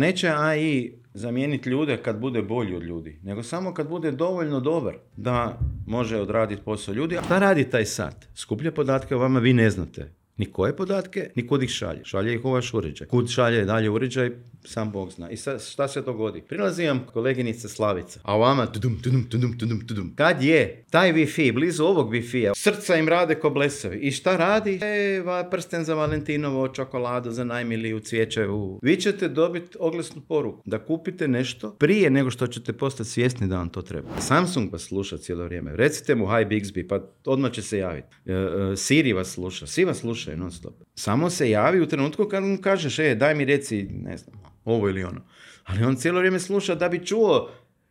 neće AI zamijeniti ljude kad bude bolji od ljudi, nego samo kad bude dovoljno dobar da može odraditi posao ljudi. A šta radi taj sat? Skuplje podatke o vama, vi ne znate. Ni koje podatke, ni kud ih šalje. Šalje ih u vaš uređaj. Kud šalje dalje uređaj, sam Bog zna. I sad, šta se dogodi? Prilazi vam koleginica Slavica, a vama tudum, tudum, Kad je taj Wi-Fi, blizu ovog Wi-Fi-a, srca im rade ko blesavi. I šta radi? E, va, prsten za Valentinovo, čokoladu za najmiliju cvijećevu. Vi ćete dobiti oglasnu poruku da kupite nešto prije nego što ćete postati svjesni da vam to treba. Samsung vas sluša cijelo vrijeme. Recite mu hi Bixby, pa odmah će se javiti. E, e, Siri vas sluša, svi vas sluša, non stop. Samo se javi u trenutku kad mu kažeš, e, daj mi reci, ne znam, ovo ili ono. Ali on cijelo vrijeme sluša da bi čuo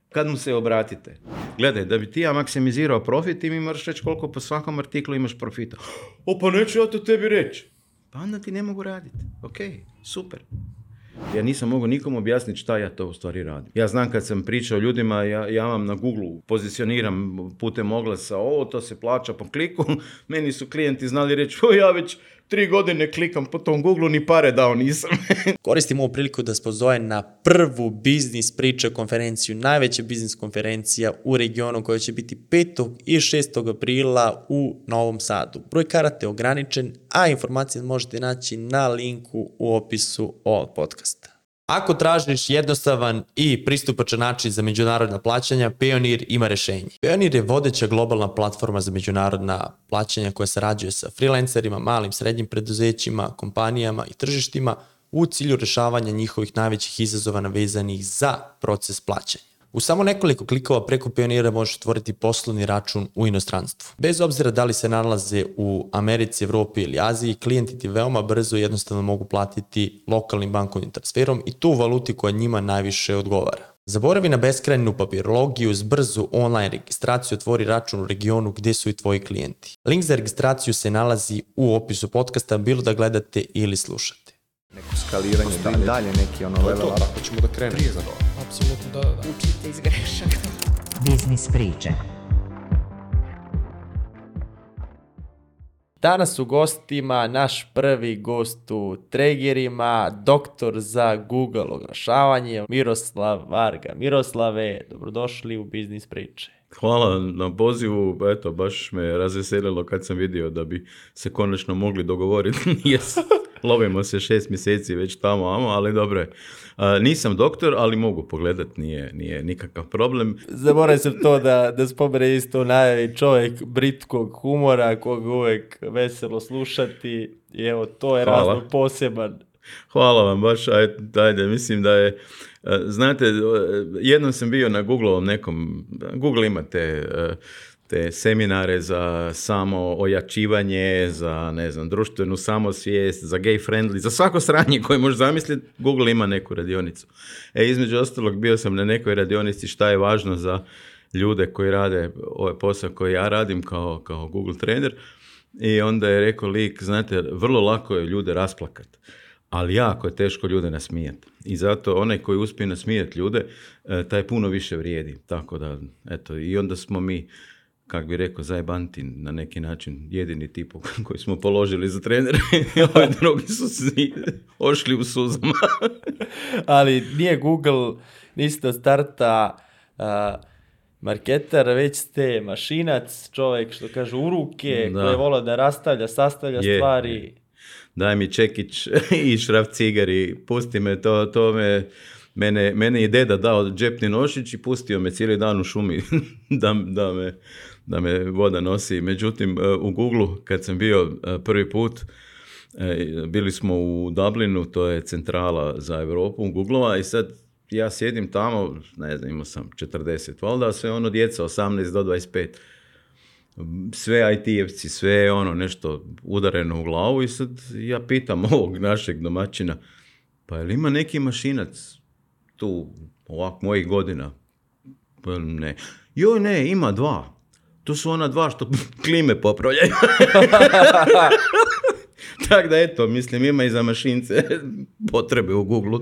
kad mu se obratite. Gledaj, da bi ti ja maksimizirao profit, ti mi moraš reći koliko po svakom artiklu imaš profita. O, pa neću ja to tebi reći. Pa onda ti ne mogu raditi. Ok, super. Ja nisam mogao nikom objasniti šta ja to u stvari radim. Ja znam kad sam pričao ljudima, ja, ja vam na Google pozicioniram putem oglasa ovo, to se plaća po kliku, meni su klijenti znali reći, o ja već tri godine klikam po tom Google, ni pare dao nisam. Koristim ovu priliku da spozove na prvu biznis priča konferenciju, najveća biznis konferencija u regionu koja će biti 5. i 6. aprila u Novom Sadu. Broj karata je ograničen, a informacije možete naći na linku u opisu ovog podcasta. Ako tražiš jednostavan i pristupačan način za međunarodna plaćanja, Pionir ima rešenje. Pionir je vodeća globalna platforma za međunarodna plaćanja koja sarađuje sa freelancerima, malim, srednjim preduzećima, kompanijama i tržištima u cilju rešavanja njihovih najvećih izazova navezanih za proces plaćanja. U samo nekoliko klikova preko Pionira možeš otvoriti poslovni račun u inostranstvu. Bez obzira da li se nalaze u Americi, Evropi ili Aziji, klijenti ti veoma brzo i jednostavno mogu platiti lokalnim bankovnim transferom i tu valuti koja njima najviše odgovara. Zaboravi na beskrajnu papirologiju s brzu online registraciju otvori račun u regionu gdje su i tvoji klijenti. Link za registraciju se nalazi u opisu podcasta bilo da gledate ili slušate. Neko skaliranje, dalje, dalje neki ono level ako ćemo da krenemo apsolutno, da, Učite iz grešaka. Biznis priče. Danas u gostima naš prvi gost u Tregerima, doktor za Google oglašavanje, Miroslav Varga. Miroslave, dobrodošli u Biznis priče. Hvala na pozivu, eto, baš me razveselilo kad sam vidio da bi se konačno mogli dogovoriti. lovimo se šest mjeseci već tamo, ali dobro je. Nisam doktor, ali mogu pogledat, nije, nije nikakav problem. Zaboravim se to da, da spomene isto najavi čovjek britkog humora, kog uvijek veselo slušati. I evo, to je razlog poseban. Hvala vam baš, ajde, mislim da je E, znate, e, jednom sam bio na Googleovom nekom, Google ima te, e, te seminare za samo ojačivanje, za ne znam, društvenu samosvijest, za gay friendly, za svako sranje koje može zamisliti, Google ima neku radionicu. E, između ostalog bio sam na nekoj radionici šta je važno za ljude koji rade ovaj posao koji ja radim kao, kao Google trener i onda je rekao lik, znate, vrlo lako je ljude rasplakati ali jako je teško ljude nasmijati. I zato onaj koji uspije nasmijati ljude, e, taj puno više vrijedi. Tako da, eto, i onda smo mi, kak bi rekao, zajbanti na neki način jedini tip koji smo položili za trenere. Ovi drugi su otišli ošli u suzama. ali nije Google, niste od starta... Uh, marketer, već ste mašinac, čovjek što kaže u ruke, da. koji vola da rastavlja, sastavlja stvari daj mi čekić i šraf cigari, pusti me, to, to me, mene, mene je deda dao džepni nošić i pustio me cijeli dan u šumi da, da, me, da me voda nosi. Međutim, e, u Googlu, kad sam bio e, prvi put, e, bili smo u Dublinu, to je centrala za Europu, Googlova i sad ja sjedim tamo, ne znam, imao sam 40, valjda sve ono djeca, 18 do 25 sve IT-evci, sve ono nešto udareno u glavu i sad ja pitam ovog našeg domaćina, pa je li ima neki mašinac tu ovak mojih godina? Pa ne. Joj ne, ima dva. To su ona dva što klime popravljaju. Tako da eto, mislim ima i za mašince potrebe u Google.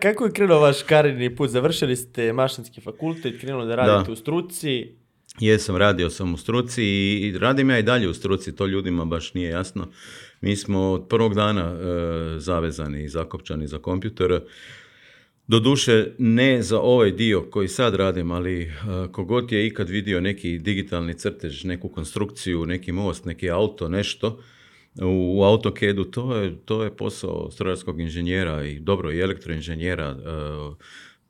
kako je krenuo vaš karirni put? Završili ste mašinski fakultet, krenuo da radite u struci, Jesam, radio sam u struci i radim ja i dalje u struci, to ljudima baš nije jasno. Mi smo od prvog dana e, zavezani i zakopčani za kompjuter. Doduše, ne za ovaj dio koji sad radim, ali e, kogod je ikad vidio neki digitalni crtež, neku konstrukciju, neki most, neki auto, nešto, u, u to je, posao strojarskog inženjera i dobro i elektroinženjera. E,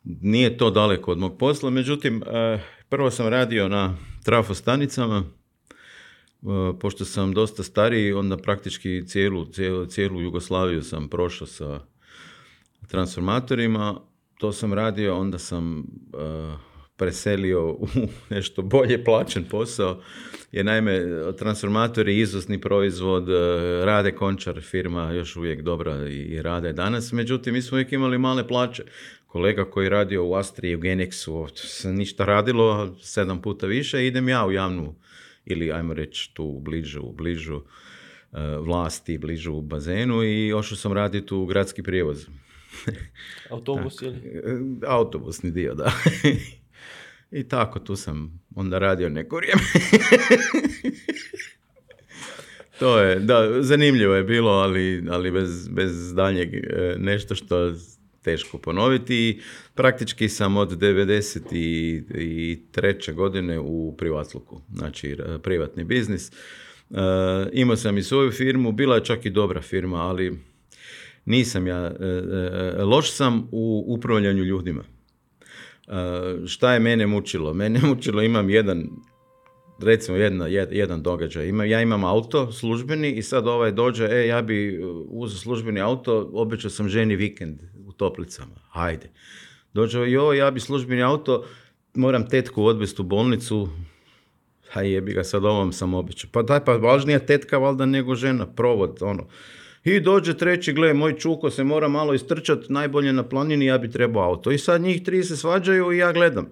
nije to daleko od mog posla, međutim, e, Prvo sam radio na trafostanicama, e, pošto sam dosta stariji, onda praktički cijelu, cijelu, Jugoslaviju sam prošao sa transformatorima. To sam radio, onda sam e, preselio u nešto bolje plaćen posao, jer naime transformatori izvozni proizvod, e, Rade Končar firma još uvijek dobra i, i rade danas, međutim mi smo uvijek imali male plaće kolega koji radio u Austriji u Genexu, se ništa radilo, sedam puta više, idem ja u javnu ili ajmo reći tu bližu, bližu e, vlasti, bližu bazenu i ošao sam raditi u gradski prijevoz. Autobus ili? E, autobusni dio, da. I tako, tu sam onda radio neko vrijeme. to je, da, zanimljivo je bilo, ali, bez, bez e, nešto što teško ponoviti i praktički sam od 1993. godine u privatluku, znači privatni biznis. E, imao sam i svoju firmu, bila je čak i dobra firma, ali nisam ja, e, e, loš sam u upravljanju ljudima. šta je mene mučilo? Mene mučilo, imam jedan recimo jedan događaj. ja imam auto službeni i sad ovaj dođe, e, ja bi uzeo službeni auto, obećao sam ženi vikend toplicama, hajde. Dođe, joj, ja bi službeni auto, moram tetku odvesti u bolnicu, a bi ga sad ovom sam običao. Pa daj, pa važnija tetka valjda nego žena, provod, ono. I dođe treći, gle, moj čuko se mora malo istrčati najbolje na planini, ja bi trebao auto. I sad njih tri se svađaju i ja gledam.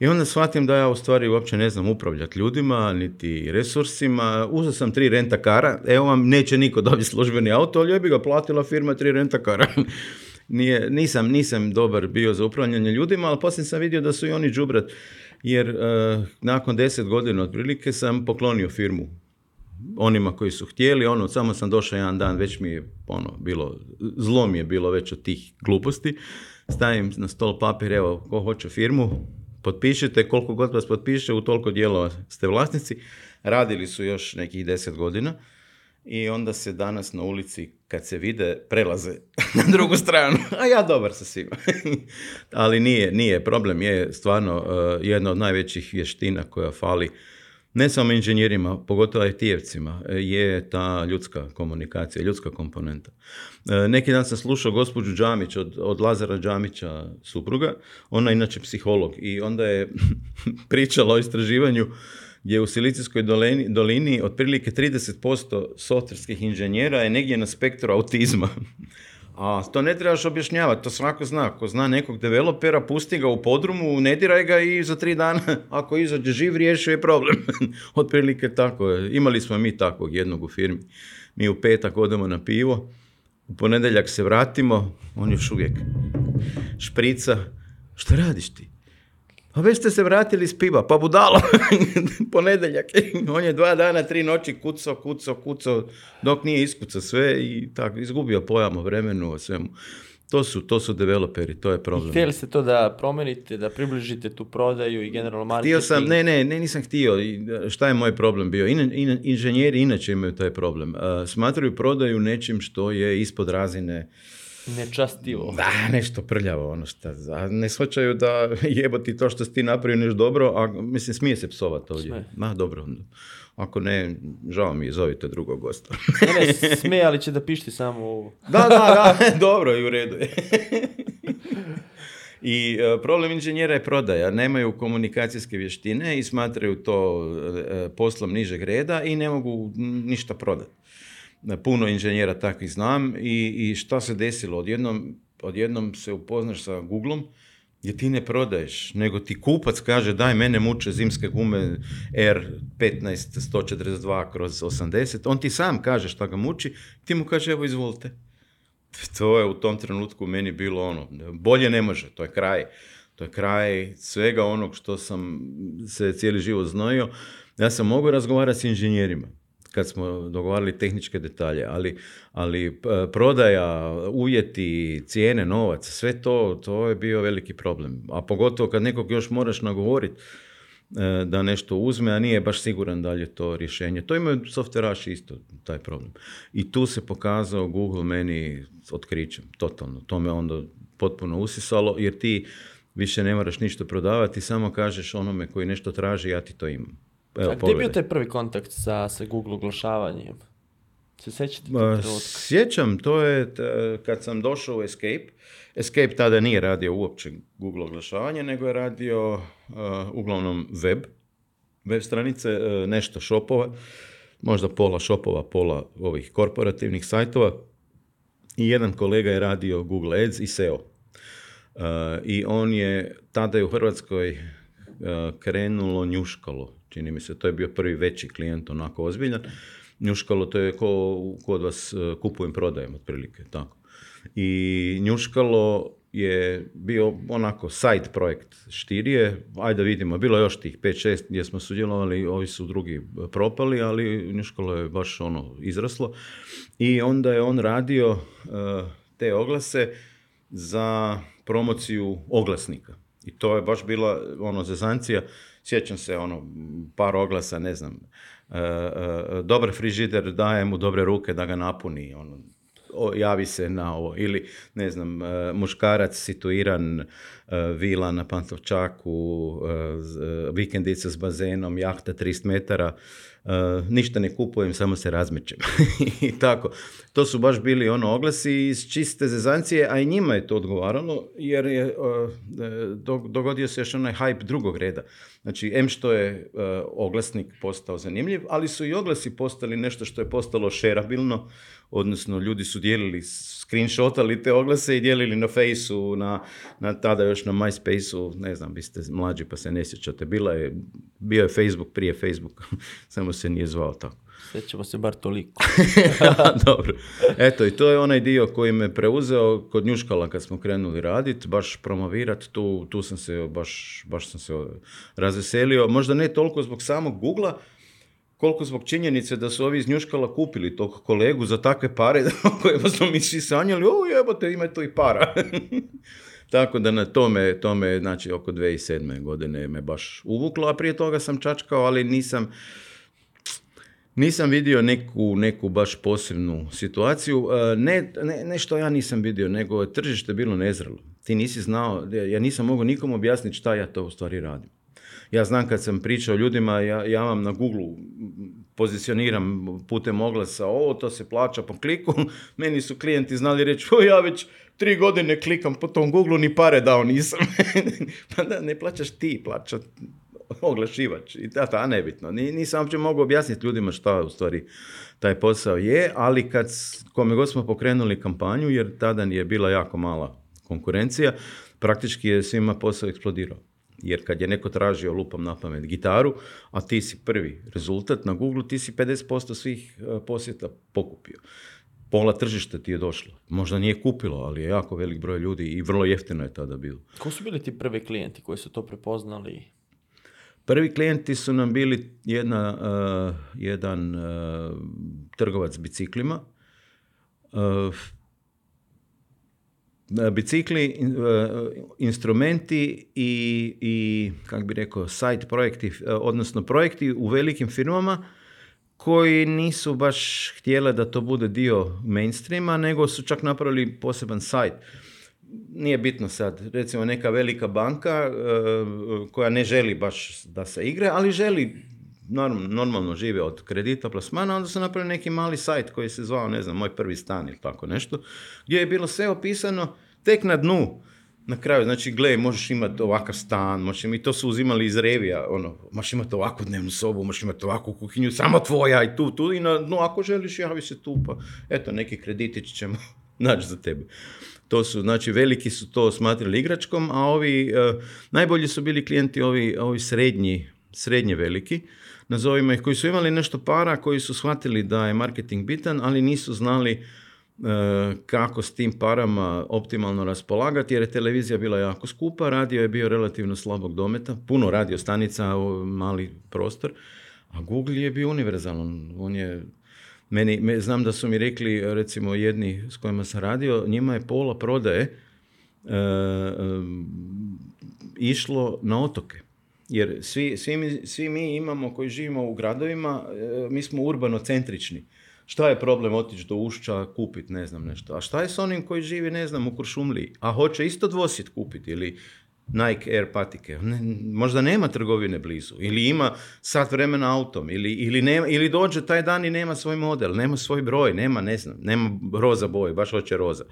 I onda shvatim da ja u stvari uopće ne znam upravljati ljudima, niti resursima. Uzeo sam tri rentakara, evo vam, neće niko dobiti službeni auto, ali ja bi ga platila firma tri renta Nije, nisam, nisam dobar bio za upravljanje ljudima, ali poslije sam vidio da su i oni džubrat. Jer eh, nakon deset godina otprilike sam poklonio firmu onima koji su htjeli, ono, samo sam došao jedan dan, već mi je, ono, bilo, zlo mi je bilo već od tih gluposti. Stavim na stol papir, evo, ko hoće firmu, potpišete, koliko god vas potpiše, u toliko dijelova ste vlasnici. Radili su još nekih deset godina i onda se danas na ulici kad se vide prelaze na drugu stranu, a ja dobar sa svima. Ali nije, nije, problem je stvarno uh, jedna od najvećih vještina koja fali ne samo inženjerima, pogotovo IT-evcima, e, je ta ljudska komunikacija, ljudska komponenta. E, neki dan sam slušao gospođu Đamić od, od Lazara Đamića, supruga, ona je inače psiholog i onda je pričala o istraživanju gdje u Silicijskoj dolini, dolini otprilike 30% softverskih inženjera je negdje na spektru autizma. A to ne trebaš objašnjavati, to svako zna. Ko zna nekog developera, pusti ga u podrumu, ne diraj ga i za tri dana, ako izađe živ, riješio je problem. Otprilike tako je. Imali smo mi takvog jednog u firmi. Mi u petak odemo na pivo, u ponedjeljak se vratimo, on još uvijek šprica. Što radiš ti? A pa već ste se vratili iz piva, pa budalo, ponedeljak. On je dva dana, tri noći kucao, kucao, kucao, dok nije iskucao sve i tako, izgubio pojam o vremenu, o svemu. To su, to su developeri, to je problem. Htjeli ste to da promenite, da približite tu prodaju i generalno marketing? Htio sam, ne, ne, ne, nisam htio. Šta je moj problem bio? in, inženjeri inače imaju taj problem. Uh, smatraju prodaju nečim što je ispod razine nečastivo. Da, nešto prljavo, ono šta. ne shvaćaju da ti to što si ti napravio nešto dobro, a mislim, smije se psovat ovdje. Ma, dobro. Ono, ako ne, žao mi je, zovite drugog gosta. ne, ne, smije, ali će da pišti samo ovo. da, da, da, dobro i u redu je. I e, problem inženjera je prodaja. Nemaju komunikacijske vještine i smatraju to e, e, poslom nižeg reda i ne mogu ništa prodati puno inženjera takvih znam i, i šta se desilo? Odjednom, odjednom se upoznaš sa Googlom gdje ti ne prodaješ, nego ti kupac kaže daj mene muče zimske gume R15 142 kroz 80, on ti sam kaže šta ga muči, ti mu kaže evo izvolite. To je u tom trenutku meni bilo ono, bolje ne može, to je kraj. To je kraj svega onog što sam se cijeli život znojio. Ja sam mogu razgovarati s inženjerima kad smo dogovarali tehničke detalje, ali, ali e, prodaja, uvjeti, cijene, novac, sve to, to je bio veliki problem. A pogotovo kad nekog još moraš nagovoriti e, da nešto uzme, a nije baš siguran da li je to rješenje. To imaju softveraši isto, taj problem. I tu se pokazao Google meni otkrićem, totalno. To me onda potpuno usisalo, jer ti više ne moraš ništa prodavati, samo kažeš onome koji nešto traži, ja ti to imam. Evo, A gdje je bio taj prvi kontakt sa, sa Google oglašavanjem? Se sjećate Sjećam, to je kad sam došao u Escape. Escape tada nije radio uopće Google oglašavanje, nego je radio eh, uglavnom web, web stranice, eh, nešto šopova, možda pola šopova, pola ovih korporativnih sajtova. I jedan kolega je radio Google Ads i SEO. Eh, I on je, tada je u Hrvatskoj krenulo njuškalo čini mi se. To je bio prvi veći klijent, onako ozbiljan. Njuškalo, to je ko, kod vas e, kupujem, prodajem, otprilike, tako. I Njuškalo je bio onako side projekt Štirije, ajde vidimo, bilo je još tih 5-6 gdje smo sudjelovali, ovi su drugi propali, ali Njuškalo je baš ono izraslo. I onda je on radio e, te oglase za promociju oglasnika. I to je baš bila ono zezancija sjećam se ono par oglasa, ne znam, e, e, e, dobar frižider daje mu dobre ruke da ga napuni, ono, javi se na ovo. Ili, ne znam, e, muškarac situiran, vila na Pantovčaku, e, vikendica s bazenom, jahta 30 metara, E, ništa ne kupujem, samo se razmećem. I tako. To su baš bili ono oglasi iz čiste zezancije, a i njima je to odgovaralo, jer je e, e, dogodio se još onaj hype drugog reda. Znači, em što je oglasnik postao zanimljiv, ali su i oglasi postali nešto što je postalo šerabilno, odnosno ljudi su dijelili screenshotali te oglase i dijelili na Faceu, na, na tada još na myspace ne znam, biste ste mlađi pa se ne sjećate, bila je, bio je Facebook prije Facebooka, samo se nije zvao tako. Sjećamo se bar toliko. Dobro. Eto, i to je onaj dio koji me preuzeo kod Njuškala kad smo krenuli raditi, baš promovirati, tu, tu sam se, baš, baš sam se razveselio. Možda ne toliko zbog samog google koliko zbog činjenice da su ovi iz Njuškala kupili tog kolegu za takve pare o kojima smo mi svi sanjali, o jebote, ima to i para. Tako da na tome, tome, znači oko 2007. godine me baš uvuklo, a prije toga sam čačkao, ali nisam, nisam vidio neku, neku baš posebnu situaciju. E, ne, ne, što ja nisam vidio, nego tržište bilo nezrelo. Ti nisi znao, ja nisam mogao nikom objasniti šta ja to u stvari radim ja znam kad sam pričao ljudima, ja, ja vam na Google pozicioniram putem oglasa ovo, to se plaća po kliku, meni su klijenti znali reći, o ja već tri godine klikam po tom Google, ni pare dao nisam. pa da, ne plaćaš ti, plaća oglašivač. I da, ta, nebitno. Nisam uopće mogao objasniti ljudima šta u stvari taj posao je, ali kad, kome god smo pokrenuli kampanju, jer tada je bila jako mala konkurencija, praktički je svima posao eksplodirao. Jer kad je neko tražio lupom na pamet gitaru, a ti si prvi rezultat na Google, ti si 50% svih e, posjeta pokupio. Pola tržišta ti je došlo. Možda nije kupilo, ali je jako velik broj ljudi i vrlo jeftino je tada bilo. Ko su bili ti prvi klijenti koji su to prepoznali? Prvi klijenti su nam bili jedna, e, jedan uh, trgovac biciklima, E, bicikli, e, instrumenti i, i kako bi rekao, site projekti, e, odnosno projekti u velikim firmama koji nisu baš htjele da to bude dio mainstreama, nego su čak napravili poseban sajt. Nije bitno sad, recimo neka velika banka koja ne želi baš da se igre, ali želi normalno žive od kredita plasmana, onda sam napravio neki mali sajt koji se zvao, ne znam, moj prvi stan ili tako nešto, gdje je bilo sve opisano tek na dnu. Na kraju, znači, gle, možeš imati ovakav stan, možeš i to su uzimali iz revija, ono, možeš imati ovakvu dnevnu sobu, možeš imati ovakvu kuhinju, samo tvoja i tu, tu, i na dnu, ako želiš, javi se tu, pa eto, neki kreditić ćemo naći za tebe. To su, znači, veliki su to smatrali igračkom, a ovi, eh, najbolji su bili klijenti ovi, ovi srednji, srednje veliki, nazovimo ih, koji su imali nešto para, koji su shvatili da je marketing bitan, ali nisu znali e, kako s tim parama optimalno raspolagati, jer je televizija bila jako skupa, radio je bio relativno slabog dometa, puno radio stanica, mali prostor, a Google je bio univerzalan. On je, meni, me, znam da su mi rekli, recimo jedni s kojima sam radio, njima je pola prodaje e, e, išlo na otoke. Jer svi, svi, mi, svi mi imamo koji živimo u gradovima, e, mi smo centrični Šta je problem otići do ušća, kupiti ne znam nešto. A šta je s onim koji živi, ne znam, u Kuršumliji, a hoće isto dvosjet kupiti ili Nike Air patike. možda nema trgovine blizu ili ima sat vremena autom ili, ili, ili dođe taj dan i nema svoj model, nema svoj broj, nema ne znam, nema roza boje, baš hoće roza.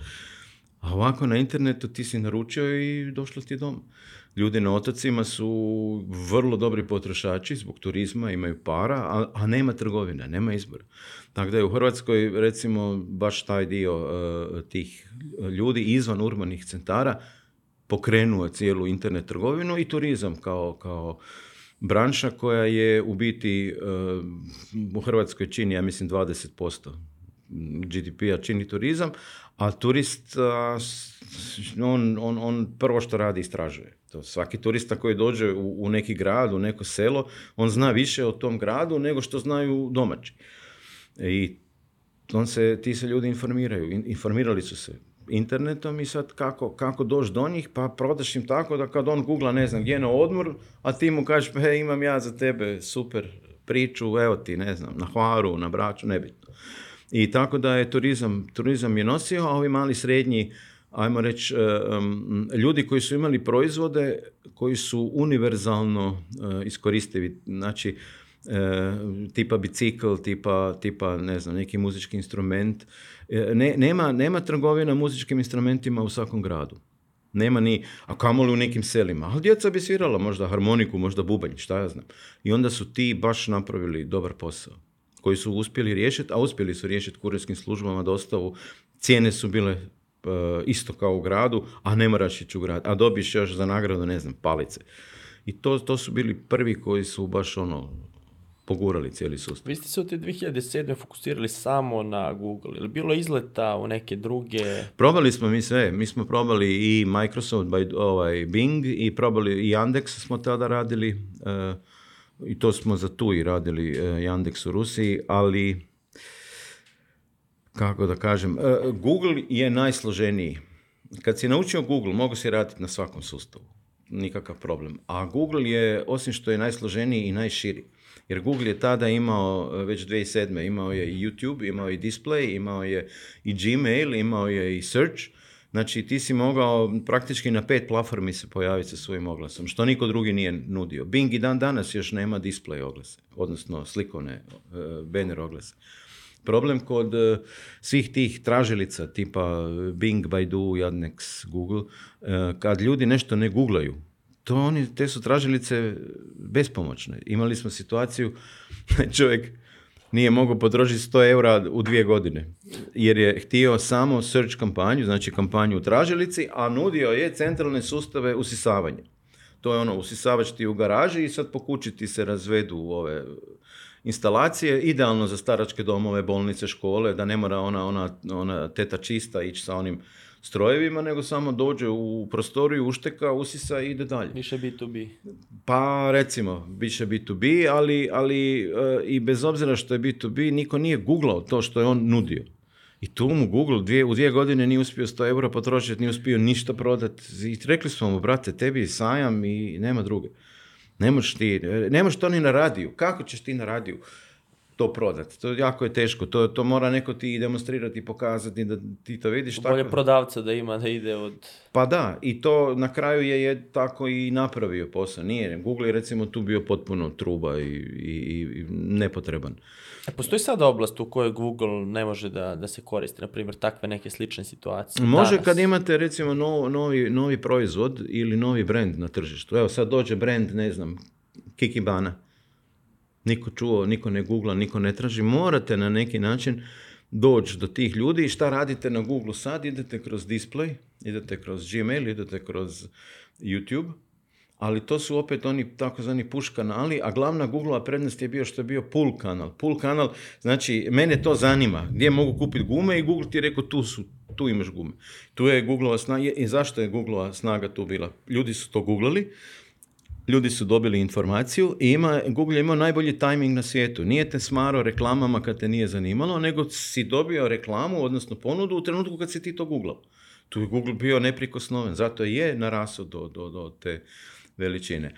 A ovako na internetu ti si naručio i došlo ti doma ljudi na otocima su vrlo dobri potrošači zbog turizma, imaju para, a, a nema trgovina, nema izbora. Tako da je u Hrvatskoj recimo baš taj dio e, tih ljudi izvan urbanih centara pokrenuo cijelu internet trgovinu i turizam kao, kao branša koja je u biti e, u Hrvatskoj čini, ja mislim, 20% GDP-a čini turizam, a turist, on, on, on prvo što radi istražuje. To svaki turista koji dođe u, u neki grad, u neko selo, on zna više o tom gradu nego što znaju domaći. I on se, ti se ljudi informiraju, informirali su se internetom i sad kako, kako doći do njih, pa prodaš im tako da kad on googla ne znam gdje na odmor, a ti mu kažeš pa imam ja za tebe super priču, evo ti ne znam, na Hvaru, na Braču, nebitno. I tako da je turizam, turizam je nosio, a ovi mali srednji, ajmo reći, e, ljudi koji su imali proizvode koji su univerzalno e, iskoristivi. Znači, e, tipa bicikl, tipa, tipa ne znam, neki muzički instrument. ne, nema, nema trgovina muzičkim instrumentima u svakom gradu. Nema ni, a kamoli u nekim selima. Ali djeca bi svirala možda harmoniku, možda bubanj, šta ja znam. I onda su ti baš napravili dobar posao koji su uspjeli riješiti, a uspjeli su riješiti kurirskim službama dostavu. Cijene su bile e, isto kao u gradu, a ne moraš ići u grad, a dobiš još za nagradu, ne znam, palice. I to, su bili prvi koji su baš ono, pogurali cijeli sustav. Vi ste se u te 2007. fokusirali samo na Google. ili bilo izleta u neke druge? Probali smo mi sve. Mi smo probali i Microsoft, ovaj, Bing, i probali i Andex smo tada radili. E, i to smo za tu i radili e, Yandex u Rusiji, ali kako da kažem, e, Google je najsloženiji. Kad si naučio Google, mogu se raditi na svakom sustavu. Nikakav problem. A Google je, osim što je najsloženiji i najširi, jer Google je tada imao, e, već 2007. imao je i YouTube, imao je i display, imao je i Gmail, imao je i search, Znači ti si mogao praktički na pet platformi se pojaviti sa svojim oglasom, što niko drugi nije nudio. Bing i dan danas još nema display oglase, odnosno slikovne e, banner oglase. Problem kod e, svih tih tražilica tipa e, Bing, Baidu, Yandex, Google, kad ljudi nešto ne googlaju, to oni, te su tražilice bespomoćne. Imali smo situaciju, čovjek nije mogao potrošiti 100 eura u dvije godine. Jer je htio samo search kampanju, znači kampanju u tražilici, a nudio je centralne sustave usisavanja. To je ono, usisavač ti u garaži i sad po ti se razvedu ove instalacije, idealno za staračke domove, bolnice, škole, da ne mora ona, ona, ona teta čista ići sa onim strojevima, nego samo dođe u prostoriju, ušteka, usisa i ide dalje. Više B2B. Pa recimo, više B2B, ali, ali e, i bez obzira što je B2B, niko nije googlao to što je on nudio. I tu mu Google dvije, u dvije godine nije uspio 100 eura potrošiti, nije uspio ništa prodati. I rekli smo mu, brate, tebi sajam i nema druge. Ne možeš ti, e, ne to ni na radiju. Kako ćeš ti na radiju? to prodati. To jako je teško, to, to mora neko ti demonstrirati, pokazati da ti to vidiš. Bolje tako. prodavca da ima, da ide od... Pa da, i to na kraju je, je tako i napravio posao. Nije, Google je recimo tu bio potpuno truba i, i, i nepotreban. A e, postoji sada oblast u kojoj Google ne može da, da se koristi, na primjer takve neke slične situacije? Može danas. kad imate recimo novi, novi proizvod ili novi brand na tržištu. Evo sad dođe brand, ne znam, Kikibana niko čuo, niko ne googla, niko ne traži, morate na neki način doći do tih ljudi i šta radite na Google sad, idete kroz display, idete kroz Gmail, idete kroz YouTube, ali to su opet oni takozvani push kanali, a glavna google prednost je bio što je bio pull kanal. Pull kanal, znači, mene to zanima, gdje mogu kupiti gume i Google ti je rekao tu su, tu imaš gume. Tu je google snaga, i zašto je google snaga tu bila? Ljudi su to googlali, ljudi su dobili informaciju i ima, Google je imao najbolji timing na svijetu. Nije te smaro reklamama kad te nije zanimalo, nego si dobio reklamu, odnosno ponudu u trenutku kad si ti to googlao. Tu je Google bio neprikosnoven, zato je narasao do, do, do te veličine. E,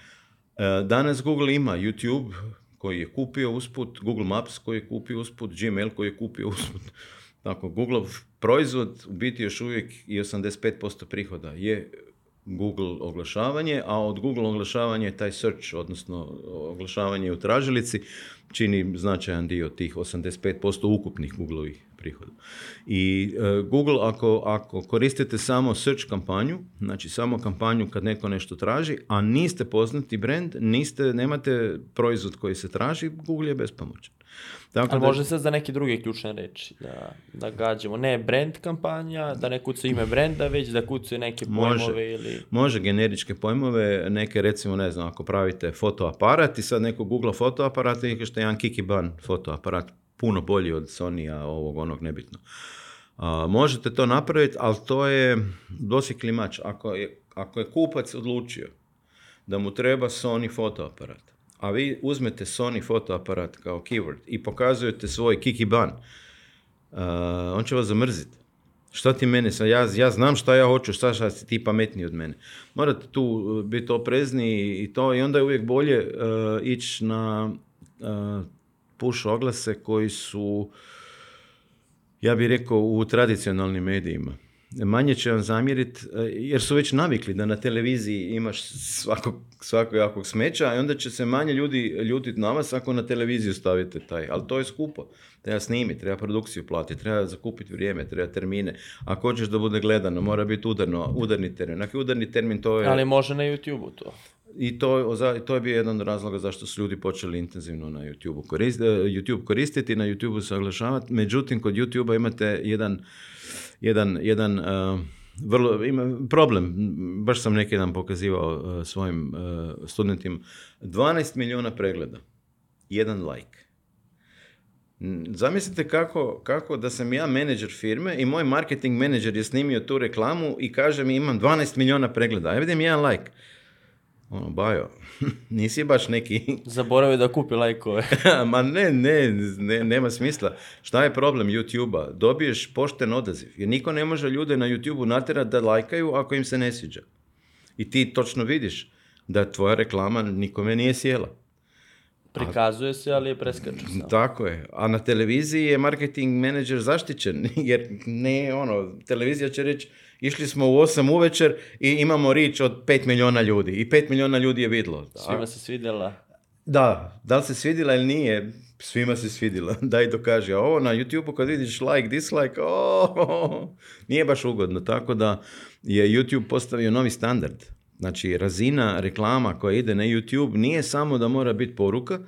danas Google ima YouTube koji je kupio usput, Google Maps koji je kupio usput, Gmail koji je kupio usput. Tako, Google proizvod u biti još uvijek i 85% prihoda je Google oglašavanje, a od Google oglašavanje taj search, odnosno oglašavanje u tražilici, čini značajan dio tih 85% ukupnih Googleovih prihodu. I e, Google ako, ako koristite samo search kampanju, znači samo kampanju kad neko nešto traži, a niste poznati brand, niste, nemate proizvod koji se traži, Google je bespomoćan. dakle, Ali može se za neke druge ključne reči da, da Ne brand kampanja, da ne kucu ime brenda, već da kucu neke pojmove može, ili... Može generičke pojmove, neke recimo, ne znam, ako pravite fotoaparat i sad neko googla fotoaparat i neke što je jedan kikiban fotoaparat, puno bolji od Sonija, ovog, onog, nebitno. A, možete to napraviti, ali to je dosi klimač. Ako je, ako je kupac odlučio da mu treba Sony fotoaparat, a vi uzmete Sony fotoaparat kao keyword i pokazujete svoj kiki ban, on će vas zamrziti. Šta ti mene, ja, ja znam šta ja hoću, šta, šta si ti pametniji od mene. Morate tu e, biti oprezni i to, i onda je uvijek bolje e, ići na e, puš oglase koji su, ja bih rekao, u tradicionalnim medijima. Manje će vam zamjeriti, e, jer su već navikli da na televiziji imaš svakog, svakog smeća i onda će se manje ljudi ljutiti na vas ako na televiziju stavite taj. Ali to je skupo. Treba snimiti, treba produkciju platiti, treba zakupiti vrijeme, treba termine. Ako hoćeš da bude gledano, mora biti udarno, udarni termin. Dakle, udarni termin to je... Ali može na YouTube-u to. I to, to je bio jedan od razloga zašto su ljudi počeli intenzivno na e, YouTube, koristiti YouTube koristiti, na YouTube se Međutim, kod YouTube imate jedan, jedan, jedan e, vrlo, ima problem. Baš sam neki dan pokazivao e, svojim uh, studentima. 12 milijuna pregleda. Jedan like. Zamislite kako, kako da sam ja menadžer firme i moj marketing menadžer je snimio tu reklamu i kaže mi imam 12 milijuna pregleda. Ja vidim jedan like ono, bajo, nisi baš neki... Zaboravi da kupi lajkove. Ma ne, ne, nema smisla. Šta je problem YouTube-a? Dobiješ pošten odaziv, jer niko ne može ljude na YouTube-u natjerati da lajkaju ako im se ne sviđa. I ti točno vidiš da tvoja reklama nikome nije sjela. Prikazuje se, ali je preskaču Tako je. A na televiziji je marketing menadžer zaštićen, jer ne, ono, televizija će reći, Išli smo u 8 uvečer i imamo rič od 5 milijuna ljudi. I 5 milijuna ljudi je vidlo. Svima se svidjela. Da, da li se svidjela ili nije, svima se svidjela. Daj dokaži. A ovo na YouTube-u kad vidiš like, dislike, oh, nije baš ugodno. Tako da je YouTube postavio novi standard. Znači, razina reklama koja ide na YouTube nije samo da mora biti poruka,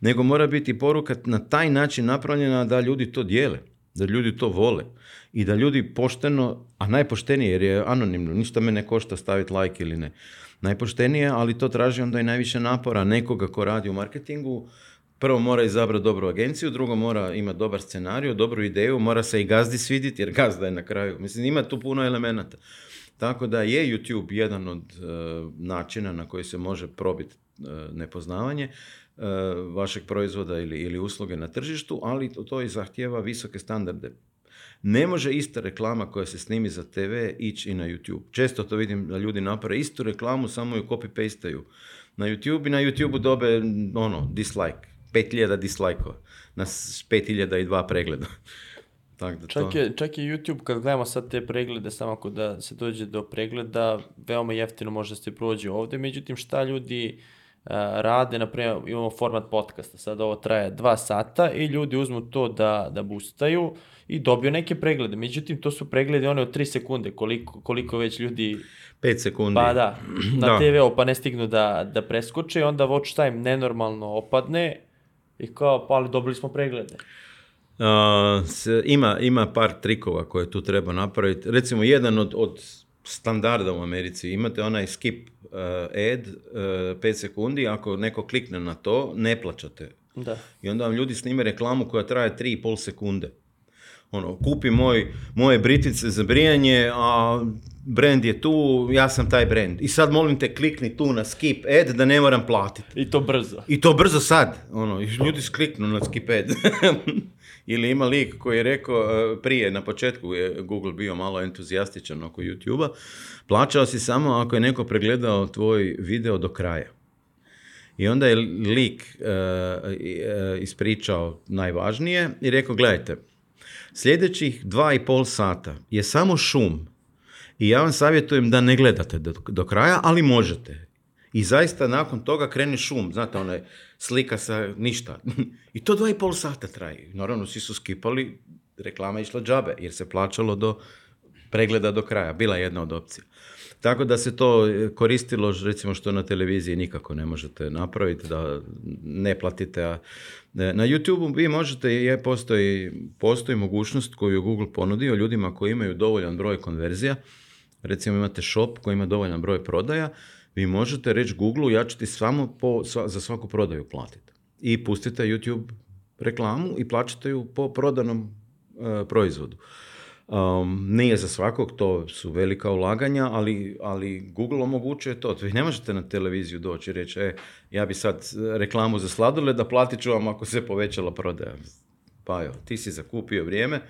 nego mora biti poruka na taj način napravljena da ljudi to dijele, da ljudi to vole i da ljudi pošteno, a najpoštenije jer je anonimno, ništa me ne košta staviti like ili ne, najpoštenije, ali to traži onda i najviše napora nekoga ko radi u marketingu, prvo mora izabrati dobru agenciju, drugo mora imati dobar scenariju, dobru ideju, mora se i gazdi svidjeti jer gazda je na kraju. Mislim, ima tu puno elemenata. Tako da je YouTube jedan od e, načina na koji se može probiti e, nepoznavanje e, vašeg proizvoda ili, ili usluge na tržištu, ali to, to i zahtjeva visoke standarde ne može ista reklama koja se snimi za TV ići i na YouTube. Često to vidim da ljudi naprave istu reklamu, samo ju copy na YouTube i na YouTube dobe ono, dislike. 5000 dislajkova na 5002 pregleda. Tak da čak, je, čak je YouTube, kad gledamo sad te preglede, samo ako da se dođe do pregleda, veoma jeftino možda se prođe ovdje, međutim šta ljudi E, rade, na primjer imamo format podcasta, sad ovo traje dva sata i ljudi uzmu to da, da bustaju i dobiju neke preglede. Međutim, to su preglede one od tri sekunde, koliko, koliko već ljudi... 5 sekundi. Pa da, na da. tv pa ne stignu da, da preskoče i onda watch time nenormalno opadne i kao, pa ali dobili smo preglede. Uh, ima, ima par trikova koje tu treba napraviti. Recimo, jedan od, od standarda u Americi. Imate onaj skip uh, ad, 5 eh, sekundi, ako neko klikne na to, ne plaćate. Da. I onda vam ljudi snime reklamu koja traje 3,5 sekunde. Ono, kupi moj, moje britice za brijanje, a brand je tu, ja sam taj brand. I sad molim te klikni tu na skip ad da ne moram platiti. I to brzo. I to brzo sad. Ono, ljudi skliknu na skip ad. Ili ima lik koji je rekao e, prije, na početku je Google bio malo entuzijastičan oko YouTube-a, plaćao si samo ako je neko pregledao tvoj video do kraja. I onda je lik e, e, ispričao najvažnije i rekao, gledajte, sljedećih dva i pol sata je samo šum i ja vam savjetujem da ne gledate do, kraja, ali možete. I zaista nakon toga krene šum, znate, ona slika sa ništa. I to dva i pol sata traje. Naravno, svi su skipali, reklama je išla džabe, jer se plaćalo do pregleda do kraja. Bila je jedna od opcija. Tako da se to e, koristilo, recimo što na televiziji nikako ne možete napraviti, da ne platite. A e, na YouTube-u vi možete, je, postoji, postoji mogućnost koju Google ponudio ljudima koji imaju dovoljan broj konverzija, recimo imate shop koji ima dovoljan broj prodaja, vi možete reći google ja ću ti samo po, za svaku prodaju platiti. I pustite YouTube reklamu i plaćate ju po prodanom e, proizvodu. Um, nije za svakog, to su velika ulaganja, ali, ali Google omogućuje to. Vi ne možete na televiziju doći i reći, e, ja bi sad reklamu za da platit ću vam ako se povećala prodaja. Pa jo, ti si zakupio vrijeme,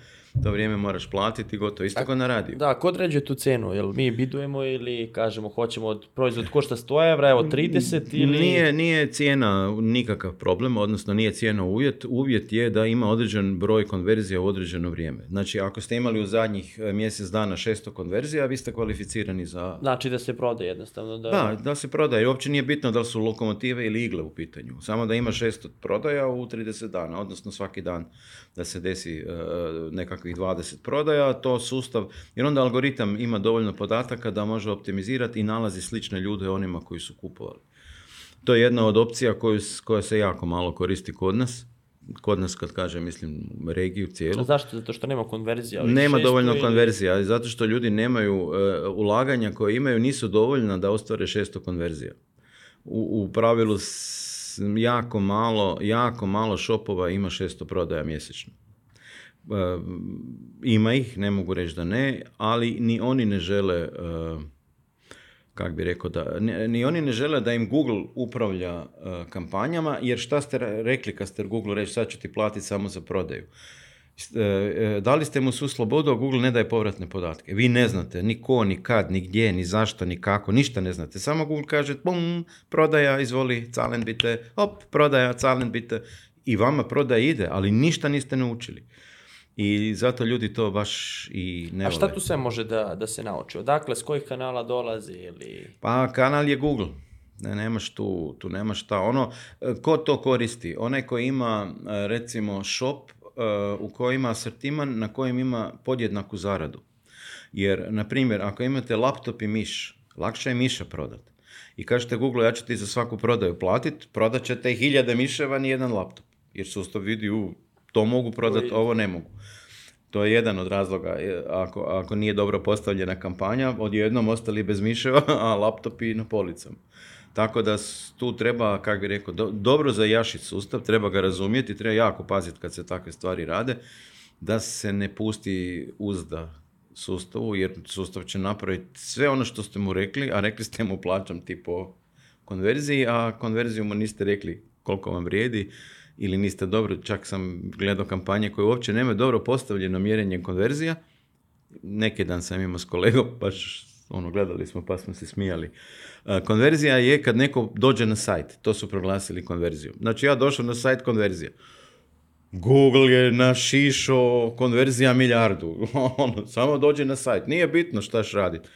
to vrijeme moraš platiti, gotovo, isto kao na radiju. Da, ko određuje tu cenu, jel mi bidujemo ili kažemo hoćemo od proizvod košta 100 evra, evo 30 ili... Nije, nije cijena nikakav problem, odnosno nije cijena uvjet, uvjet je da ima određen broj konverzija u određeno vrijeme. Znači ako ste imali u zadnjih e, mjesec dana 600 konverzija, vi ste kvalificirani za... Znači da se prodaje jednostavno. Da, da, da se prodaje, uopće nije bitno da li su lokomotive ili igle u pitanju, samo da ima 600 prodaja u 30 dana, odnosno svaki dan da se desi e, e, nekakvi nekakvih 20 prodaja, to sustav, jer onda algoritam ima dovoljno podataka da može optimizirati i nalazi slične ljude onima koji su kupovali. To je jedna od opcija koju, koja se jako malo koristi kod nas. Kod nas kad kažem, mislim, regiju cijelu. zašto? Zato što nema konverzija? Nema dovoljno konverzija, zato što ljudi nemaju, e, ulaganja koje imaju nisu dovoljna da ostvare 600 konverzija. U, u pravilu jako malo, jako malo šopova ima 600 prodaja mjesečno. Ehm, ima ih, ne mogu reći da ne, ali ni oni ne žele, ehm, kak bi rekao da, ni oni ne žele da im Google upravlja ehm, kampanjama, jer šta ste rekli kad ste Google reći sad ću ti platiti samo za prodaju. Dali ste mu su slobodu, a Google ne daje povratne podatke. Vi ne znate ni ko, ni kad, ni gdje, ni zašto, ni kako, ništa ne znate. Samo Google kaže, bum, prodaja, izvoli, calen bite, op, prodaja, calen bite. I vama prodaja ide, ali ništa niste naučili. I zato ljudi to baš i ne A šta tu sve može da, da se nauči? Odakle, s kojih kanala dolazi ili... Pa kanal je Google. Ne, nemaš tu, tu šta. Ono, e, ko to koristi? Onaj koji ima, e, recimo, shop e, u kojima ima na kojem ima podjednaku zaradu. Jer, na primjer, ako imate laptop i miš, lakše je miša prodati. I kažete Google, ja ću ti za svaku prodaju platiti, prodat ćete hiljade miševa, ni jedan laptop. Jer sustav vidi u to mogu prodati, ovo ne mogu. To je jedan od razloga, ako, ako nije dobro postavljena kampanja, odjednom ostali bez miševa, a laptopi na policama. Tako da tu treba, kako bi rekao, dobro zajašiti sustav, treba ga razumjeti, treba jako paziti kad se takve stvari rade, da se ne pusti uzda sustavu, jer sustav će napraviti sve ono što ste mu rekli, a rekli ste mu plaćam ti konverziji, a konverziju mu niste rekli koliko vam vrijedi, ili niste dobro, čak sam gledao kampanje koje uopće nemaju dobro postavljeno mjerenje konverzija. Neki dan sam imao s kolegom, baš ono, gledali smo pa smo se smijali. E, konverzija je kad neko dođe na sajt, to su proglasili konverziju. Znači ja došao na sajt konverzija. Google je našišo konverzija milijardu. Ono, samo dođe na sajt. Nije bitno štaš raditi.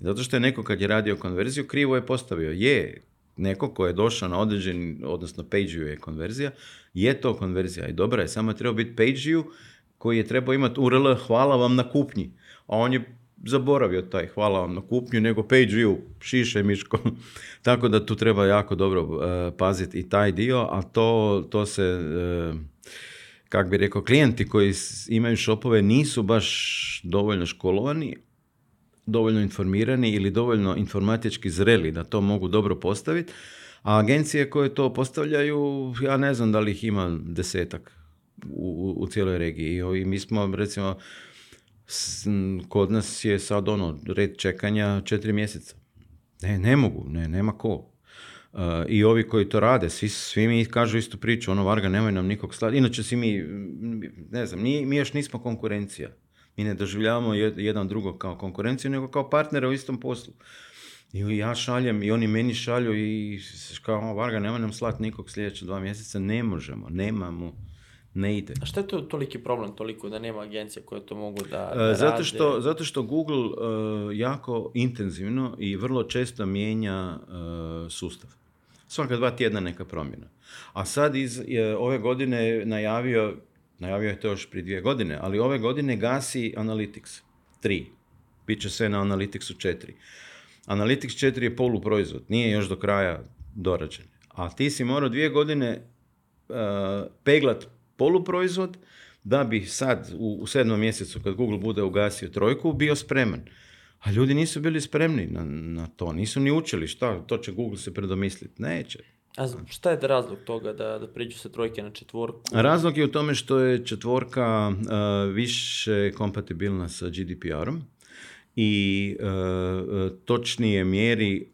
Zato što je neko kad je radio konverziju krivo je postavio. Je, neko ko je došao na određeni, odnosno page je konverzija, je to konverzija i dobra je, samo je trebao biti page koji je trebao imati URL hvala vam na kupnji, a on je zaboravio taj hvala vam na kupnju, nego page šiše miško. Tako da tu treba jako dobro e, paziti i taj dio, a to, to se... Uh, kak bi rekao, klijenti koji imaju šopove nisu baš dovoljno školovani, dovoljno informirani ili dovoljno informatički zreli da to mogu dobro postaviti, a agencije koje to postavljaju, ja ne znam da li ih ima desetak u, u cijeloj regiji. I mi smo, recimo, kod nas je sad ono, red čekanja četiri mjeseca. Ne, ne mogu, ne, nema ko. E, I ovi koji to rade, svi, svi mi kažu istu priču, ono Varga, nemoj nam nikog slati. Inače, svi mi, ne znam, mi još nismo konkurencija. Mi ne doživljavamo jedan drugog kao konkurenciju, nego kao partnere u istom poslu. I ja šaljem i oni meni šalju i kao, Varga, nema nam slat nikog sljedeća dva mjeseca, ne možemo, nemamo, ne ide. A šta je to toliki problem, toliko da nema agencija koje to mogu da, e, zato, što, zato što Google e, jako intenzivno i vrlo često mijenja e, sustav. Svaka dva tjedna neka promjena. A sad iz ove godine najavio, najavio je to još prije dvije godine, ali ove godine gasi Analytics 3. Biće sve na Analyticsu 4 Analytics 4 je poluproizvod, nije još do kraja dorađen. A ti si morao dvije godine uh, peglat poluproizvod da bi sad u, u sedmom mjesecu kad Google bude ugasio trojku bio spreman. A ljudi nisu bili spremni na, na to, nisu ni učili šta, to će Google se predomisliti, neće. A šta je razlog toga da, da priđu se trojke na četvorku? Razlog je u tome što je četvorka e, više kompatibilna sa GDPR-om i e, e, točnije mjeri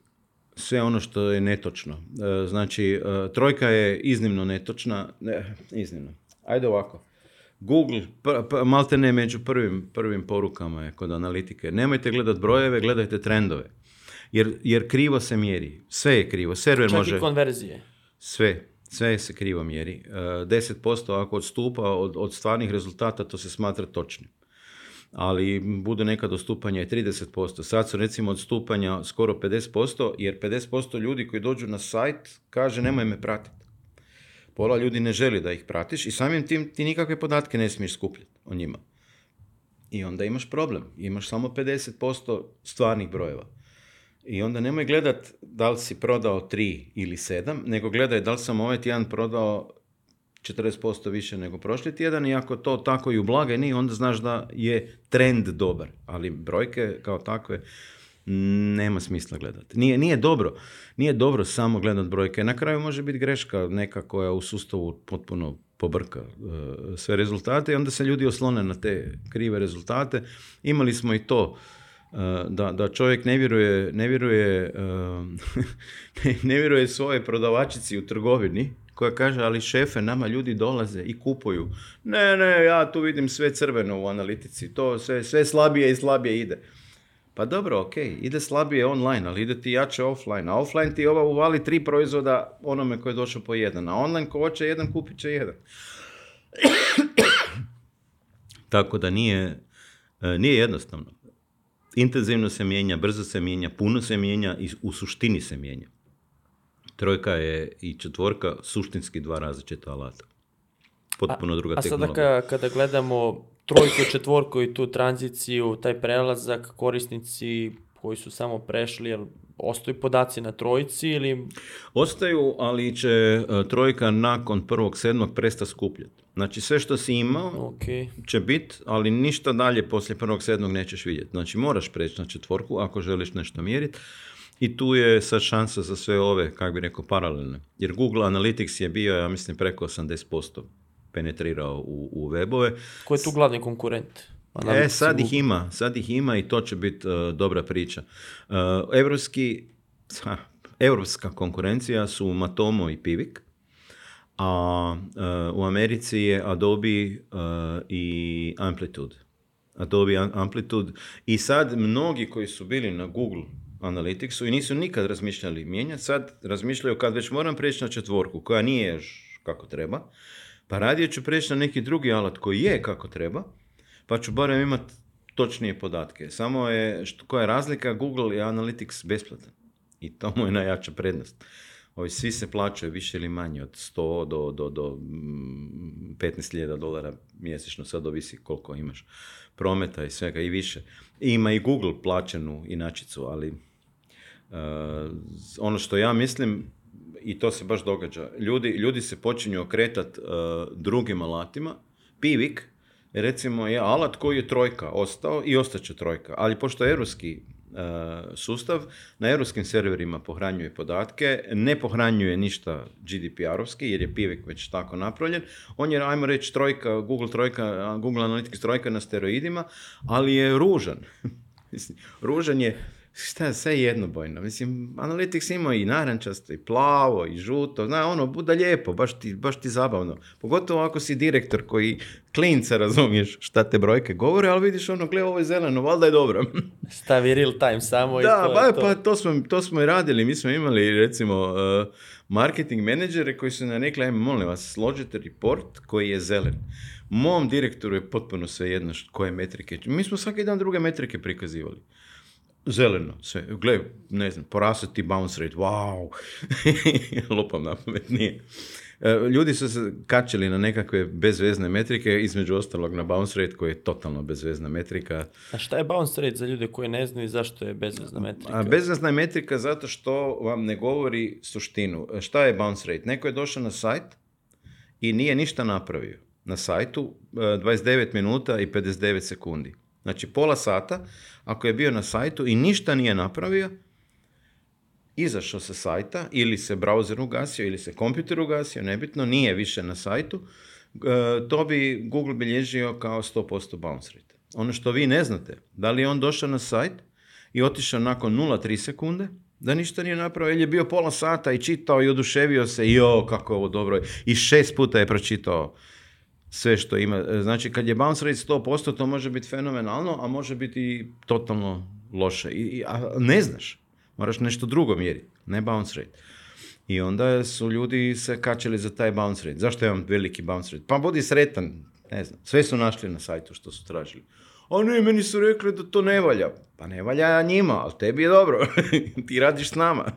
sve ono što je netočno. E, znači, trojka je iznimno netočna, ne, iznimno. Ajde ovako. Google, pr- malte ne među prvim, prvim porukama je kod analitike. Nemojte gledati brojeve, gledajte trendove. Jer, jer krivo se mjeri. Sve je krivo. Server Čak može... i konverzije. Sve. Sve se krivo mjeri. 10% ako odstupa od, od stvarnih rezultata, to se smatra točnim ali bude neka odstupanja i 30%. Sad su recimo odstupanja skoro 50%, jer 50% ljudi koji dođu na sajt kaže nemoj me pratiti. Pola ljudi ne želi da ih pratiš i samim tim ti nikakve podatke ne smiješ skupljati o njima. I onda imaš problem. Imaš samo 50% stvarnih brojeva. I onda nemoj gledat da li si prodao tri ili sedam, nego gledaj da li sam ovaj tjedan prodao 40% više nego prošli tjedan i ako to tako i u blagajni, onda znaš da je trend dobar, ali brojke kao takve nema smisla gledati. Nije, nije dobro, nije dobro samo gledati brojke. Na kraju može biti greška neka koja u sustavu potpuno pobrka e, sve rezultate i onda se ljudi oslone na te krive rezultate. Imali smo i to e, da, da čovjek ne vjeruje, ne vjeruje, e, ne vjeruje svoje prodavačici u trgovini koja kaže, ali šefe, nama ljudi dolaze i kupuju. Ne, ne, ja tu vidim sve crveno u analitici, to sve, sve slabije i slabije ide. Pa dobro, ok, ide slabije online, ali ide ti jače offline. A offline ti ova uvali tri proizvoda onome koji je došao po jedan. A online ko hoće jedan, kupit će jedan. Tako da nije, e, nije jednostavno. Intenzivno se mijenja, brzo se mijenja, puno se mijenja i u suštini se mijenja trojka je i četvorka suštinski dva različita alata. Potpuno druga a tehnologija. A sada kada gledamo trojku, četvorku i tu tranziciju, taj prelazak, korisnici koji su samo prešli, jel ostaju podaci na trojici ili... Ostaju, ali će e, trojka nakon prvog sedmog presta skupljati. Znači sve što si imao okay. će biti, ali ništa dalje poslije prvog sedmog nećeš vidjeti. Znači moraš preći na četvorku ako želiš nešto mjeriti. I tu je sad šansa za sve ove, kako bi rekao, paralelne. Jer Google Analytics je bio, ja mislim, preko 80% penetrirao u, u webove. Ko je tu glavni konkurent? E, sad ih ima, sad ih ima i to će biti e, dobra priča. Uh, evropski, evropska konkurencija su Matomo i Pivik, a e, u Americi je Adobe i Amplitude. Adobe Amplitude i sad mnogi koji su bili na Google Analyticsu i nisu nikad razmišljali mijenjati. Sad razmišljaju kad već moram preći na četvorku koja nije kako treba, pa radije ću preći na neki drugi alat koji je kako treba, pa ću barem imati točnije podatke. Samo je, što, koja je razlika, Google i Analytics besplatan. I to mu je najjača prednost. Ovi svi se plaćaju više ili manje od 100 do, do, do 15.000 mm, dolara mjesečno, sad ovisi koliko imaš prometa i svega i više. I ima i Google plaćenu inačicu, ali Eh, ono što ja mislim, i to se baš događa, ljudi, ljudi se počinju okretat eh, drugim alatima, pivik, recimo je alat koji je trojka ostao i ostaće trojka, ali pošto je europski eh, sustav na europskim serverima pohranjuje podatke, ne pohranjuje ništa GDPR-ovski jer je pivik već tako napravljen. On je, ajmo reći, trojka, Google trojka, Google Analytics trojka na steroidima, ali je ružan. ružan je šta, sve jednobojno. Mislim, Analytics ima i narančasto, i plavo, i žuto, zna, ono, buda lijepo, baš ti, baš ti zabavno. Pogotovo ako si direktor koji klinca razumiješ šta te brojke govore, ali vidiš ono, gle, ovo je zeleno, valjda je dobro. Stavi real time samo da, i to je to. Pa to smo, to smo i radili, mi smo imali recimo eh, marketing menedžere koji su nam rekli, ajme, molim vas, složite report koji je zelen. Mom direktoru je potpuno sve jedno koje metrike. Mi smo svaki dan druge metrike prikazivali zeleno sve. Gle, ne znam, porasati bounce rate, wow, Lupam na pamet, nije. E, ljudi su se kačili na nekakve bezvezne metrike, između ostalog na bounce rate koji je totalno bezvezna metrika. A šta je bounce rate za ljude koji ne znaju i zašto je bezvezna metrika? A bezvezna je metrika zato što vam ne govori suštinu. E, šta je bounce rate? Neko je došao na sajt i nije ništa napravio na sajtu, e, 29 minuta i 59 sekundi. Znači pola sata, ako je bio na sajtu i ništa nije napravio, izašao sa sajta ili se browser ugasio ili se kompjuter ugasio, nebitno, nije više na sajtu, e, to bi Google bilježio kao 100% bounce rate. Ono što vi ne znate, da li je on došao na sajt i otišao nakon 0,3 sekunde, da ništa nije napravio, ili je bio pola sata i čitao i oduševio se, jo, kako je ovo dobro, i šest puta je pročitao sve što ima. E, znači, kad je bounce rate 100%, to može biti fenomenalno, a može biti i totalno loše. I, a ne znaš. Moraš nešto drugo mjeriti, ne bounce rate. I onda su ljudi se kačeli za taj bounce rate. Zašto imam veliki bounce rate? Pa budi sretan, ne znam. Sve su našli na sajtu što su tražili. A ne, meni su rekli da to ne valja. Pa ne valja njima, ali tebi je dobro. Ti radiš s nama.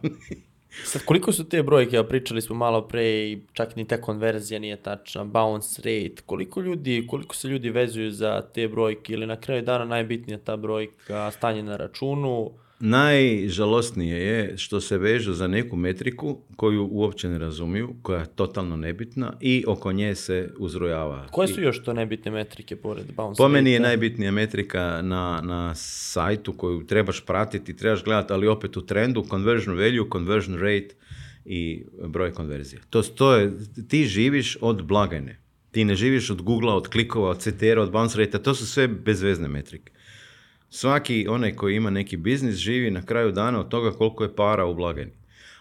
Sad, koliko su te brojke, ja pričali smo malo pre čak ni ta konverzija nije tačna, bounce rate, koliko ljudi, koliko se ljudi vezuju za te brojke ili na kraju dana najbitnija ta brojka, stanje na računu, Najžalostnije je što se vežu za neku metriku koju uopće ne razumiju, koja je totalno nebitna i oko nje se uzrojava. Koje su još to nebitne metrike pored bounce Po meni je najbitnija metrika na, na sajtu koju trebaš pratiti, trebaš gledati, ali opet u trendu, conversion value, conversion rate i broj konverzija. To, je, ti živiš od blagajne. Ti ne živiš od Google, od klikova, od CTR, od bounce rate to su sve bezvezne metrike. Svaki onaj koji ima neki biznis živi na kraju dana od toga koliko je para u blagajni.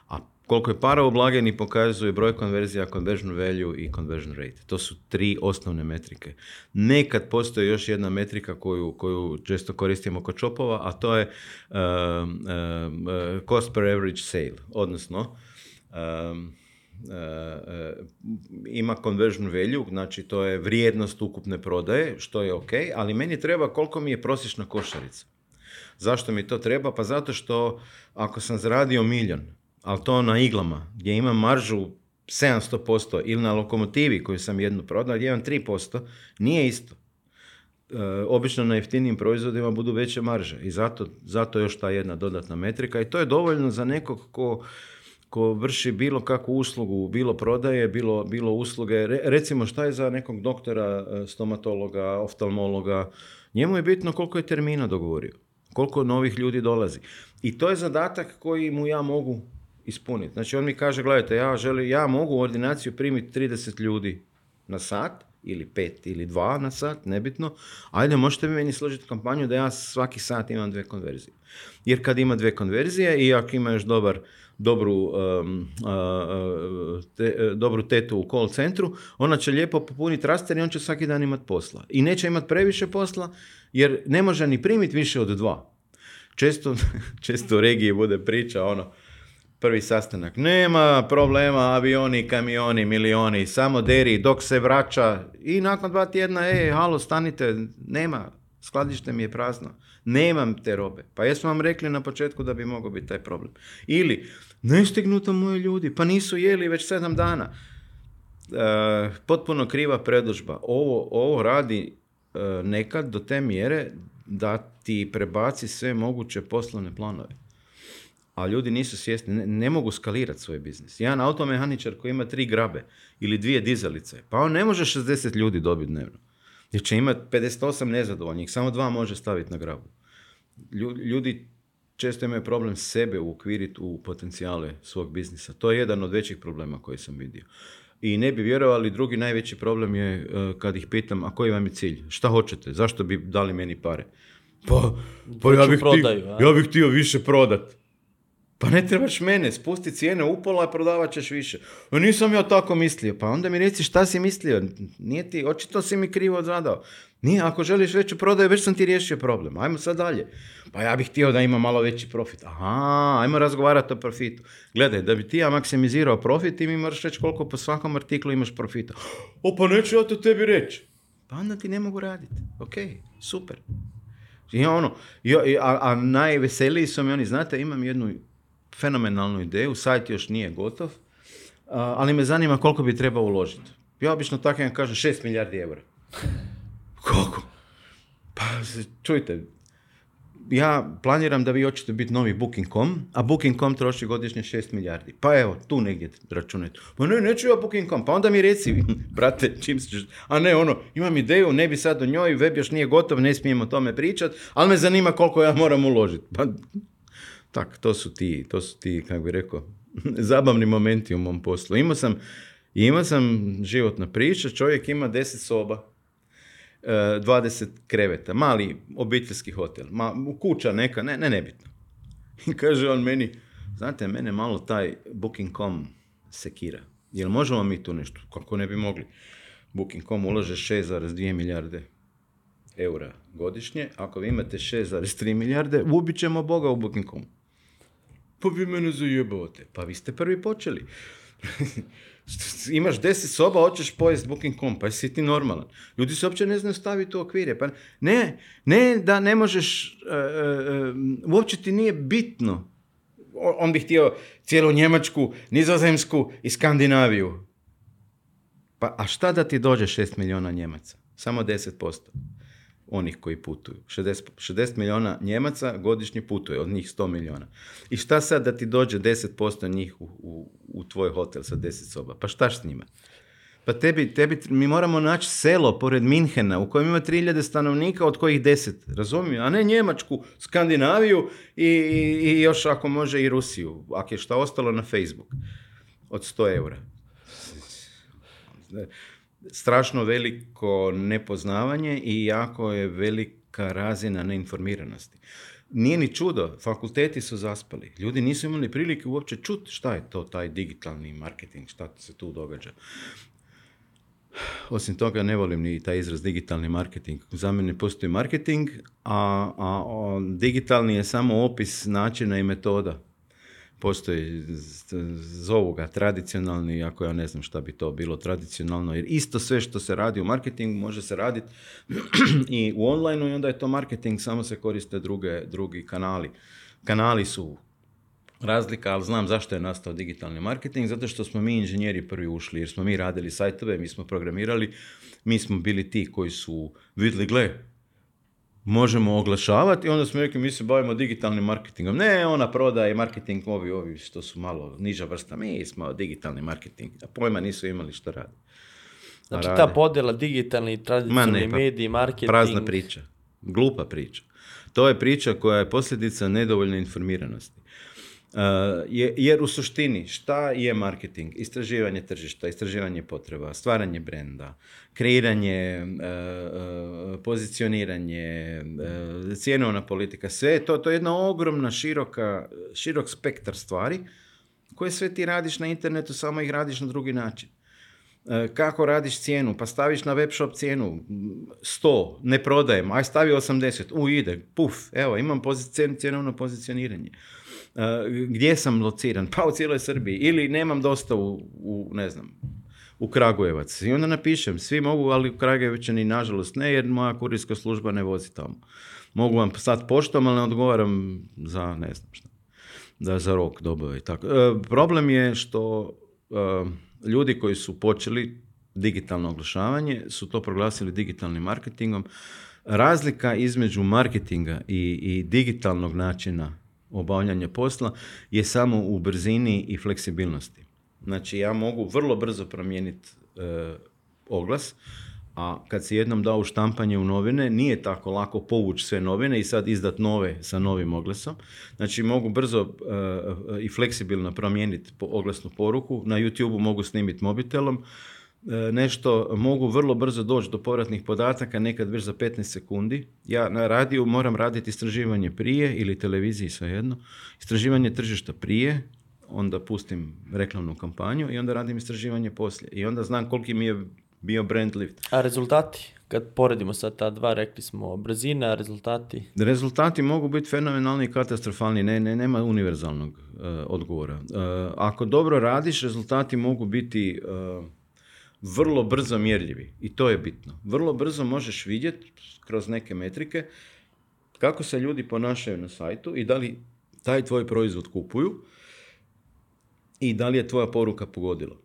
A koliko je para u blagajni pokazuje broj konverzija, conversion value i conversion rate. To su tri osnovne metrike. Nekad postoji još jedna metrika koju, koju često koristimo kod čopova, a to je um, um uh, cost per average sale, odnosno um, E, e, ima conversion value, znači to je vrijednost ukupne prodaje, što je ok, ali meni treba koliko mi je prosječna košarica. Zašto mi to treba? Pa zato što ako sam zaradio milion, ali to na iglama, gdje imam maržu 700% ili na lokomotivi koju sam jednu prodao, gdje imam 3%, nije isto. E, obično na jeftinijim proizvodima budu veće marže i zato, zato još ta jedna dodatna metrika i to je dovoljno za nekog ko ko vrši bilo kakvu uslugu, bilo prodaje, bilo, bilo usluge, recimo šta je za nekog doktora, e, stomatologa, oftalmologa, njemu je bitno koliko je termina dogovorio, koliko novih ljudi dolazi. I to je zadatak koji mu ja mogu ispuniti. Znači on mi kaže, gledajte, ja, ja mogu u ordinaciju primiti 30 ljudi na sat, ili pet ili dva na sat, nebitno, ajde možete mi meni složiti kampanju da ja svaki sat imam dve konverzije. Jer kad ima dve konverzije i ako ima još dobar dobru, e, dobru tetu u call centru, ona će lijepo popuniti raster i on će svaki dan imati posla. I neće imati previše posla jer ne može ni primiti više od dva. Često, često u regiji bude priča ono, prvi sastanak, nema problema, avioni, kamioni, milioni, samo deri dok se vraća i nakon dva tjedna, e, halo, stanite, nema, skladište mi je prazno nemam te robe. Pa jesmo vam rekli na početku da bi mogao biti taj problem. Ili, ne stignuto moji ljudi, pa nisu jeli već sedam dana. E, potpuno kriva predložba. Ovo, ovo radi e, nekad do te mjere da ti prebaci sve moguće poslovne planove. A ljudi nisu svjesni, ne, mogu skalirati svoj biznis. Jedan automehaničar koji ima tri grabe ili dvije dizalice, pa on ne može 60 ljudi dobiti dnevno. Jer će imati 58 nezadovoljnih, samo dva može staviti na grabu ljudi često imaju problem sebe uokviriti u potencijale svog biznisa. To je jedan od većih problema koji sam vidio. I ne bi vjerovali, drugi najveći problem je eh, kad ih pitam, a koji vam je cilj? Šta hoćete? Zašto bi dali meni pare? Pa, pa ja, bih htio, ja više prodati. Pa ne trebaš mene, spusti cijene upola i prodavat ćeš više. E, nisam ja tako mislio. Pa onda mi reci šta si mislio. Nije ti, očito si mi krivo zadao. Nije, ako želiš veću prodaju, već sam ti riješio problem. Ajmo sad dalje. Pa ja bih htio da ima malo veći profit. Aha, ajmo razgovarati o profitu. Gledaj, da bi ti ja maksimizirao profit, ti mi moraš reći koliko po svakom artiklu imaš profita. O, pa neću ja to tebi reći. Pa onda ti ne mogu raditi. Ok, super. I ono, a, a najveseliji su mi oni, znate, imam jednu fenomenalnu ideju, sajt još nije gotov, ali me zanima koliko bi trebao uložiti. Ja obično tako vam kažem 6 milijardi eura. Koliko? Pa, čujte, ja planiram da vi hoćete biti novi Booking.com, a Booking.com troši godišnje 6 milijardi. Pa evo, tu negdje računajte. Pa ne, neću ja Booking.com, pa onda mi reci, brate, čim ćeš... A ne, ono, imam ideju, ne bi sad o njoj, web još nije gotov, ne smijemo o tome pričat, ali me zanima koliko ja moram uložiti. Pa, tak, to su ti, to su ti, kako bi rekao, zabavni momenti u mom poslu. Imao sam, ima sam životna priča, čovjek ima 10 soba, 20 e, kreveta, mali obiteljski hotel, ma, kuća neka, ne, ne, nebitno. I kaže on meni, znate, mene malo taj Booking.com sekira. Jel možemo mi tu nešto? Kako ne bi mogli? Booking.com ulaže 6,2 milijarde eura godišnje. Ako vi imate 6,3 milijarde, ubit ćemo Boga u Booking.com. Pa vi mene zajebavate. Pa vi ste prvi počeli. Imaš deset soba, hoćeš pojest booking.com, pa si ti normalan. Ljudi se uopće ne znaju staviti u okvire. Pa ne, ne da ne možeš, e, e, e, uopće ti nije bitno. On bi htio cijelu Njemačku, Nizozemsku i Skandinaviju. Pa a šta da ti dođe 6 milijuna Njemaca? Samo 10% onih koji putuju. 60, 60 milijuna Njemaca godišnje putuje, od njih 100 miliona. I šta sad da ti dođe 10% njih u, u, u tvoj hotel sa 10 soba? Pa šta s njima? Pa tebi, tebi, mi moramo naći selo pored Minhena u kojem ima 3000 stanovnika od kojih 10, razumiju, A ne Njemačku, Skandinaviju i, i, i još ako može i Rusiju, ako je šta ostalo na Facebook od 100 eura strašno veliko nepoznavanje i jako je velika razina neinformiranosti. Nije ni čudo, fakulteti su zaspali. Ljudi nisu imali prilike uopće čuti šta je to taj digitalni marketing, šta se tu događa. Osim toga, ne volim ni taj izraz digitalni marketing. Za mene postoji marketing, a, a, a digitalni je samo opis načina i metoda postoji, zovu ga tradicionalni, ako ja ne znam šta bi to bilo tradicionalno, jer isto sve što se radi u marketingu može se raditi i u online i onda je to marketing, samo se koriste druge, drugi kanali. Kanali su razlika, ali znam zašto je nastao digitalni marketing, zato što smo mi inženjeri prvi ušli, jer smo mi radili sajtove, mi smo programirali, mi smo bili ti koji su vidli. gle, možemo oglašavati i onda smo rekli mi se bavimo digitalnim marketingom. Ne, ona i marketing ovi, ovi što su malo niža vrsta, mi smo digitalni marketing, a pojma nisu imali što radi. Znači ta podjela digitalni, tradicionalni ne, pa, mediji, marketing... Prazna priča, glupa priča. To je priča koja je posljedica nedovoljne informiranosti. Uh, jer u suštini šta je marketing? Istraživanje tržišta, istraživanje potreba, stvaranje brenda, kreiranje, uh, uh, pozicioniranje, cijenovna politika, sve to, to je jedna ogromna široka, širok spektar stvari koje sve ti radiš na internetu, samo ih radiš na drugi način. Kako radiš cijenu? Pa staviš na web shop cijenu 100, ne prodajem, aj stavi 80, u ide, puf, evo imam pozicion, cjenovno pozicioniranje. Eh, gdje sam lociran? Pa u cijeloj Srbiji. Ili nemam dosta u, ne znam, u Kragujevac. I onda napišem, svi mogu, ali u ni nažalost ne, jer moja kurijska služba ne vozi tamo. Mogu vam sad poštom, ali ne odgovaram za ne znam šta. Da za rok dobio i tako. Eh, problem je što eh, ljudi koji su počeli digitalno oglašavanje su to proglasili digitalnim marketingom. Razlika između marketinga i, i digitalnog načina obavljanje posla je samo u brzini i fleksibilnosti. Znači ja mogu vrlo brzo promijeniti e, oglas, a kad se jednom dao štampanje u novine, nije tako lako povući sve novine i sad izdat nove sa novim oglasom. Znači mogu brzo e, e, i fleksibilno promijeniti oglasnu poruku, na YouTube mogu snimiti mobitelom, E, nešto mogu vrlo brzo doći do povratnih podataka, nekad već za 15 sekundi. Ja na radiju moram raditi istraživanje prije ili televiziji svejedno, istraživanje tržišta prije, onda pustim reklamnu kampanju i onda radim istraživanje poslije. I onda znam koliki mi je bio brand lift. A rezultati? Kad poredimo sad ta dva, rekli smo brzina, rezultati. Rezultati mogu biti fenomenalni i katastrofalni, ne, ne, nema univerzalnog e, odgovora. E, ako dobro radiš, rezultati mogu biti vrlo brzo mjerljivi. I to je bitno. Vrlo brzo možeš vidjeti kroz neke metrike kako se ljudi ponašaju na sajtu i da li taj tvoj proizvod kupuju i da li je tvoja poruka pogodila.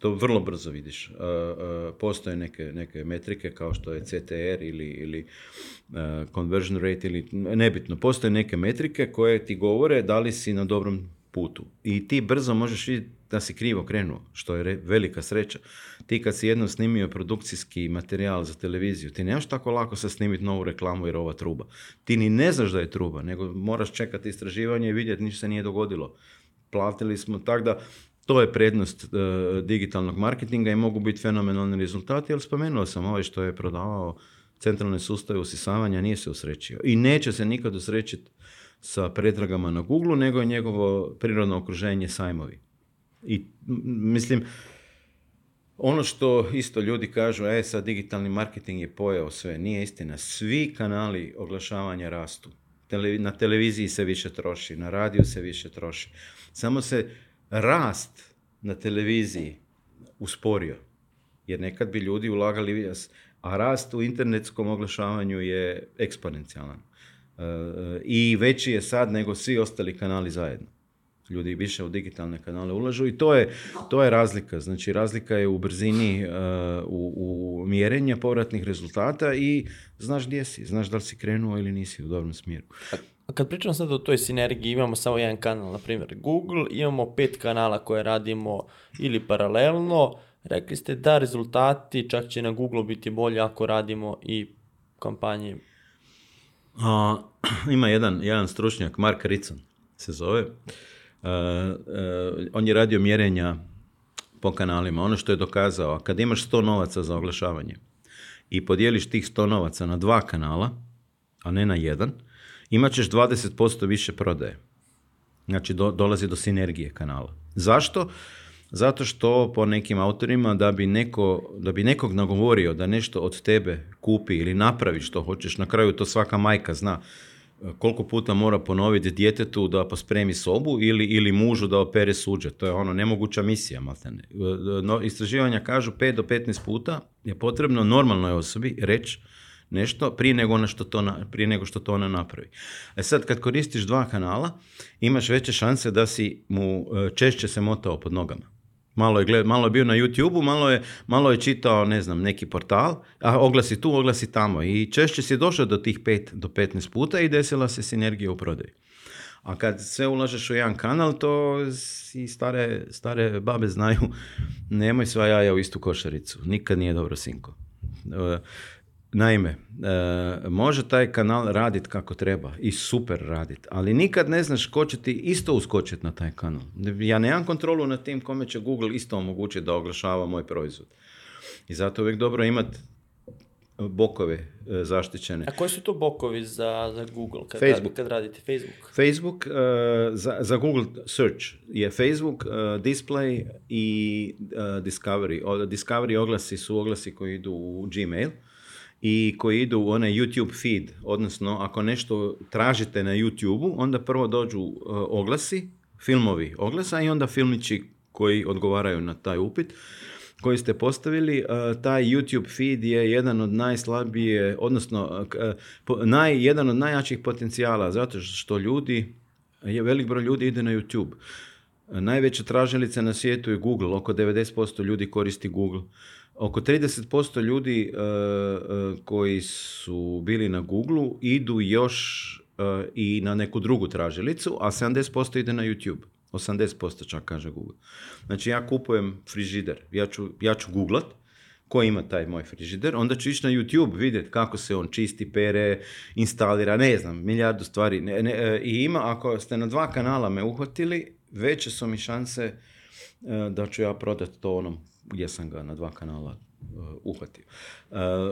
To vrlo brzo vidiš. E, e, postoje neke, neke metrike kao što je CTR ili, ili e, conversion rate ili nebitno. Postoje neke metrike koje ti govore da li si na dobrom putu. I ti brzo možeš vidjeti da si krivo krenuo, što je velika sreća. Ti kad si jedno snimio produkcijski materijal za televiziju, ti nemaš tako lako se snimiti novu reklamu jer ova truba. Ti ni ne znaš da je truba, nego moraš čekati istraživanje i vidjeti ništa se nije dogodilo. Platili smo tak da to je prednost e, digitalnog marketinga i mogu biti fenomenalni rezultati, ali spomenuo sam ovaj što je prodavao centralne sustave usisavanja, nije se usrećio. I neće se nikad usrećiti sa pretragama na Google, nego je njegovo prirodno okruženje sajmovi. I mislim, ono što isto ljudi kažu, e sad digitalni marketing je pojao sve, nije istina. Svi kanali oglašavanja rastu. na televiziji se više troši, na radiju se više troši. Samo se rast na televiziji usporio. Jer nekad bi ljudi ulagali, a rast u internetskom oglašavanju je eksponencijalan. E, e, I veći je sad nego svi ostali kanali zajedno ljudi više u digitalne kanale ulažu i to je, to je razlika. Znači razlika je u brzini e, u, u mjerenja povratnih rezultata i znaš gdje si, znaš da li si krenuo ili nisi u dobrom smjeru. A kad pričamo sad o toj sinergiji, imamo samo jedan kanal, na primjer Google, imamo pet kanala koje radimo ili paralelno, rekli ste da rezultati čak će na Google biti bolji ako radimo i kampanje. ima jedan, jedan stručnjak, Mark Ritson se zove, Eh, eh, on je radio mjerenja po kanalima. Ono što je dokazao, kad imaš 100 novaca za oglašavanje i podijeliš tih 100 novaca na dva kanala, a ne na jedan, imat ćeš 20% više prodaje. Znači, dolazi do sinergije kanala. Zašto? Zato što po nekim autorima da bi, neko, da bi nekog nagovorio da nešto od tebe kupi ili napravi što hoćeš, na kraju to svaka majka zna koliko puta mora ponoviti djetetu da pospremi sobu ili, ili mužu da opere suđe. To je ono nemoguća misija, maltene. E, no, istraživanja kažu 5 do 15 puta je potrebno normalnoj osobi reći nešto prije nego, što to na, prije nego što to ona napravi. E sad, kad koristiš dva kanala, imaš veće šanse da si mu e, češće se motao pod nogama. Malo je, gled, malo je bio na youtube malo je, malo je čitao, ne znam, neki portal, a oglasi tu, oglasi tamo. I češće si došao do tih 5 do 15 puta i desila se sinergija u prodaju. A kad sve ulažeš u jedan kanal, to i stare, stare babe znaju, nemoj sva jaja u istu košaricu. Nikad nije dobro sinko. Naime, e, može taj kanal raditi kako treba i super raditi, ali nikad ne znaš ko će ti isto uskočiti na taj kanal. Ja nemam kontrolu nad tim kome će Google isto omogućiti da oglašava moj proizvod. I zato uvijek dobro imati bokove e, zaštićene. A koji su to bokovi za, za Google kad, Facebook. kad radite? Facebook? Facebook, e, za, za Google search je Facebook, display i discovery. O, discovery oglasi su oglasi koji idu u Gmail i koji idu u onaj YouTube feed, odnosno ako nešto tražite na YouTubeu, onda prvo dođu e, oglasi, filmovi oglasa i onda filmići koji odgovaraju na taj upit koji ste postavili, e, taj YouTube feed je jedan od najslabije, odnosno e, naj, jedan od najjačih potencijala, zato što ljudi, velik broj ljudi ide na YouTube. Najveća tražilica na svijetu je Google, oko 90% ljudi koristi Google. Oko 30% ljudi e, e, koji su bili na Google idu još e, i na neku drugu tražilicu, a 70% ide na YouTube. 80% čak kaže Google. Znači ja kupujem frižider, ja ću, ja ću googlat ko ima taj moj frižider, onda ću ići na YouTube vidjeti kako se on čisti, pere, instalira, ne znam, milijardu stvari. Ne, I ima, ako ste na dva kanala me uhvatili, veće su mi šanse da ću ja prodati to onom gdje sam ga na dva kanala e, uhvatio. E,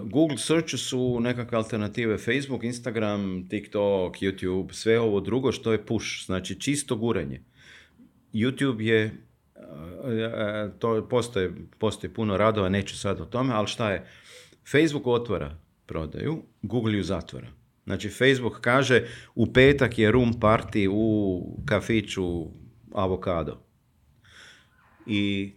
Google search su nekakve alternative Facebook, Instagram, TikTok, YouTube, sve ovo drugo što je push, znači čisto guranje. YouTube je e, to postoje, postoji puno radova, neću sad o tome, ali šta je? Facebook otvara prodaju, Google ju zatvara. Znači, Facebook kaže u petak je room party u kafiću avokado. I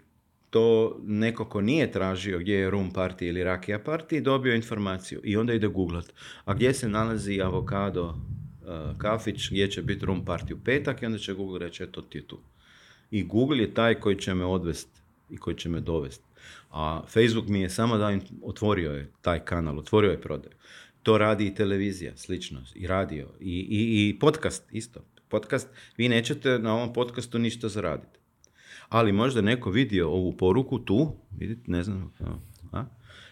to neko ko nije tražio gdje je rum party ili rakija party dobio informaciju i onda ide googlat. A gdje se nalazi avokado e, kafić, gdje će biti rum party u petak i onda će Google reći eto ti tu. I Google je taj koji će me odvesti i koji će me dovesti. A Facebook mi je samo da otvorio je taj kanal, otvorio je prodaju. To radi i televizija, slično, i radio, i, i podcast isto. Podcast, vi nećete na ovom podcastu ništa zaraditi ali možda neko vidio ovu poruku tu, vidite, ne znam, a?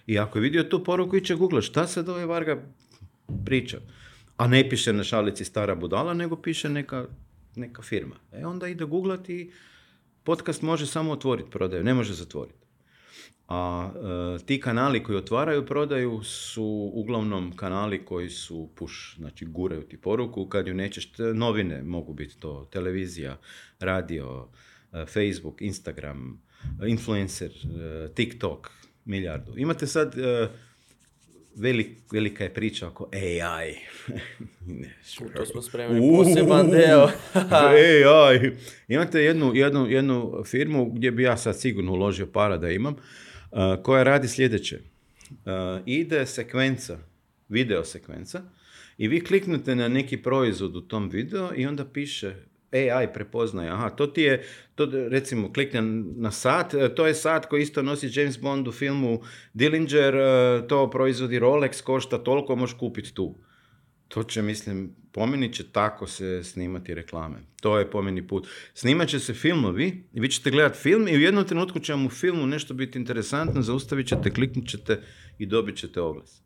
i ako je vidio tu poruku, će googla, šta se doje ovaj Varga priča? A ne piše na šalici stara budala, nego piše neka, neka firma. E onda ide googlati i podcast može samo otvoriti prodaju, ne može zatvoriti. A e, ti kanali koji otvaraju prodaju su uglavnom kanali koji su puš, znači guraju ti poruku kad ju nećeš, novine mogu biti to, televizija, radio, E, Facebook, Instagram, e, influencer, e, TikTok, milijardu. Imate sad velika je priča oko AI. To smo poseban deo. AI. Imate jednu, jednu, jednu firmu gdje bi ja sad sigurno uložio para da imam, koja radi sljedeće. ide sekvenca, video sekvenca, i vi kliknete na neki proizvod u tom video i onda piše AI prepoznaje, aha, to ti je, to, recimo kliknem na sat, e, to je sat koji isto nosi James Bond u filmu Dillinger, e, to proizvodi Rolex, košta toliko, možeš kupiti tu. To će, mislim, pomeni, će tako se snimati reklame. To je pomeni put. Snimat će se filmovi i vi ćete gledati film i u jednom trenutku će vam u filmu nešto biti interesantno, zaustavit ćete, kliknut ćete i dobit ćete oglas.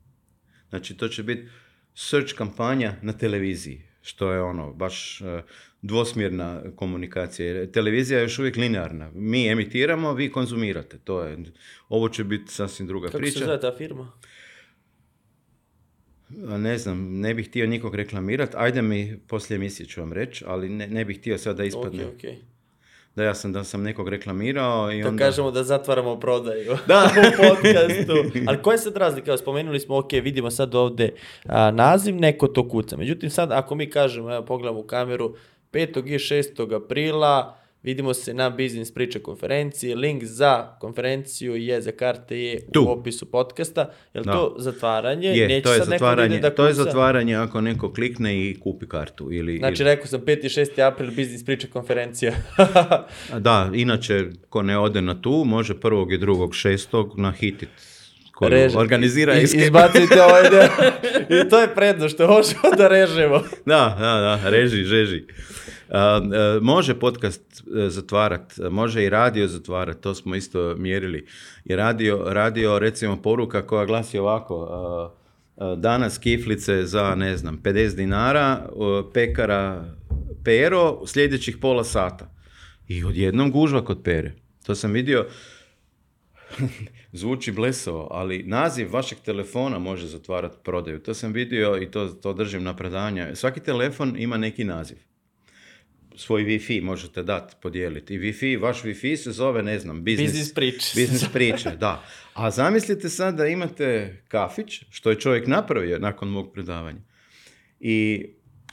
Znači, to će biti search kampanja na televiziji, što je ono, baš e, dvosmjerna komunikacija. Televizija je još uvijek linearna. Mi emitiramo, vi konzumirate. To je, ovo će biti sasvim druga priča. Kako se zove ta firma? Ne znam, ne bih htio nikog reklamirati. Ajde mi, poslije emisije ću vam reći, ali ne, ne bih htio sada da ispadne. Okay, Da ja sam, da sam nekog reklamirao i to kažemo da zatvaramo prodaju u podcastu. Ali koja je sad razlika? Spomenuli smo, ok, vidimo sad ovdje naziv, neko to kuca. Međutim, sad ako mi kažemo, evo u kameru, 5. i 6. aprila vidimo se na Biznis Priča konferenciji. Link za konferenciju je za karte je tu. u opisu podcasta. Je li to zatvaranje? Je, to je zatvaranje. Da to je zatvaranje ako neko klikne i kupi kartu. Ili, znači rekao sam 5. i 6. april Biznis Priča konferencija. da, inače ko ne ode na tu može 1. i 2. 6. na hitit koju organizira i, Izbacite ovaj I to je predno što možemo da režemo. da, da, da, reži, reži. može podcast e, zatvarat, može i radio zatvarat, to smo isto mjerili. I radio, radio recimo poruka koja glasi ovako, danas kiflice za ne znam 50 dinara, pekara pero, sljedećih pola sata. I odjednom gužva kod pere. To sam vidio zvuči blesavo, ali naziv vašeg telefona može zatvarati prodaju. To sam vidio i to, to držim na predanja. Svaki telefon ima neki naziv. Svoj Wi-Fi možete dati, podijeliti. I Wi-Fi, vaš Wi-Fi se zove, ne znam, biznis, biznis priče. Biznis priče, da. A zamislite sad da imate kafić, što je čovjek napravio nakon mog predavanja. I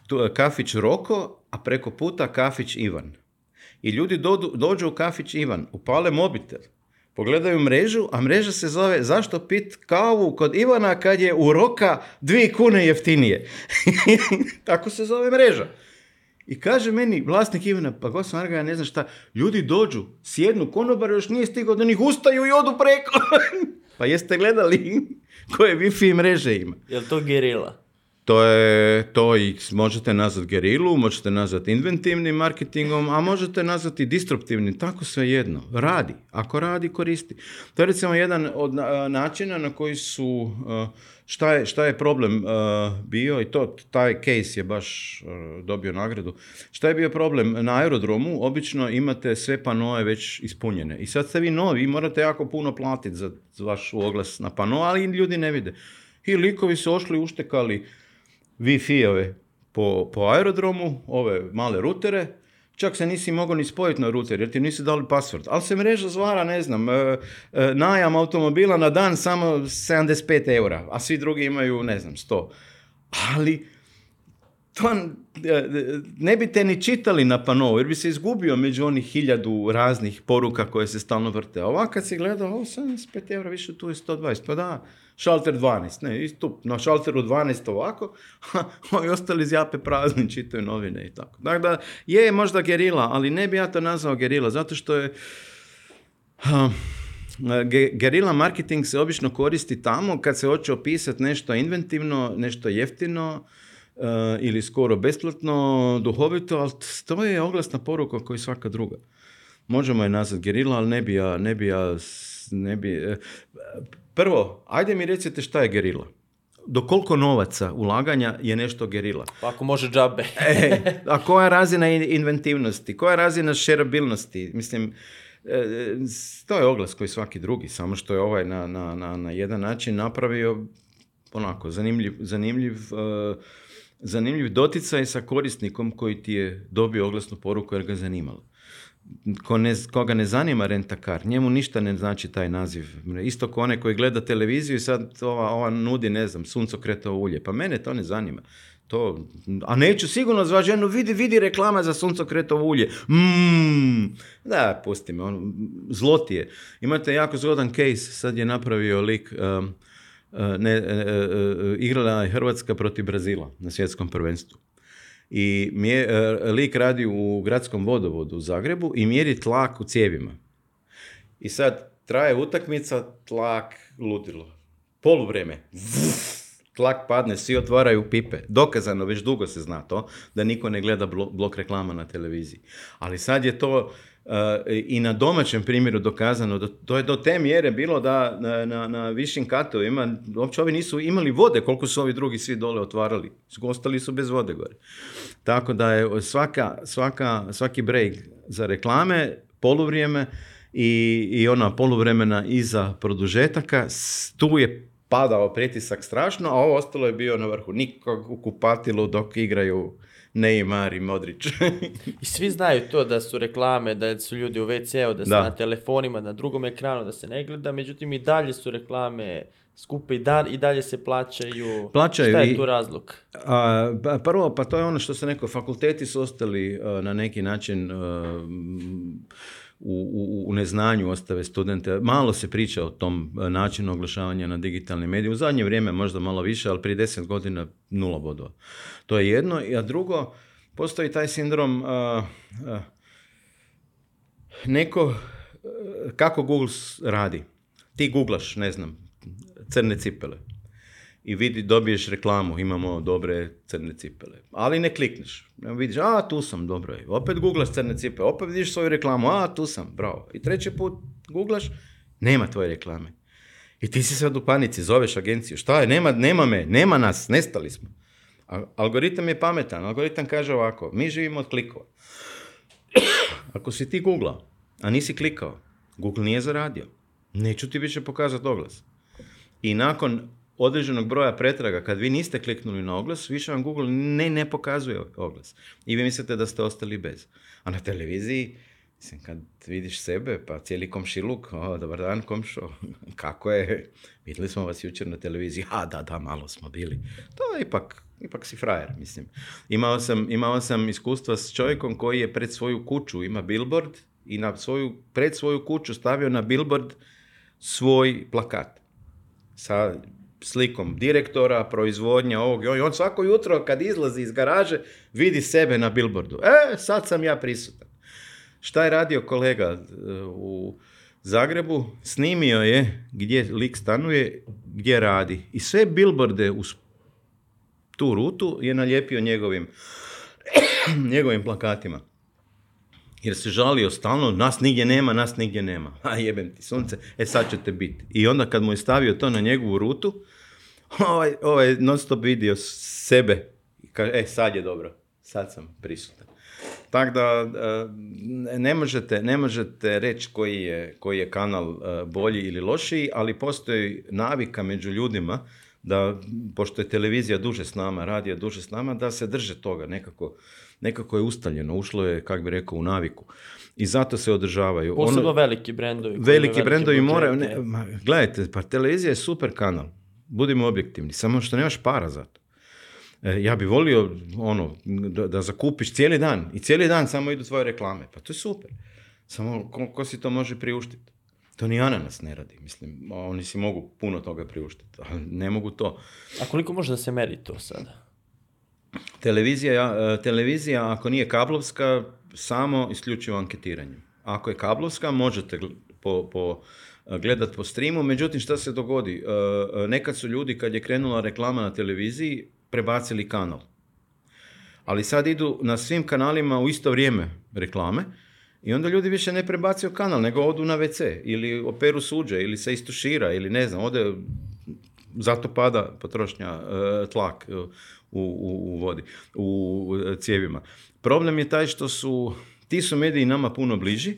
tu, kafić Roko, a preko puta kafić Ivan. I ljudi dođu u kafić Ivan, upale mobitel Pogledaju mrežu, a mreža se zove zašto pit kavu kod Ivana kad je u roka dvije kune jeftinije. Tako se zove mreža. I kaže meni vlasnik Ivana, pa gospod Marga, ja ne znam šta, ljudi dođu, sjednu, konobar još nije stigao da njih, ustaju i odu preko. pa jeste gledali koje wifi mreže ima? Jel to gerila? To je to i možete nazvati gerilu, možete nazvati inventivnim marketingom, a možete nazvati disruptivnim, tako sve jedno. Radi, ako radi, koristi. To je recimo jedan od načina na koji su, šta je, šta je problem bio i to, taj case je baš dobio nagradu. Šta je bio problem? Na aerodromu obično imate sve panoje već ispunjene i sad ste vi novi, morate jako puno platiti za vaš oglas na pano, ali ljudi ne vide. I likovi su ošli, uštekali wi fi po, po aerodromu, ove male rutere, čak se nisi mogao ni spojiti na ruter jer ti nisu dali password. Ali se mreža zvara, ne znam, e, e, najam automobila na dan samo 75 eura, a svi drugi imaju, ne znam, 100. Ali to e, ne bi te ni čitali na panovu jer bi se izgubio među onih hiljadu raznih poruka koje se stalno vrte. A ovako kad si gledao, o, 75 eura više, tu je 120, pa da, šalter 12, ne, istup, na šalteru 12 ovako, a ovi ostali zjape prazni, čitaju novine i tako. Dakle, je možda gerila, ali ne bi ja to nazvao gerila, zato što je... gerila marketing se obično koristi tamo kad se hoće opisati nešto inventivno, nešto jeftino, e, ili skoro besplatno, duhovito, ali to je oglasna poruka koji svaka druga. Možemo je nazvati gerila, ali ne bi ja, ne bi ja, ne e, Prvo, ajde mi recite šta je gerila. Do koliko novaca ulaganja je nešto gerila? Pa ako može džabe. E, a koja razina inventivnosti? Koja razina šerabilnosti? Mislim, e, to je oglas koji svaki drugi, samo što je ovaj na, na, na, na jedan način napravio onako zanimljiv, zanimljiv e, zanimljiv doticaj sa korisnikom koji ti je dobio oglasnu poruku jer ga zanimalo ko ne, koga ne zanima rentakar, njemu ništa ne znači taj naziv. Isto kao onaj koji gleda televiziju i sad ova, ova nudi, ne znam, suncokretovo ulje. Pa mene to ne zanima. To, a neću sigurno zva ženu, vidi, vidi reklama za suncokretovo ulje. Mm. da, pusti me, on, zloti je. Imate jako zgodan case, sad je napravio lik, um, uh, e, e, e, igrala je Hrvatska protiv Brazila na svjetskom prvenstvu. I e, lik radi u gradskom vodovodu u Zagrebu i mjeri tlak u cijevima. I sad traje utakmica, tlak ludilo. vreme. Tlak padne, svi otvaraju pipe. Dokazano, već dugo se zna to, da niko ne gleda blok reklama na televiziji. Ali sad je to E, i na domaćem primjeru dokazano, da to je do te mjere bilo da na, na, na višim katovima uopće ovi nisu imali vode koliko su ovi drugi svi dole otvarali. Ostali su bez vode gore. Tako da je svaka, svaka, svaki break za reklame, poluvrijeme i, i ona poluvremena iza produžetaka, tu je padao pritisak strašno, a ovo ostalo je bio na vrhu. Nikog u kupatilu dok igraju Neymar i Modrić. I svi znaju to da su reklame, da su ljudi u WC-u, da su na telefonima, na drugom ekranu, da se ne gleda, međutim i dalje su reklame skupe i, i dalje se plaćaju. Plaćaju. Šta je tu razlog? A, pa prvo, pa to je ono što se neko, fakulteti su ostali e, na neki način... E, u, u neznanju ostave studente. Malo se priča o tom e, načinu oglašavanja na digitalnim medijima. U zadnje vrijeme možda malo više, ali prije deset godina nula bodova. To je jedno. A drugo, postoji taj sindrom neko, e, kako Google radi. Ti googlaš, ne znam, crne cipele i vidi, dobiješ reklamu, imamo dobre crne cipele. Ali ne klikneš. Vidiš, a tu sam, dobro je. Opet guglaš crne cipele, opet vidiš svoju reklamu, a tu sam, bravo. I treći put guglaš, nema tvoje reklame. I ti si sad u panici, zoveš agenciju, šta je, nema, nema me, nema nas, nestali smo. Algoritam je pametan, algoritam kaže ovako, mi živimo od klikova. Ako si ti googlao, a nisi klikao, Google nije zaradio. Neću ti više pokazati oglas. I nakon određenog broja pretraga, kad vi niste kliknuli na oglas, više vam Google ne, ne pokazuje oglas. I vi mislite da ste ostali bez. A na televiziji, mislim, kad vidiš sebe, pa cijeli komšiluk, o, dobar dan komšo, kako je, Videli smo vas jučer na televiziji, a da, da, malo smo bili. To je ipak, ipak si frajer, mislim. Imao sam, imao sam iskustva s čovjekom koji je pred svoju kuću, ima billboard, i na svoju, pred svoju kuću stavio na billboard svoj plakat. Sa slikom direktora, proizvodnja ovog i on svako jutro kad izlazi iz garaže vidi sebe na billboardu. E, sad sam ja prisutan. Šta je radio kolega e, u Zagrebu? Snimio je gdje lik stanuje, gdje radi. I sve billboarde uz tu rutu je nalijepio njegovim, njegovim plakatima. Jer se žalio stalno, nas nigdje nema, nas nigdje nema. A jebem ti sunce, e sad ćete biti. I onda kad mu je stavio to na njegovu rutu, ovaj, ovaj non stop vidio sebe e, sad je dobro, sad sam prisutan. Tako da e, ne možete, ne možete reći koji je, koji je kanal e, bolji ili lošiji, ali postoji navika među ljudima da, pošto je televizija duže s nama, radija duže s nama, da se drže toga nekako. Nekako je ustaljeno, ušlo je, kako bi rekao, u naviku. I zato se održavaju. Ono- Posebno veliki brendovi. Veliki, brendovi moraju... ma, gledajte, pa televizija je super kanal budimo objektivni, samo što nemaš para za to. E, ja bi volio ono, da, zakupiš cijeli dan i cijeli dan samo idu tvoje reklame. Pa to je super. Samo ko, si to može priuštiti? To ni nas ne radi, mislim. Oni si mogu puno toga priuštiti, ali ne mogu to. A koliko može da se meri to sada? Televizija, e, televizija ako nije kablovska, samo isključivo anketiranje. Ako je kablovska, možete po, po E, gledat po streamu. Međutim, šta se dogodi? E, e, nekad su ljudi, kad je krenula reklama na televiziji, prebacili kanal. Ali sad idu na svim kanalima u isto vrijeme reklame i onda ljudi više ne prebacaju kanal, nego odu na WC ili operu suđe ili se istušira ili ne znam, ode zato pada potrošnja tlak u, u, u vodi, u cijevima. Problem je taj što su ti su mediji nama puno bliži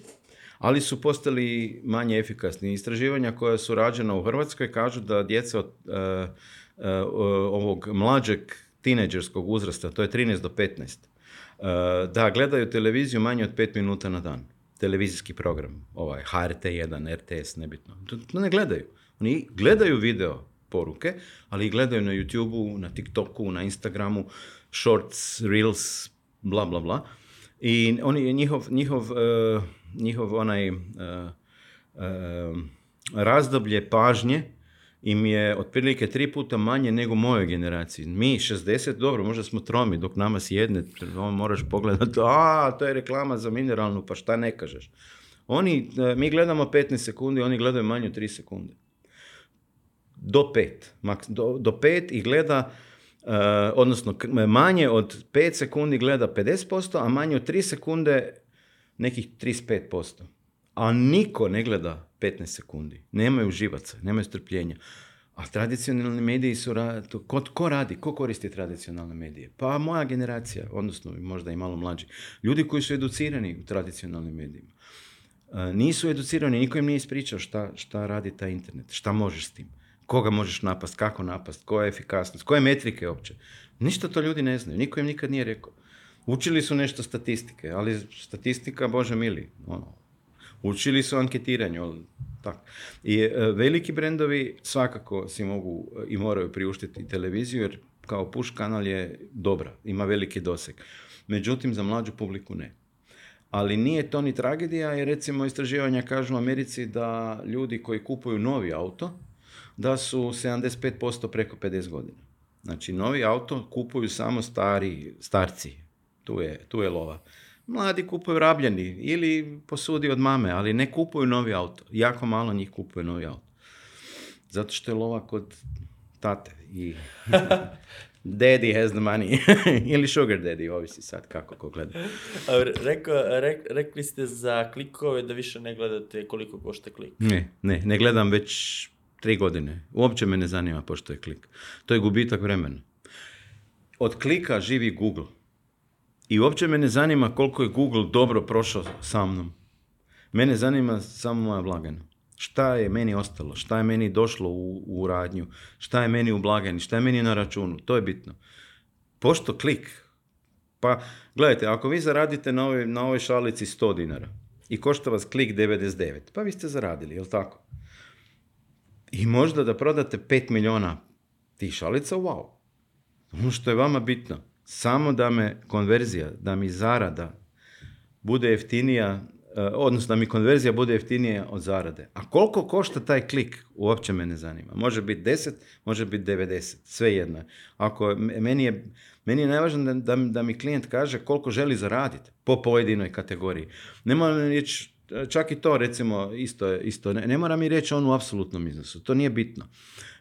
ali su postali manje efikasni. Istraživanja koja su rađena u Hrvatskoj kažu da djeca od e, e, ovog mlađeg tineđerskog uzrasta, to je 13 do 15, e, da gledaju televiziju manje od 5 minuta na dan. Televizijski program, ovaj HRT1, RTS, nebitno. To ne gledaju. Oni gledaju video poruke, ali gledaju na YouTube-u, na TikToku, na Instagramu, Shorts, Reels, bla, bla, bla. I oni, njihov njihov onaj e, e, razdoblje pažnje im je otprilike tri puta manje nego mojoj generaciji. Mi 60, dobro, možda smo tromi, dok nama sjedne, ono moraš pogledati, a, to je reklama za mineralnu, pa šta ne kažeš. Oni, e, mi gledamo 15 sekundi, oni gledaju manje od 3 sekunde. Do 5. Do, do 5 i gleda, odnosno manje od 5 sekundi gleda 50%, a manje od 3 sekunde nekih 35%. A niko ne gleda 15 sekundi. Nemaju živaca, nemaju strpljenja. A tradicionalni mediji su, ko, ko radi, ko koristi tradicionalne medije? Pa moja generacija, odnosno možda i malo mlađi. Ljudi koji su educirani u tradicionalnim medijima. E, nisu educirani, niko im nije ispričao šta, šta radi taj internet, šta možeš s tim. Koga možeš napast, kako napast, koja je efikasnost, koje metrike uopće. Ništa to ljudi ne znaju, niko im nikad nije rekao. Učili su nešto statistike, ali statistika, bože mili, ono, učili su anketiranju, tak. I e, veliki brendovi svakako si mogu e, i moraju priuštiti televiziju, jer kao puš kanal je dobra, ima veliki doseg. Međutim, za mlađu publiku ne. Ali nije to ni tragedija, jer recimo istraživanja kažu u Americi da ljudi koji kupuju novi auto, da su 75% preko 50 godina. Znači, novi auto kupuju samo stari, starci, tu je, tu je lova. Mladi kupuju rabljeni ili posudi od mame, ali ne kupuju novi auto. Jako malo njih kupuje novi auto. Zato što je lova kod tate i daddy has the money ili sugar daddy, ovisi sad kako ko gleda. rekli ste za klikove da više ne gledate koliko košta klik. Ne, ne, ne gledam već tri godine. Uopće me ne zanima pošto je klik. To je gubitak vremena. Od klika živi Google. I uopće me ne zanima koliko je Google dobro prošao sa mnom. Mene zanima samo moja blagajna. Šta je meni ostalo? Šta je meni došlo u, u radnju? Šta je meni u blagajni? Šta je meni na računu? To je bitno. Pošto klik. Pa, gledajte, ako vi zaradite na ovoj, na ovoj šalici 100 dinara i košta vas klik 99, pa vi ste zaradili, jel tako? I možda da prodate 5 miliona tih šalica, wow. Ono što je vama bitno samo da me konverzija, da mi zarada bude jeftinija, e, odnosno da mi konverzija bude jeftinija od zarade. A koliko košta taj klik, uopće me ne zanima. Može biti 10, može biti 90, sve jedno. Ako, meni, je, meni da, mi klijent kaže koliko želi zaraditi po pojedinoj kategoriji. Ne moram ono reći čak i to recimo isto, isto. Ne, ne mora mi reći on u apsolutnom iznosu, to nije bitno.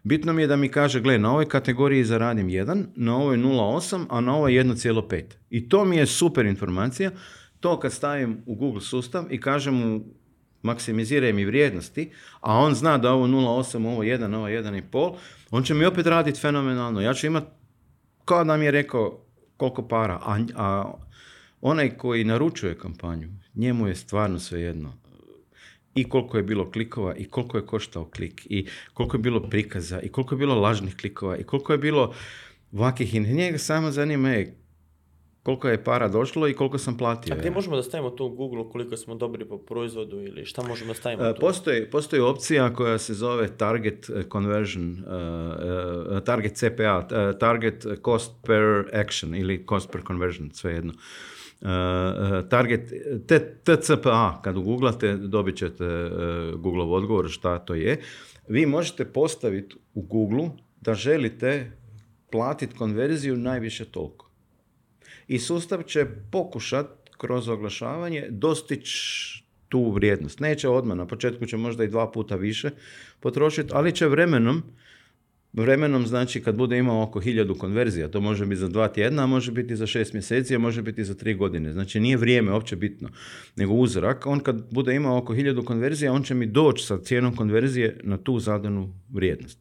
Bitno mi je da mi kaže, gle, na ovoj kategoriji zaradim 1, na ovoj 0,8, a na ovoj 1,5. I to mi je super informacija. To kad stavim u Google sustav i kažem mu maksimiziraj mi vrijednosti, a on zna da ovo 0,8, ovo 1, ovo 1,5, on će mi opet raditi fenomenalno. Ja ću imati, kao da mi je rekao koliko para, a onaj koji naručuje kampanju njemu je stvarno svejedno i koliko je bilo klikova i koliko je koštao klik i koliko je bilo prikaza i koliko je bilo lažnih klikova i koliko je bilo vakih i njega samo zanima je koliko je para došlo i koliko sam platio. A gdje možemo da stavimo tu u Google koliko smo dobri po proizvodu ili šta možemo da stavimo e, Postoji, opcija koja se zove Target e, Conversion, e, Target CPA, Target Cost Per Action ili Cost Per Conversion, svejedno. jedno Eh, eh, target TCPA, kad uguglate dobit ćete eh, Google odgovor šta to je. Vi možete postaviti u Google da želite platiti konverziju najviše toliko. I sustav će pokušat kroz oglašavanje dostići tu vrijednost. Neće odmah, na početku će možda i dva puta više potrošiti, ali će vremenom vremenom, znači kad bude imao oko hiljadu konverzija, to može biti za dva tjedna, može biti za šest mjeseci, a može biti za tri godine. Znači nije vrijeme uopće bitno, nego uzorak. On kad bude imao oko hiljadu konverzija, on će mi doći sa cijenom konverzije na tu zadanu vrijednost.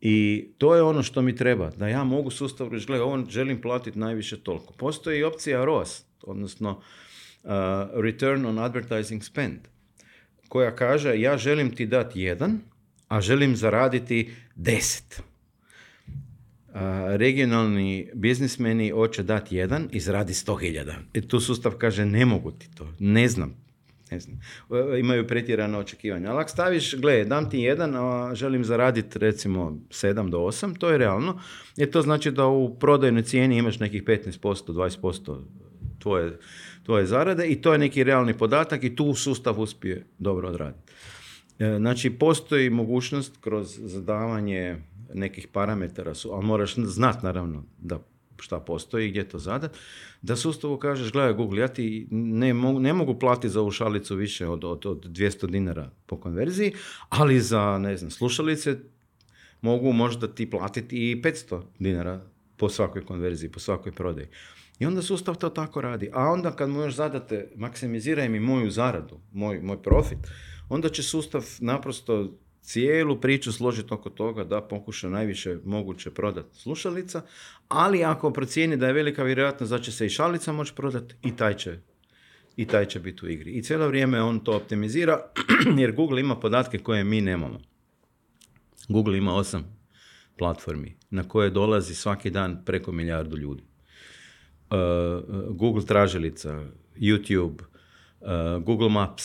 I to je ono što mi treba, da ja mogu sustav reći, on želim platiti najviše toliko. Postoji i opcija ROAS, odnosno Return on Advertising Spend, koja kaže, ja želim ti dati jedan, a želim zaraditi deset. A, regionalni biznismeni hoće dati jedan izradi zaradi sto hiljada. I e, tu sustav kaže ne mogu ti to, ne znam. Ne znam. E, imaju pretjerano očekivanje. Ali ako staviš, gle, dam ti jedan, a želim zaraditi recimo 7 do 8, to je realno. Jer to znači da u prodajnoj cijeni imaš nekih 15%, 20% tvoje, tvoje zarade i to je neki realni podatak i tu sustav uspije dobro odraditi. E, znači, postoji mogućnost kroz zadavanje nekih parametara, su, ali moraš znat naravno da šta postoji, gdje to zadat, da sustavu kažeš, gledaj Google, ja ti ne mogu, ne mogu platiti za ovu šalicu više od, od, od 200 dinara po konverziji, ali za, ne znam, slušalice mogu možda ti platiti i 500 dinara po svakoj konverziji, po svakoj prodaji. I onda sustav to tako radi. A onda kad mu još zadate, maksimiziraj mi moju zaradu, moj, moj profit, onda će sustav naprosto cijelu priču složiti oko toga da pokuša najviše moguće prodati slušalica, ali ako procijeni da je velika vjerojatnost da će se i šalica moći prodati i taj će i taj će biti u igri. I cijelo vrijeme on to optimizira jer Google ima podatke koje mi nemamo. Google ima osam platformi na koje dolazi svaki dan preko milijardu ljudi. Uh, Google tražilica, YouTube, uh, Google Maps,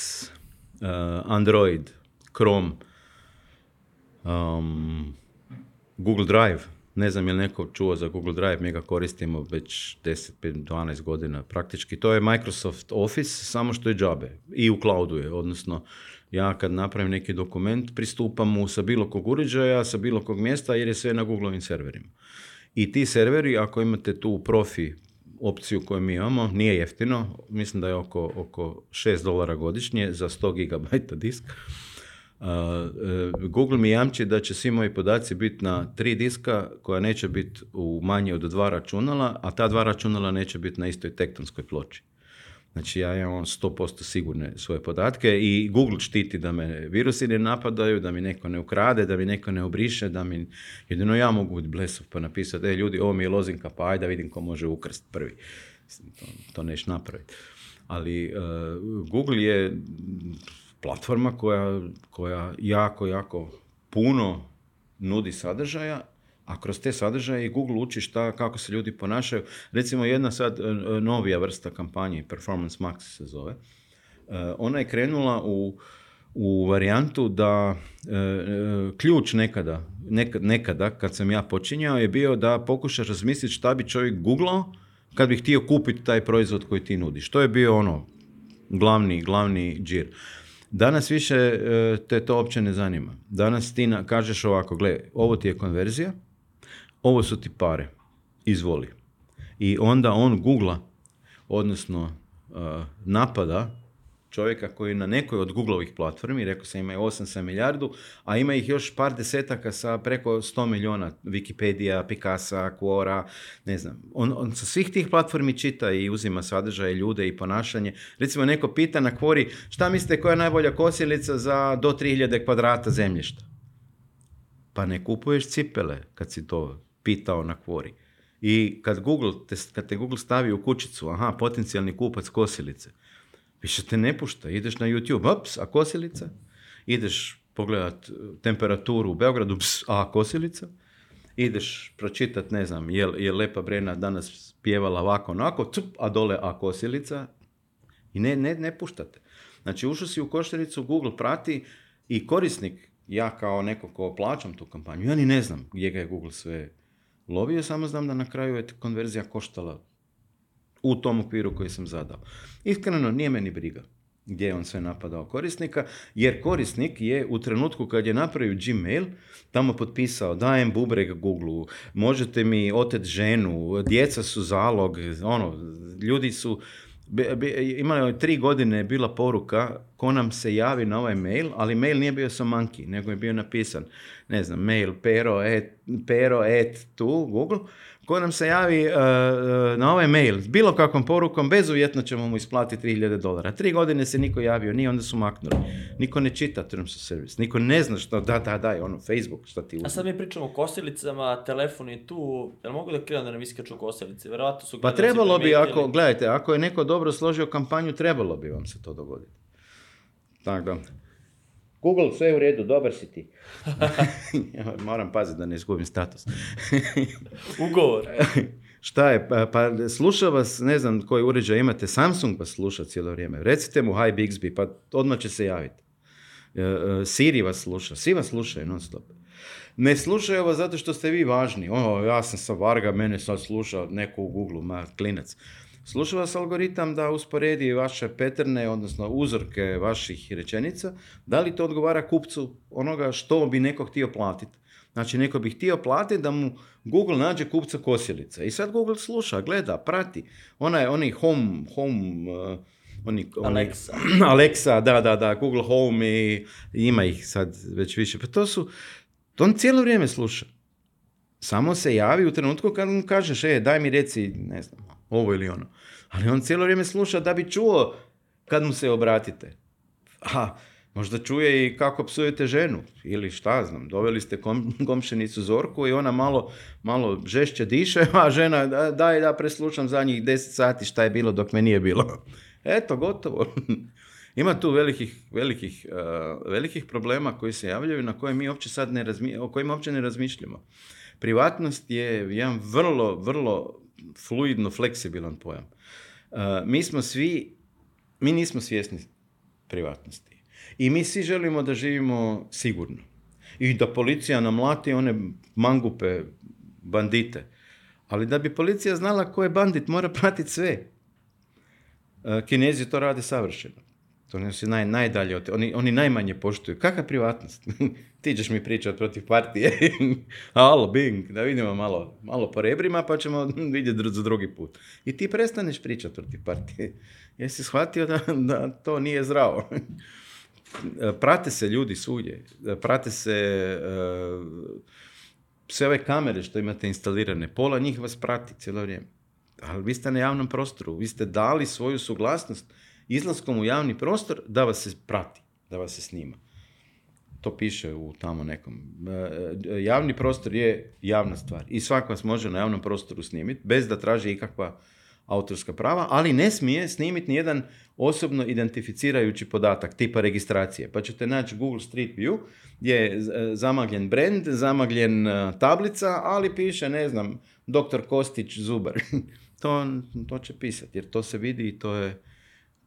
Uh, Android, Chrome, um, Google Drive. Ne znam je li neko čuo za Google Drive, mi ga koristimo već 10, 12 godina praktički. To je Microsoft Office, samo što je džabe i u cloudu je, odnosno ja kad napravim neki dokument pristupam mu sa bilo kog uređaja, sa bilo kog mjesta jer je sve na Googleovim serverima. I ti serveri, ako imate tu profi opciju koju mi imamo, nije jeftino, mislim da je oko, oko 6 dolara godišnje za 100 GB disk. Google mi jamči da će svi moji podaci biti na tri diska koja neće biti u manje od dva računala, a ta dva računala neće biti na istoj tektonskoj ploči. Znači ja imam 100% ono sigurne svoje podatke i Google štiti da me virusi ne napadaju, da mi neko ne ukrade, da mi neko ne obriše, da mi... Jedino ja mogu biti blesov pa napisati, e ljudi, ovo mi je lozinka, pa ajde da vidim ko može ukrst prvi. To, to neš napraviti. Ali e, Google je platforma koja, koja jako, jako puno nudi sadržaja a kroz te sadržaje i Google uči šta, kako se ljudi ponašaju. Recimo jedna sad e, e, novija vrsta kampanje, Performance Max se zove, e, ona je krenula u, u varijantu da ključ nekada, nekada, kad sam ja počinjao je bio da pokušaš razmisliti šta bi čovjek googlao kad bi htio kupiti taj proizvod koji ti nudiš. To je bio ono glavni, glavni džir. Danas više te to uopće ne zanima. Danas ti kažeš ovako, gle, ovo ti je konverzija, ovo su ti pare, izvoli. I onda on googla, odnosno uh, napada čovjeka koji na nekoj od Google-ovih platformi, rekao sam ima 8 sa milijardu, a ima ih još par desetaka sa preko 100 milijuna, Wikipedia, Picasa, Quora, ne znam. On, on sa svih tih platformi čita i uzima sadržaje, ljude i ponašanje. Recimo neko pita na Quori šta mislite koja je najbolja kosilica za do 3000 kvadrata zemljišta? Pa ne kupuješ cipele kad si to pitao na kvori. I kad, Google te, kad Google stavi u kućicu, aha, potencijalni kupac kosilice, više te ne pušta, ideš na YouTube, ups a kosilica, ideš pogledat e, temperaturu u Beogradu, ps, a kosilica, ideš pročitat, ne znam, je, je Lepa Brena danas pjevala ovako, onako, cup, a dole a kosilica, i ne, ne, ne puštate. Znači, ušao si u košaricu, Google prati i korisnik, ja kao neko ko plaćam tu kampanju, ja ni ne znam gdje ga je Google sve lovio, samo znam da na kraju je konverzija koštala u tom okviru koji sam zadao. Iskreno, nije meni briga gdje je on sve napadao korisnika, jer korisnik je u trenutku kad je napravio Gmail, tamo potpisao dajem bubreg Google, možete mi otet ženu, djeca su zalog, ono, ljudi su imala je tri godine bila poruka ko nam se javi na ovaj mail, ali mail nije bio manki. nego je bio napisan, ne znam, mail pero e, pero et tu, Google, ko nam se javi e, e, na ovaj mail s bilo kakvom porukom, bezuvjetno ćemo mu isplatiti 3000 dolara. Tri godine se niko javio, nije, onda su maknuli. Niko ne čita Terms of Service, niko ne zna što, da, da, da, ono, Facebook, što ti uzme. A sad mi pričamo o kosilicama, telefon je tu, jel mogu da krenem da nam iskaču kosilice? Vjerojatno su Pa trebalo bi, ako, gledajte, ako je neko dobro složio kampanju, trebalo bi vam se to dogoditi. Tako da. Google, sve je u redu, dobar si ti. Moram paziti da ne izgubim status. Ugovor. Šta je, pa, pa sluša vas, ne znam koji uređaj imate, Samsung vas sluša cijelo vrijeme. Recite mu hi Bixby, pa odmah će se javiti. E, e, Siri vas sluša, svi vas slušaju non stop. Ne slušaju vas zato što ste vi važni. O, ja sam sa Varga, mene sad sluša neko u Google, ma klinac. Sluša vas algoritam da usporedi vaše petrne, odnosno uzorke vaših rečenica, da li to odgovara kupcu onoga što bi neko htio platiti. Znači, neko bi htio platiti da mu Google nađe kupca kosilica. I sad Google sluša, gleda, prati. je onaj home, home eh, oni, Alexa. da, da, da, Google Home i ima ih sad već više. Pa to su, to on cijelo vrijeme sluša. Samo se javi u trenutku kad mu kažeš, e, daj mi reci, ne znam, ovo ili ono. Ali on cijelo vrijeme sluša da bi čuo kad mu se obratite. A, možda čuje i kako psujete ženu ili šta znam. Doveli ste kom, komšenicu Zorku i ona malo, malo žešće diše, a žena daj da, da preslušam zadnjih 10 sati šta je bilo dok me nije bilo. Eto, gotovo. Ima tu velikih, velikih, eh, velikih problema koji se javljaju na koje mi uopće sad ne o kojima uopće ne razmišljamo. Privatnost je jedan vrlo, vrlo fluidno fleksibilan pojam. Uh, mi smo svi, mi nismo svjesni privatnosti. I mi svi želimo da živimo sigurno. I da policija namlati one mangupe, bandite. Ali da bi policija znala ko je bandit, mora pratiti sve. Uh, Kinezi to rade savršeno. To ne naj, najdalje, od, oni, oni najmanje poštuju. Kakva privatnost? Ti ćeš mi pričati protiv partije. Alo, bing, da vidimo malo, malo po rebrima pa ćemo vidjeti za drugi put. I ti prestaneš pričati protiv partije. Jesi shvatio da, da to nije zdravo. prate se ljudi svugdje. Prate se... Uh, sve ove kamere što imate instalirane, pola njih vas prati cijelo vrijeme. Ali vi ste na javnom prostoru, vi ste dali svoju suglasnost izlaskom u javni prostor da vas se prati, da vas se snima. To piše u tamo nekom. E, e, javni prostor je javna stvar i svak vas može na javnom prostoru snimiti bez da traži ikakva autorska prava, ali ne smije snimiti nijedan osobno identificirajući podatak tipa registracije. Pa ćete naći Google Street View gdje je e, zamagljen brand, zamagljen tablica, ali piše, ne znam, doktor Kostić Zubar. to, to će pisati jer to se vidi i to je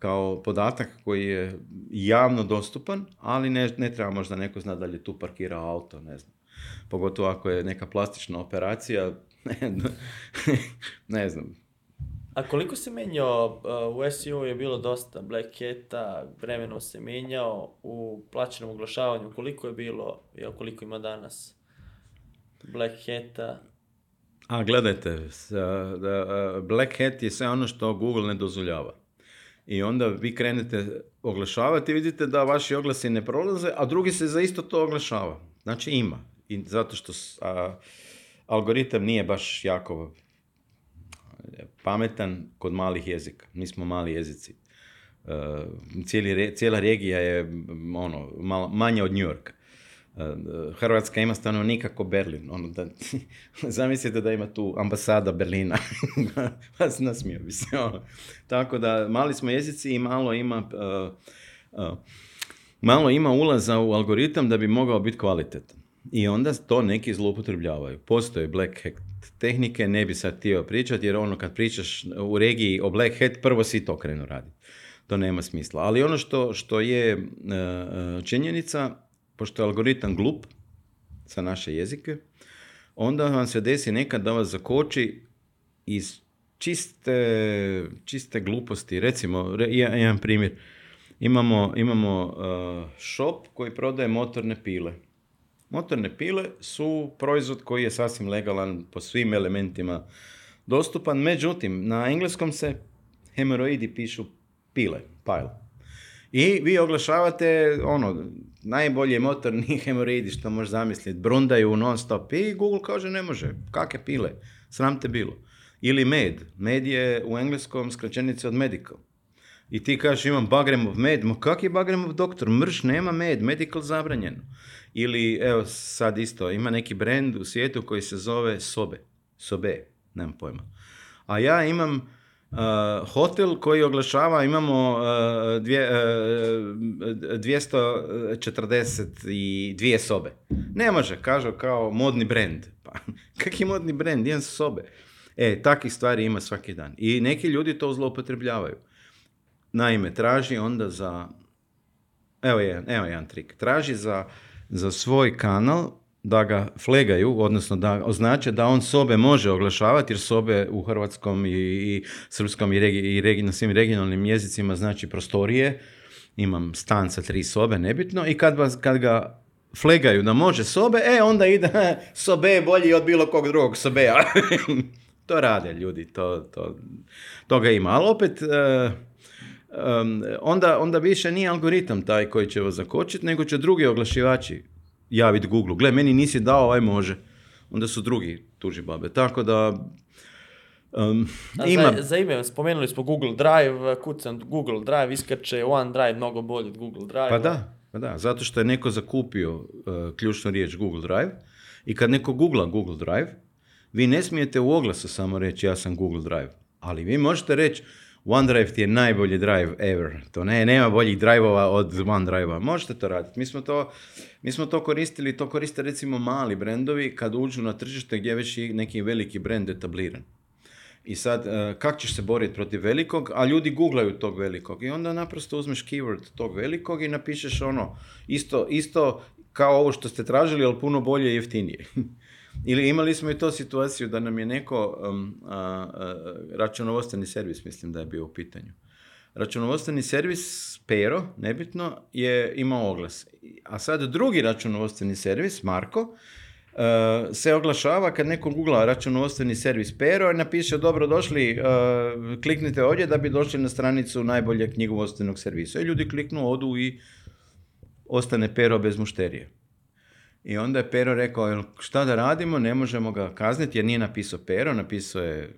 kao podatak koji je javno dostupan, ali ne, ne treba možda neko zna da li je tu parkirao auto, ne znam. Pogotovo ako je neka plastična operacija, ne, ne znam. A koliko se menjao, uh, u SEO je bilo dosta Black Hat-a, vremeno se menjao, u plaćenom oglašavanju koliko je bilo, i koliko ima danas Black A gledajte, uh, uh, Black Hat je sve ono što Google ne dozvoljava. I onda vi krenete oglašavati i vidite da vaši oglasi ne prolaze, a drugi se za isto to oglašava. Znači ima. I zato što a, algoritam nije baš jako e, pametan kod malih jezika. Mi smo mali jezici. E, cijeli, cijela regija je ono, manja od Yorka. Hrvatska ima stanovnika nikako Berlin. Ono da, zamislite da ima tu ambasada Berlina. Vas pa nasmio bi se. Ono. Tako da mali smo jezici i malo ima... E, e, malo ima ulaza u algoritam da bi mogao biti kvalitetan. I onda to neki zloupotrebljavaju. Postoje black hat tehnike, ne bi sad htio pričati, jer ono kad pričaš u regiji o black hat, prvo si to krenu raditi. To nema smisla. Ali ono što, što je e, činjenica, pošto je algoritam glup sa naše jezike, onda vam se desi nekad da vas zakoči iz čiste, čiste gluposti. Recimo, jedan primjer. Imamo, imamo e, shop koji prodaje motorne pile. Motorne pile su proizvod koji je sasvim legalan po svim elementima dostupan. Međutim, na engleskom se hemoroidi pišu pile, pile. I vi oglašavate ono, najbolji motorni hemoridi što može zamisliti, brundaju non stop i Google kaže ne može, kakve pile, sram te bilo. Ili med, med je u engleskom skraćenici od medical. I ti kažeš imam Bagremov med, ma kak je Bagremov doktor, mrš nema med, medical zabranjeno. Ili evo sad isto, ima neki brend u svijetu koji se zove Sobe, Sobe, nemam pojma. A ja imam Eh, hotel koji oglašava, imamo eh, dvije, 242 eh, sobe. Ne može, kažu kao modni brend. Pa, kak modni brend? Jedan sobe. E, takih stvari ima svaki dan. I neki ljudi to zloupotrebljavaju. Naime, traži onda za... Evo je, evo jedan trik. Traži za, za svoj kanal da ga flegaju, odnosno da označe da on sobe može oglašavati, jer sobe u hrvatskom i, i srpskom i, i na svim regionalnim jezicima znači prostorije, imam stan sa tri sobe, nebitno, i kad, vas, kad ga flegaju da može sobe, e, onda ide, sobe bolji od bilo kog drugog sobe. to rade ljudi, to, to, toga ima. Ali opet, e, e, onda, onda više nije algoritam taj koji će vas zakočiti, nego će drugi oglašivači javiti Google, gle, meni nisi dao, aj može. Onda su drugi tuži babe. Tako da, Um, ima... za, ime, spomenuli smo Google Drive, kucam Google Drive, iskače OneDrive, mnogo bolje od Google Drive. Pa da, pa da, zato što je neko zakupio uh, ključnu riječ Google Drive i kad neko googla Google Drive, vi ne smijete u oglasu samo reći ja sam Google Drive, ali vi možete reći OneDrive ti je najbolji drive ever. To ne, nema boljih driveova od onedrive Možete to raditi. Mi smo to, mi smo to koristili, to koriste recimo mali brendovi kad uđu na tržište gdje je već neki veliki brend etabliran. I sad, e, kak ćeš se boriti protiv velikog, a ljudi googlaju tog velikog i onda naprosto uzmeš keyword tog velikog i napišeš ono, isto, isto kao ovo što ste tražili, ali puno bolje i jeftinije. Ili imali smo i to situaciju da nam je neko, um, računovodstveni servis mislim da je bio u pitanju. Računovodstveni servis, Pero, nebitno, je imao oglas. A sad drugi računovodstveni servis, Marko, Uh, se oglašava kad neko googla računovodstveni servis Pero i napiše dobro došli, uh, kliknite ovdje da bi došli na stranicu najboljeg knjigovodstvenog servisa. I ljudi kliknu, odu i ostane Pero bez mušterije. I onda je Pero rekao, šta da radimo, ne možemo ga kazniti jer nije napisao Pero, napisao je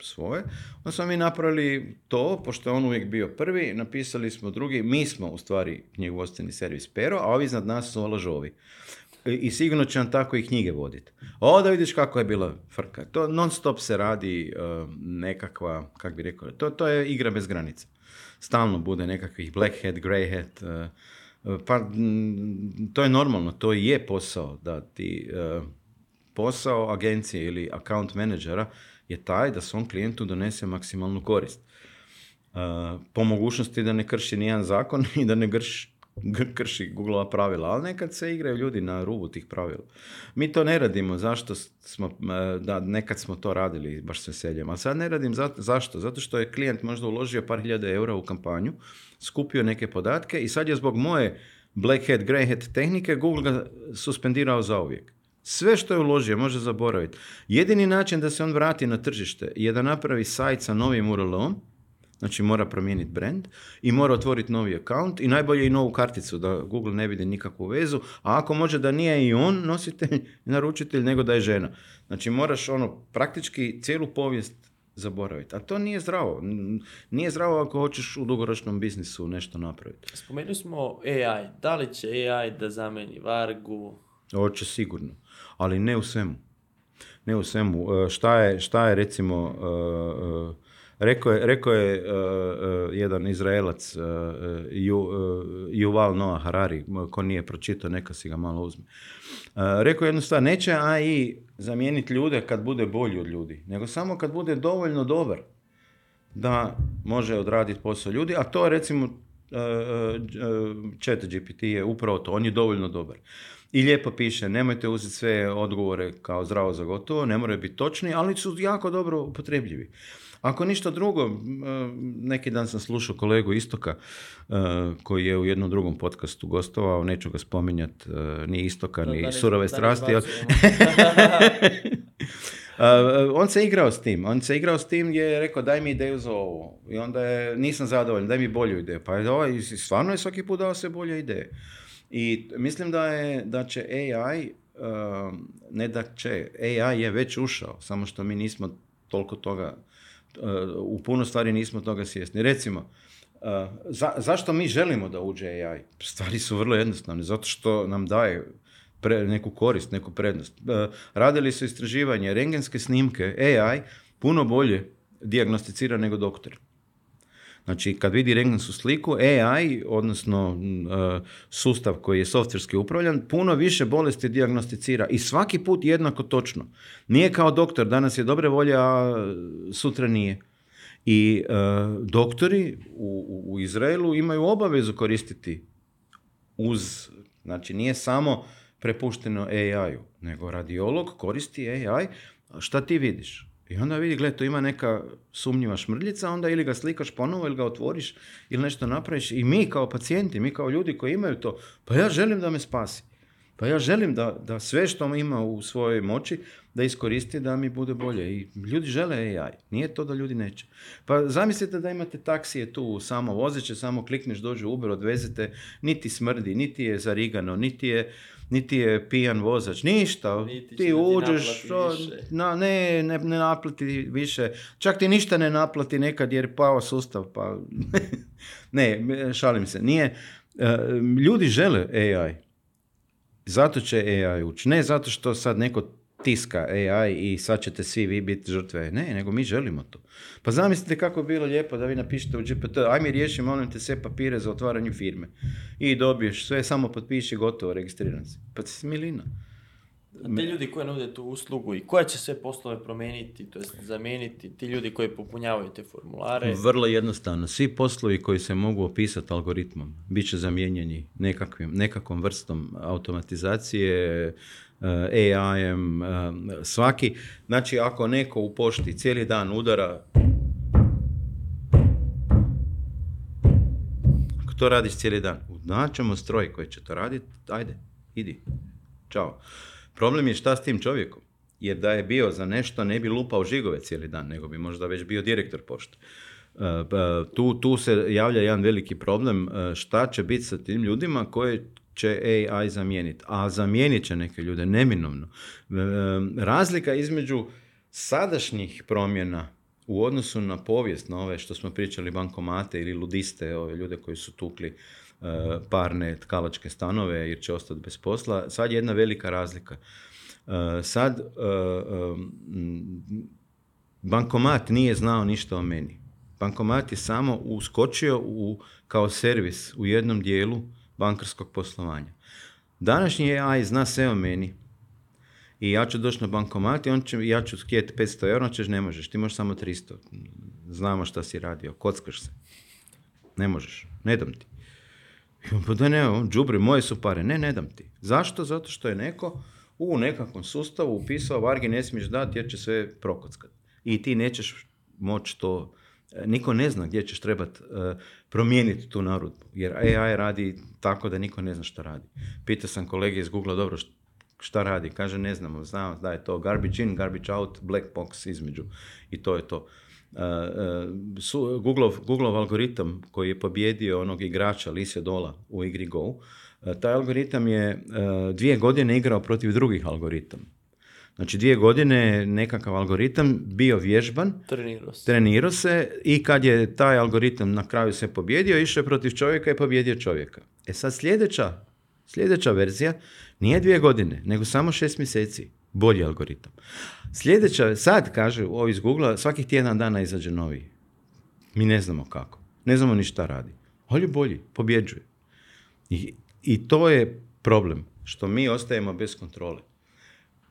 svoje. Onda smo mi napravili to, pošto je on uvijek bio prvi, napisali smo drugi, mi smo u stvari servis Pero, a ovi iznad nas su lažovi. I, sigurno će nam tako i knjige voditi. O, da vidiš kako je bila frka. To non stop se radi e, nekakva, kak bi rekao, to, je igra bez granica. Stalno bude nekakvih black hat, grey hat, e, pa, to je normalno, to je posao, da ti e, posao agencije ili account menadžera je taj da svom klijentu donese maksimalnu korist. E, po mogućnosti da ne krši nijedan zakon i da ne krši google pravila, ali nekad se igraju ljudi na rubu tih pravila. Mi to ne radimo, zašto smo, e, da nekad smo to radili baš se veseljem, ali sad ne radim zašto, zato što je klijent možda uložio par hiljada eura u kampanju, skupio neke podatke i sad je zbog moje black hat, hat tehnike Google ga suspendirao za uvijek. Sve što je uložio može zaboraviti. Jedini način da se on vrati na tržište je da napravi sajt sa novim URL-om, znači mora promijeniti brand i mora otvoriti novi account i najbolje i novu karticu da Google ne vidi nikakvu vezu, a ako može da nije i on nositelj, naručitelj, nego da je žena. Znači moraš ono praktički cijelu povijest zaboraviti. A to nije zdravo. Nije zdravo ako hoćeš u dugoročnom biznisu nešto napraviti. Spomenuli smo AI. Da li će AI da zameni Vargu? Hoće sigurno, ali ne u svemu. Ne u svemu. E, šta je, šta je recimo e, e, Rekao je, je e, e, jedan Izraelac, uh, Ju, Juval Noah Harari, ko nije pročitao, neka si ga malo uzme. Rekao je jednu neće AI zamijeniti ljude kad bude bolji od ljudi, nego samo kad bude dovoljno dobar da može odraditi posao ljudi, a to recimo chat GPT je upravo to, on je dovoljno dobar. I lijepo piše, nemojte uzeti sve odgovore kao zdravo za gotovo, ne moraju biti točni, ali su jako dobro upotrebljivi. Ako ništa drugo, e, neki dan sam slušao kolegu Istoka e, koji je u jednom drugom podcastu gostovao, neću ga spominjati, e, ni Istoka, ni surove strasti. on se igrao s tim, on se igrao s tim gdje je rekao daj mi ideju za ovo i onda je, nisam zadovoljan, daj mi bolju ideju, pa je ovaj, stvarno je svaki put dao sve bolje ideje. I mislim da, je, da će AI, ne da će, AI je već ušao, samo što mi nismo toliko toga Eh, u puno stvari nismo toga svjesni. Recimo, eh, zašto mi želimo da uđe AI? Stvari su vrlo jednostavne, zato što nam daje neku korist, neku prednost. Eh, radili su istraživanje, rengenske snimke, AI puno bolje dijagnosticira nego doktor. Znači, kad vidi regnansu sliku, AI, odnosno e, sustav koji je softverski upravljan, puno više bolesti dijagnosticira i svaki put jednako točno. Nije kao doktor, danas je dobre volje, a sutra nije. I e, doktori u, u Izraelu imaju obavezu koristiti uz, znači nije samo prepušteno AI-u, nego radiolog koristi AI, šta ti vidiš? I onda vidi, gle, tu ima neka sumnjiva šmrljica, onda ili ga slikaš ponovo, ili ga otvoriš, ili nešto napraviš. I mi kao pacijenti, mi kao ljudi koji imaju to, pa ja želim da me spasi. Pa ja želim da, da sve što ima u svojoj moći, da iskoristi da mi bude bolje. I ljudi žele jaj, Nije to da ljudi neće. Pa zamislite da imate taksije tu, samo vozeće, samo klikneš, dođe Uber, odvezete, niti smrdi, niti je zarigano, niti je niti je pijan vozač, ništa. Niti ti uđeš, ne ne, ne, naplati više. Čak ti ništa ne naplati nekad jer je pao sustav. Pa... ne, šalim se. Nije. E, ljudi žele AI. Zato će AI ući. Ne zato što sad neko tiska AI i sad ćete svi vi biti žrtve. Ne, nego mi želimo to. Pa zamislite kako bi bilo lijepo da vi napišete u GPT, aj mi riješi, molim te, sve papire za otvaranje firme. I dobiješ sve, samo potpiši, gotovo, registriran si. Pa si milina. A te ljudi koji nude tu uslugu i koja će sve poslove promijeniti, to jest zamijeniti, ti ljudi koji popunjavaju te formulare? Vrlo jednostavno. Svi poslovi koji se mogu opisati algoritmom bit će zamijenjeni nekakvim, nekakvom vrstom automatizacije, Eh, ai eh, svaki. Znači, ako neko u pošti cijeli dan udara Ako to radiš cijeli dan, naćemo stroj koji će to raditi, ajde, idi, čao. Problem je šta s tim čovjekom, jer da je bio za nešto ne bi lupao žigove cijeli dan, nego bi možda već bio direktor pošte. Eh, pa, tu, tu se javlja jedan veliki problem, šta će biti sa tim ljudima koji će AI zamijeniti, a zamijenit će neke ljude neminovno. E, razlika između sadašnjih promjena u odnosu na povijest, na ove što smo pričali bankomate ili ludiste, ove ljude koji su tukli e, parne tkalačke stanove jer će ostati bez posla, sad je jedna velika razlika. E, sad bankomat nije znao ništa o meni. Bankomat je samo uskočio u, kao servis u jednom dijelu bankarskog poslovanja. Današnji AI zna sve o meni i ja ću doći na bankomat i on ja ću skijeti 500 eura, on ćeš ne možeš, ti možeš samo 300. Znamo šta si radio, kockaš se. Ne možeš, ne dam ti. Pa da ne, džubri, moje su pare. Ne, ne dam ti. Zašto? Zato što je neko u nekakvom sustavu upisao vargi ne smiješ dati jer će sve prokockati. I ti nećeš moći to niko ne zna gdje ćeš trebati e, promijeniti tu narudbu, jer AI radi tako da niko ne zna što radi. Pitao sam kolege iz Google, dobro, šta radi? Kaže, ne znamo, znamo da je to garbage in, garbage out, black box između i to je to. Uh, algoritam koji je pobjedio onog igrača Lise Dola u igri Go, taj algoritam je dvije godine igrao protiv drugih algoritama Znači dvije godine nekakav algoritam bio vježban, trenirao se. trenirao se i kad je taj algoritam na kraju se pobjedio, išao je protiv čovjeka i pobjedio čovjeka. E sad sljedeća, sljedeća verzija nije dvije godine, nego samo šest mjeseci. Bolji algoritam. Sljedeća, sad kaže ovi iz Google, svakih tjedan dana izađe novi. Mi ne znamo kako. Ne znamo ni šta radi. Ali bolji, pobjeđuje. I to je problem, što mi ostajemo bez kontrole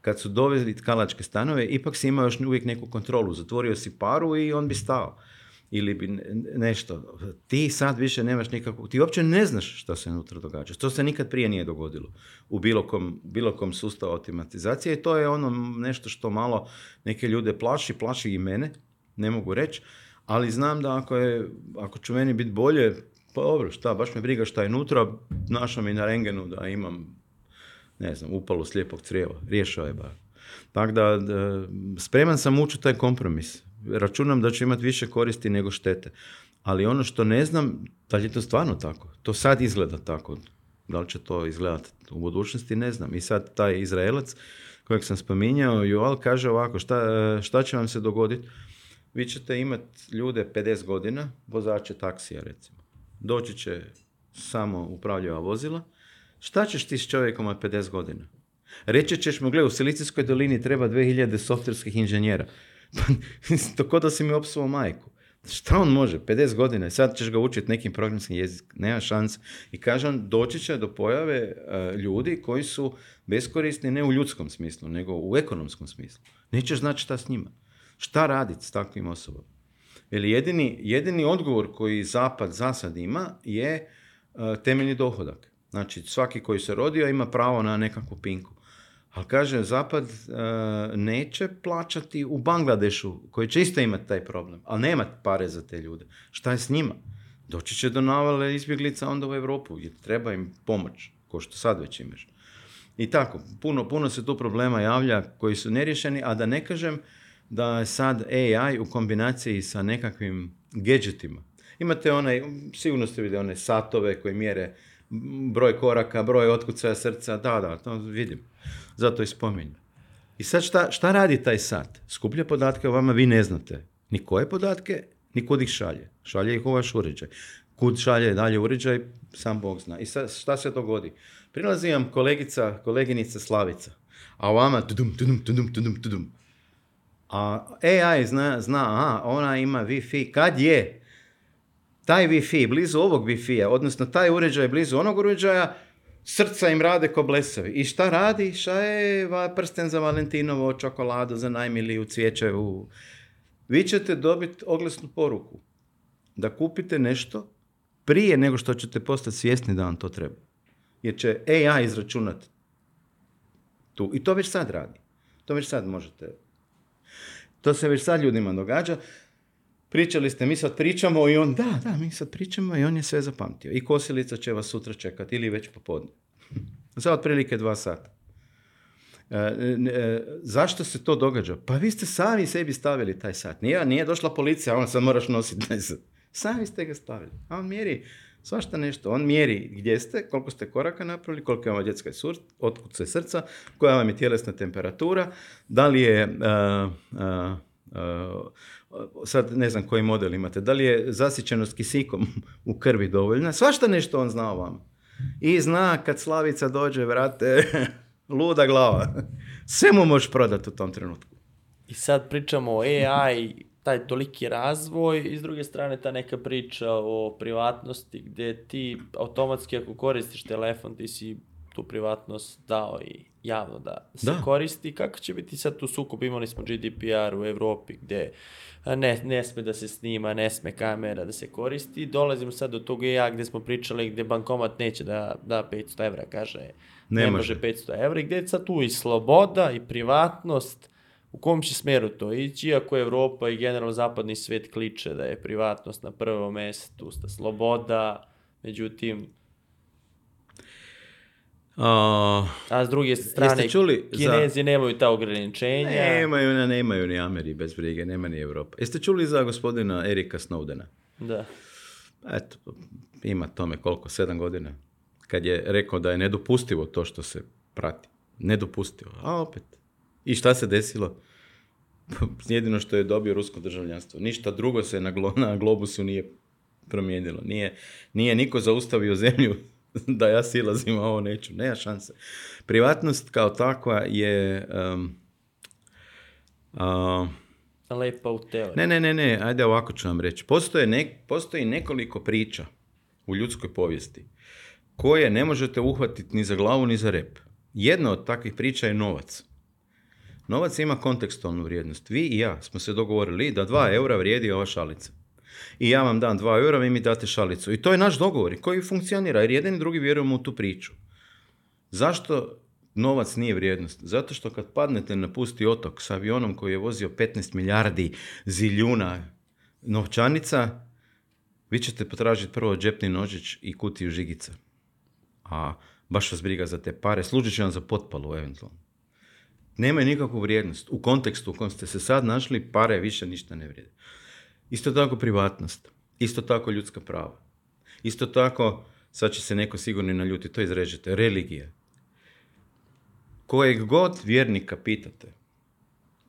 kad su doveli tkalačke stanove, ipak si imao još uvijek neku kontrolu. Zatvorio si paru i on bi stao. Ili bi nešto. Ti sad više nemaš nikakvu... Ti uopće ne znaš što se unutra događa. To se nikad prije nije dogodilo u bilo kom, bilo kom sustavu automatizacije. I to je ono nešto što malo neke ljude plaši. Plaši i mene, ne mogu reći. Ali znam da ako, je, ako će meni biti bolje, pa dobro, šta, baš me briga šta je nutra, našao mi na rengenu da imam ne znam, upalo slijepog crijeva, riješao je bar. Tako da e, spreman sam ući taj kompromis. Računam da ću imati više koristi nego štete. Ali ono što ne znam, da li je to stvarno tako? To sad izgleda tako. Da li će to izgledati u budućnosti, ne znam. I sad taj Izraelac kojeg sam spominjao, Joal kaže ovako, šta, e, šta će vam se dogoditi? Vi ćete imati ljude 50 godina, vozače taksija recimo. Doći će samo upravljava vozila, Šta ćeš ti s čovjekom od 50 godina? Reći ćeš mu, gle, u Silicijskoj dolini treba 2000 softverskih inženjera. Pa, to ko da si mi opsuo majku. Šta on može? 50 godina. Sad ćeš ga učiti nekim programskim jezikom. Nema šanse. I kažem, doći će do pojave e, ljudi koji su beskorisni ne u ljudskom smislu, nego u ekonomskom smislu. Nećeš znati šta s njima. Šta raditi s takvim osobama? Jer jedini, odgovor koji Zapad za sad ima je e, temeljni dohodak. Znači, svaki koji se rodio ima pravo na nekakvu pinku. Ali kaže, Zapad e, neće plaćati u Bangladešu, koji će isto imati taj problem, ali nema pare za te ljude. Šta je s njima? Doći će do navale izbjeglica onda u Europu, jer treba im pomoć, ko što sad već imaš. I tako, puno, puno se tu problema javlja koji su nerješeni, a da ne kažem da je sad AI u kombinaciji sa nekakvim gadgetima. Imate onaj, sigurno ste vidjeli one satove koje mjere broj koraka, broj otkucaja srca, da, da, to vidim. Zato i spominjem. I sad šta, šta radi taj sat? Skuplje podatke o vama, vi ne znate ni koje podatke, ni kud ih šalje. Šalje ih u vaš uređaj. Kud šalje dalje uređaj, sam Bog zna. I sad šta se dogodi? Prilazi vam kolegica, koleginica Slavica, a vama tudum, tudum, tudum, tudum, tudum. A AI zna, zna, aha, ona ima Wi-Fi, kad je? taj Wi-Fi blizu ovog Wi-Fi-a, odnosno taj uređaj blizu onog uređaja, srca im rade ko blesavi. I šta radi? Šta je prsten za Valentinovo, čokoladu za najmiliju, cvijeće u... Vi ćete dobiti oglasnu poruku da kupite nešto prije nego što ćete postati svjesni da vam to treba. Jer će AI izračunati tu. I to već sad radi. To već sad možete. To se već sad ljudima događa pričali ste, mi sad pričamo i on, da, da, mi sad pričamo i on je sve zapamtio. I kosilica će vas sutra čekati ili već popodne. Za otprilike dva sata. E, e, zašto se to događa? Pa vi ste sami sebi stavili taj sat. Nije, nije došla policija, on sad moraš nositi taj sat. Sami ste ga stavili. A on mjeri svašta nešto. On mjeri gdje ste, koliko ste koraka napravili, koliko je vam djetska sur, se srca, koja vam je tjelesna temperatura, da li je... E, sad ne znam koji model imate, da li je zasićenost kisikom u krvi dovoljna, svašta nešto on zna o vama. I zna kad Slavica dođe, vrate, luda glava. Sve mu možeš prodati u tom trenutku. I sad pričamo o AI, taj toliki razvoj i s druge strane ta neka priča o privatnosti gdje ti automatski ako koristiš telefon ti si tu privatnost dao i javno da se koristi. Kako će biti sad tu sukup? Imali smo GDPR u Evropi gdje ne, ne sme da se snima, ne sme kamera da se koristi. Dolazimo sad do tog ja e gdje smo pričali gdje bankomat neće da da 500 evra, kaže ne, može 500 evra. I gdje je sad tu i sloboda i privatnost u kom će smjeru to ići, iako Evropa i generalno zapadni svijet kliče da je privatnost na prvom mjestu, sloboda, međutim, Uh, A s druge strane, čuli kinezi nemaju ta ograničenja. Nemaju, ne, nemaju ni Ameri, bez brige, nema ni Evropa. Jeste čuli za gospodina Erika Snowdena? Da. Eto, ima tome koliko, sedam godina. Kad je rekao da je nedopustivo to što se prati. Nedopustivo. A opet. I šta se desilo? Jedino što je dobio rusko državljanstvo. Ništa drugo se na, glo, globusu nije promijenilo. Nije, nije niko zaustavio zemlju da ja silazim, a ovo neću. Nema šanse. Privatnost kao takva je... Lepa u teoriji. Ne, ne, ne, ne, ajde ovako ću vam reći. Postoje postoji nekoliko priča u ljudskoj povijesti koje ne možete uhvatiti ni za glavu ni za rep. Jedna od takvih priča je novac. Novac ima kontekstualnu vrijednost. Vi i ja smo se dogovorili da dva eura vrijedi ova šalica i ja vam dam dva eura, vi mi date šalicu. I to je naš dogovor koji funkcionira jer jedan i drugi vjerujemo u tu priču. Zašto novac nije vrijednost? Zato što kad padnete na pusti otok s avionom koji je vozio 15 milijardi ziljuna novčanica, vi ćete potražiti prvo džepni nožić i kutiju žigica. A baš vas briga za te pare, služit će vam za potpalu eventualno. Nema nikakvu vrijednost. U kontekstu u kojem ste se sad našli, pare više ništa ne vrijede. Isto tako privatnost, isto tako ljudska prava, isto tako, sad će se neko sigurno naljuti, to izrežete, religija. Kojeg god vjernika pitate,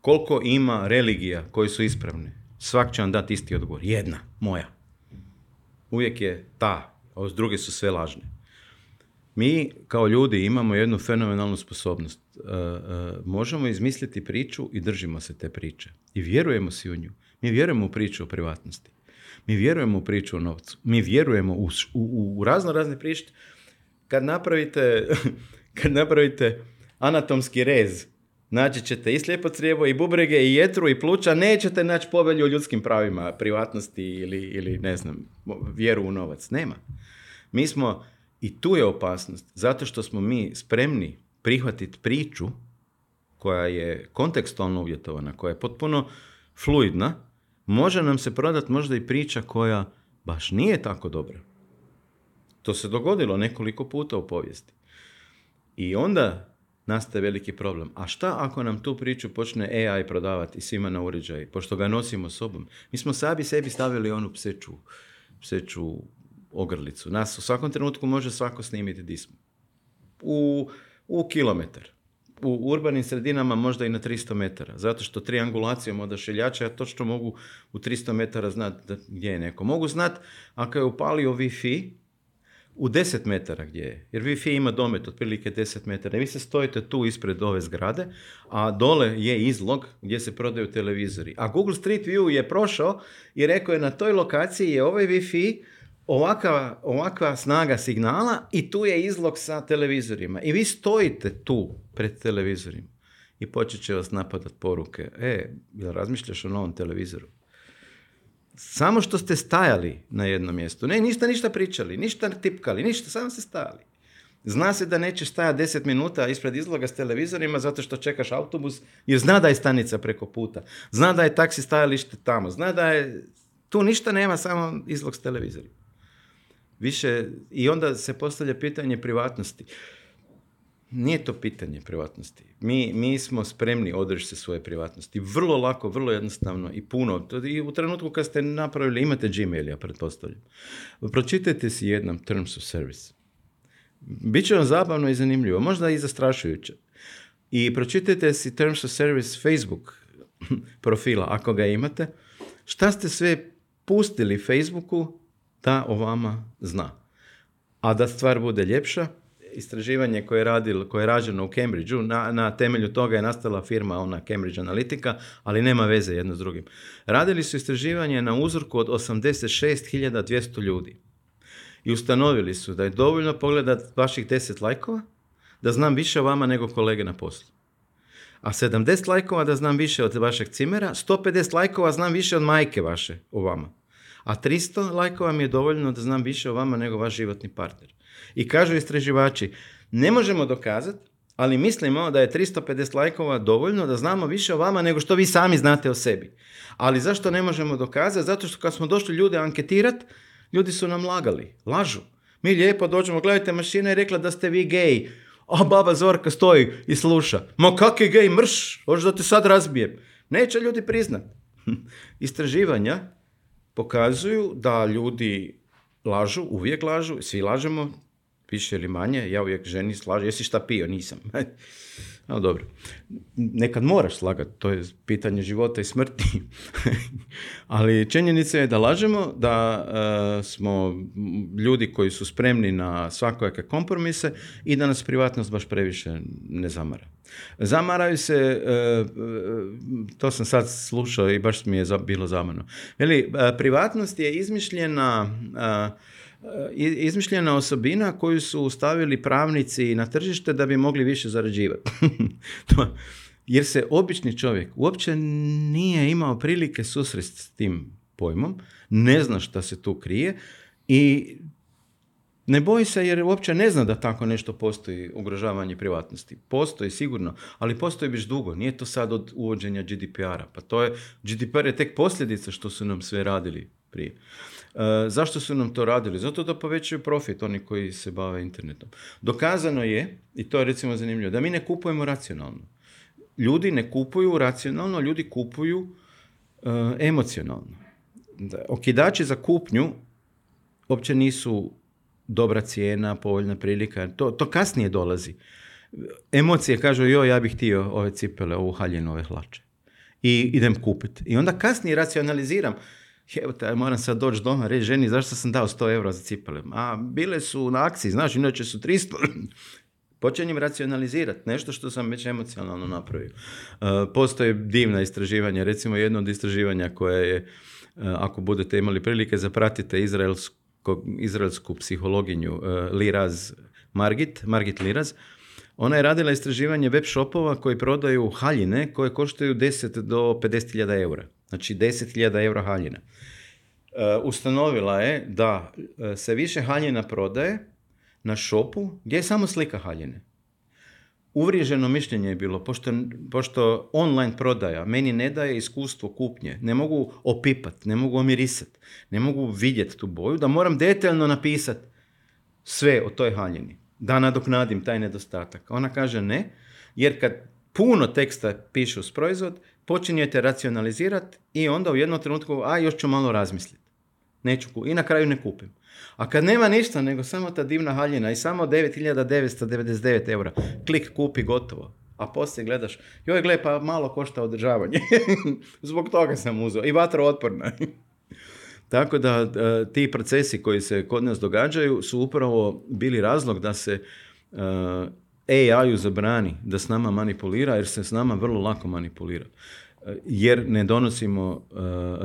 koliko ima religija koje su ispravne, svak će vam dati isti odgovor. Jedna, moja. Uvijek je ta, a druge su sve lažne. Mi kao ljudi imamo jednu fenomenalnu sposobnost. E, e, možemo izmisliti priču i držimo se te priče. I vjerujemo si u nju. Mi vjerujemo u priču o privatnosti. Mi vjerujemo u priču o novcu. Mi vjerujemo u, u, u razno razne priče. Kad napravite, kad napravite anatomski rez, naći ćete i slijepo crijevo, i bubrege, i jetru, i pluća. Nećete naći povelju o ljudskim pravima, privatnosti ili, ili ne znam, vjeru u novac. Nema. Mi smo, i tu je opasnost, zato što smo mi spremni prihvatiti priču koja je kontekstualno uvjetovana, koja je potpuno fluidna, može nam se prodati možda i priča koja baš nije tako dobra. To se dogodilo nekoliko puta u povijesti. I onda nastaje veliki problem. A šta ako nam tu priču počne AI prodavati svima na uređaj, pošto ga nosimo sobom? Mi smo sami sebi stavili onu pseću, pseću ogrlicu. Nas u svakom trenutku može svako snimiti di smo. U, u kilometar u urbanim sredinama možda i na 300 metara, zato što triangulacijom odašiljača ja točno mogu u 300 metara znati gdje je neko. Mogu znati ako je upalio Wi-Fi u 10 metara gdje je, jer Wi-Fi ima domet otprilike 10 metara. I vi se stojite tu ispred ove zgrade, a dole je izlog gdje se prodaju televizori. A Google Street View je prošao i rekao je na toj lokaciji je ovaj Wi-Fi ovakva, ovakva snaga signala i tu je izlog sa televizorima. I vi stojite tu pred televizorima i počet će vas napadati poruke. E, jel razmišljaš o novom televizoru? Samo što ste stajali na jednom mjestu. Ne, ništa ništa pričali, ništa tipkali, ništa, samo ste stajali. Zna se da neće stajati 10 minuta ispred izloga s televizorima zato što čekaš autobus, jer zna da je stanica preko puta, zna da je taksi stajalište tamo, zna da je... Tu ništa nema, samo izlog s televizorima. Više, i onda se postavlja pitanje privatnosti. Nije to pitanje privatnosti. Mi, mi smo spremni odreći se svoje privatnosti. Vrlo lako, vrlo jednostavno i puno. I u trenutku kad ste napravili, imate Gmail, ja pretpostavljam. Pročitajte si jednom Terms of Service. će vam zabavno i zanimljivo, možda i zastrašujuće. I pročitajte si Terms of Service Facebook profila, ako ga imate. Šta ste sve pustili Facebooku ta o vama zna. A da stvar bude ljepša, istraživanje koje je, radil, koje je rađeno u Cambridgeu, na, na temelju toga je nastala firma ona Cambridge Analytica, ali nema veze jedno s drugim. Radili su istraživanje na uzorku od 86.200 ljudi. I ustanovili su da je dovoljno pogledat vaših 10 lajkova da znam više o vama nego kolege na poslu. A 70 lajkova da znam više od vašeg cimera, 150 lajkova znam više od majke vaše o vama. A 300 lajkova mi je dovoljno da znam više o vama nego vaš životni partner. I kažu istraživači, ne možemo dokazati, ali mislimo da je 350 lajkova dovoljno da znamo više o vama nego što vi sami znate o sebi. Ali zašto ne možemo dokazati? Zato što kad smo došli ljude anketirati, ljudi su nam lagali, lažu. Mi lijepo dođemo, gledajte, mašina i rekla da ste vi gej. A baba Zorka stoji i sluša. Ma kak je gej, mrš, hoću da te sad razbijem. Neće ljudi priznat. Istraživanja pokazuju da ljudi lažu, uvijek lažu, svi lažemo, više ili manje, ja uvijek ženi slažu jesi šta pio, nisam. No dobro, nekad moraš slagati, to je pitanje života i smrti, ali činjenica je da lažemo, da e, smo ljudi koji su spremni na svakojake kompromise i da nas privatnost baš previše ne zamara. Zamaraju se, e, e, to sam sad slušao i baš mi je bilo zamano. Veli, privatnost je izmišljena izmišljena osobina koju su stavili pravnici na tržište da bi mogli više zarađivati. Jer se obični čovjek uopće nije imao prilike susresti s tim pojmom, ne zna šta se tu krije i ne boji se jer uopće ne zna da tako nešto postoji ugrožavanje privatnosti. Postoji sigurno, ali postoji biš dugo. Nije to sad od uvođenja GDPR-a. Pa to je, GDPR je tek posljedica što su nam sve radili prije. E, zašto su nam to radili? Zato da povećaju profit oni koji se bave internetom. Dokazano je, i to je recimo zanimljivo, da mi ne kupujemo racionalno. Ljudi ne kupuju racionalno, ljudi kupuju e, emocionalno. Da, okidači za kupnju uopće nisu dobra cijena, povoljna prilika. To, to kasnije dolazi. Emocije kažu, joj, ja bih htio ove cipele, ovu haljenu, ove hlače. I idem kupiti. I onda kasnije racionaliziram Evo te, moram sad doći doma, reći ženi, zašto sam dao 100 eura za cipele? A bile su na akciji, znaš, inače su 300. Počinjem racionalizirati nešto što sam već emocionalno napravio. E, postoje divna istraživanja, recimo jedno od istraživanja koje je, e, ako budete imali prilike, zapratite izraelsku, izraelsku psihologinju e, Liraz Margit, Margit Liraz, ona je radila istraživanje web shopova koji prodaju haljine koje koštaju 10 do 50.000 eura. Znači 10.000 eura haljina. E, ustanovila je da e, se više haljina prodaje na šopu gdje je samo slika haljine. Uvriježeno mišljenje je bilo, pošto, pošto online prodaja meni ne daje iskustvo kupnje, ne mogu opipat, ne mogu omirisat, ne mogu vidjeti tu boju, da moram detaljno napisat sve o toj haljini, da nadoknadim taj nedostatak. Ona kaže ne, jer kad puno teksta piše uz proizvod, počinjete racionalizirati i onda u jednom trenutku, a još ću malo razmisliti. Neću I na kraju ne kupim. A kad nema ništa, nego samo ta divna haljina i samo 9999 eura, klik, kupi, gotovo. A poslije gledaš, joj gle, pa malo košta održavanje. Zbog toga sam uzeo. I vatro otporna. Tako da e, ti procesi koji se kod nas događaju su upravo bili razlog da se e, AI-u zabrani da s nama manipulira, jer se s nama vrlo lako manipulira. Eh, jer ne donosimo eh,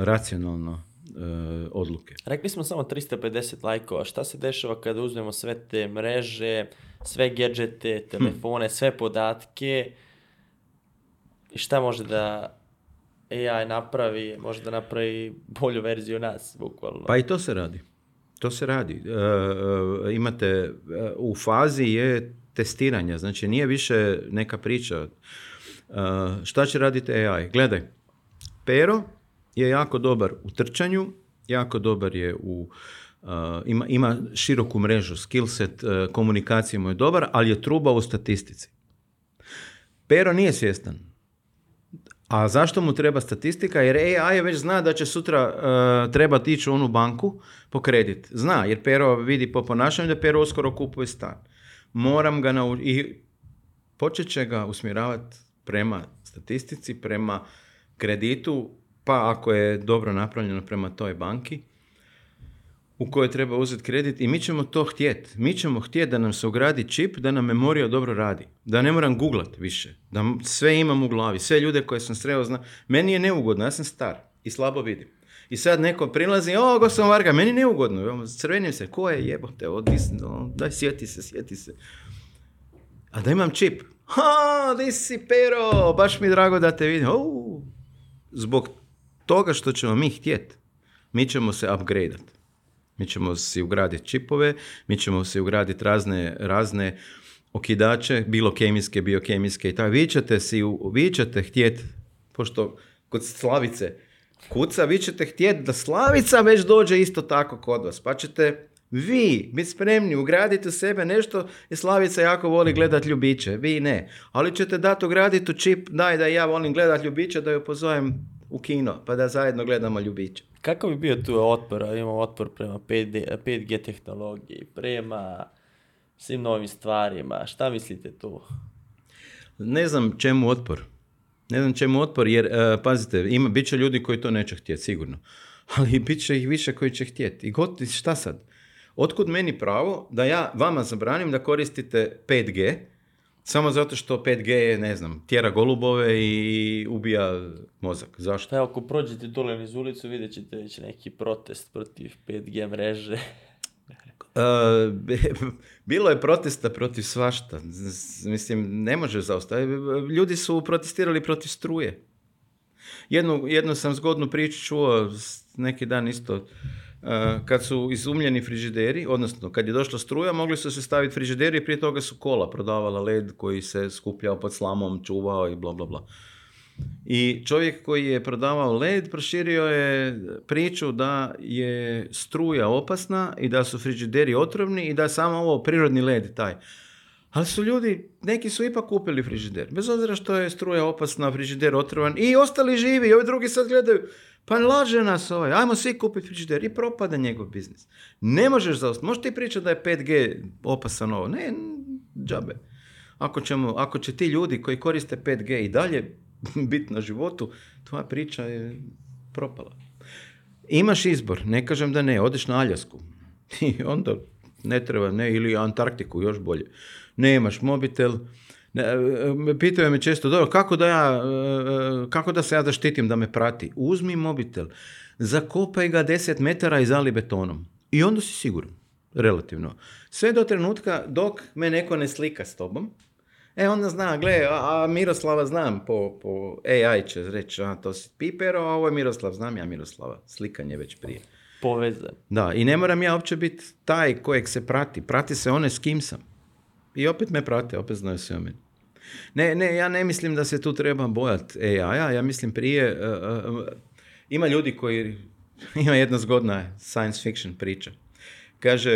racionalno eh, odluke. Rekli smo samo 350 lajkova. Šta se dešava kada uzmemo sve te mreže, sve gadgete, hm. telefone, sve podatke? I šta može da AI napravi, možda napravi bolju verziju nas, bukvalno. Pa i to se radi. To se radi. imate, u fazi je testiranja. Znači nije više neka priča. Uh, šta će raditi AI? Gledaj, Pero je jako dobar u trčanju, jako dobar je u uh, ima, ima široku mrežu, skillset, set, uh, mu je dobar, ali je truba u statistici. Pero nije svjestan. A zašto mu treba statistika? Jer AI već zna da će sutra uh, trebati ići u onu banku po kredit. Zna, jer Pero vidi po ponašanju da Pero uskoro kupuje stan moram ga naučiti. I počet će ga usmjeravati prema statistici, prema kreditu, pa ako je dobro napravljeno prema toj banki u kojoj treba uzeti kredit i mi ćemo to htjet. Mi ćemo htjeti da nam se ugradi čip, da nam memorija dobro radi. Da ne moram googlat više. Da sve imam u glavi. Sve ljude koje sam sreo zna. Meni je neugodno, ja sam star i slabo vidim. I sad neko prilazi, o, gospodin Varga, meni neugodno, ono, crvenim se, ko je jebote, te ono, daj, sjeti se, sjeti se. A da imam čip. Ha, di si pero, baš mi drago da te vidim. zbog toga što ćemo mi htjeti, mi ćemo se upgradati. Mi ćemo si ugraditi čipove, mi ćemo si ugraditi razne, razne okidače, bilo kemijske, biokemijske i tako. Vi si, vi ćete htjeti, pošto kod slavice, Kuca, vi ćete htjeti da Slavica već dođe isto tako kod vas, pa ćete vi biti spremni, ugraditi u sebe nešto i Slavica jako voli gledat ljubiće, vi ne. Ali ćete dati ugraditi u čip, daj da ja volim gledat ljubiće, da ju pozovem u kino, pa da zajedno gledamo ljubiće. Kako bi bio tu otpor? Imamo otpor prema 5 g tehnologiji, prema svim novim stvarima. Šta mislite tu? Ne znam čemu otpor. Ne znam čemu otpor, jer e, pazite, ima, bit će ljudi koji to neće htjeti, sigurno. Ali bit će ih više koji će htjeti. I god, šta sad? Otkud meni pravo da ja vama zabranim da koristite 5G, samo zato što 5G je, ne znam, tjera golubove i ubija mozak. Zašto? Pa ako prođete dole iz ulicu, vidjet ćete već neki protest protiv 5G mreže. bilo je protesta protiv svašta. Mislim, ne može zaostaviti. Ljudi su protestirali protiv struje. Jednu, jednu sam zgodnu priču čuo neki dan isto. Eh, kad su izumljeni frižideri, odnosno kad je došla struja, mogli su se staviti frižideri i prije toga su kola prodavala led koji se skupljao pod slamom, čuvao i bla bla bla. I čovjek koji je prodavao led proširio je priču da je struja opasna i da su frižideri otrovni i da je samo ovo prirodni led taj. Ali su ljudi, neki su ipak kupili frižider. Bez obzira što je struja opasna, frižider otrovan i ostali živi i ovi drugi sad gledaju. Pa laže nas ovaj, ajmo svi kupiti frižider i propada njegov biznis. Ne možeš zaostati, možeš ti pričati da je 5G opasan ovo, ne, džabe. Ako, ako će ti ljudi koji koriste 5G i dalje biti na životu, tvoja priča je propala. Imaš izbor, ne kažem da ne, odeš na Aljasku i onda ne treba, ne, ili Antarktiku, još bolje. Nemaš mobitel, e, e, Pitaju me često, dobro, kako da, ja, e, kako da se ja zaštitim da me prati? Uzmi mobitel, zakopaj ga 10 metara i zali betonom. I onda si siguran, relativno. Sve do trenutka dok me neko ne slika s tobom E, onda zna, gle, a, a Miroslava znam po, po AI će reći, a to si Piper, a ovo je Miroslav, znam ja Miroslava, slikanje već prije. Poveze. Da, i ne moram ja uopće biti taj kojeg se prati, prati se one s kim sam. I opet me prate, opet znaju se o meni. Ne, ne, ja ne mislim da se tu treba bojati AI-a, ja mislim prije, e, e, e, ima ljudi koji, ima jedna zgodna science fiction priča. Kaže,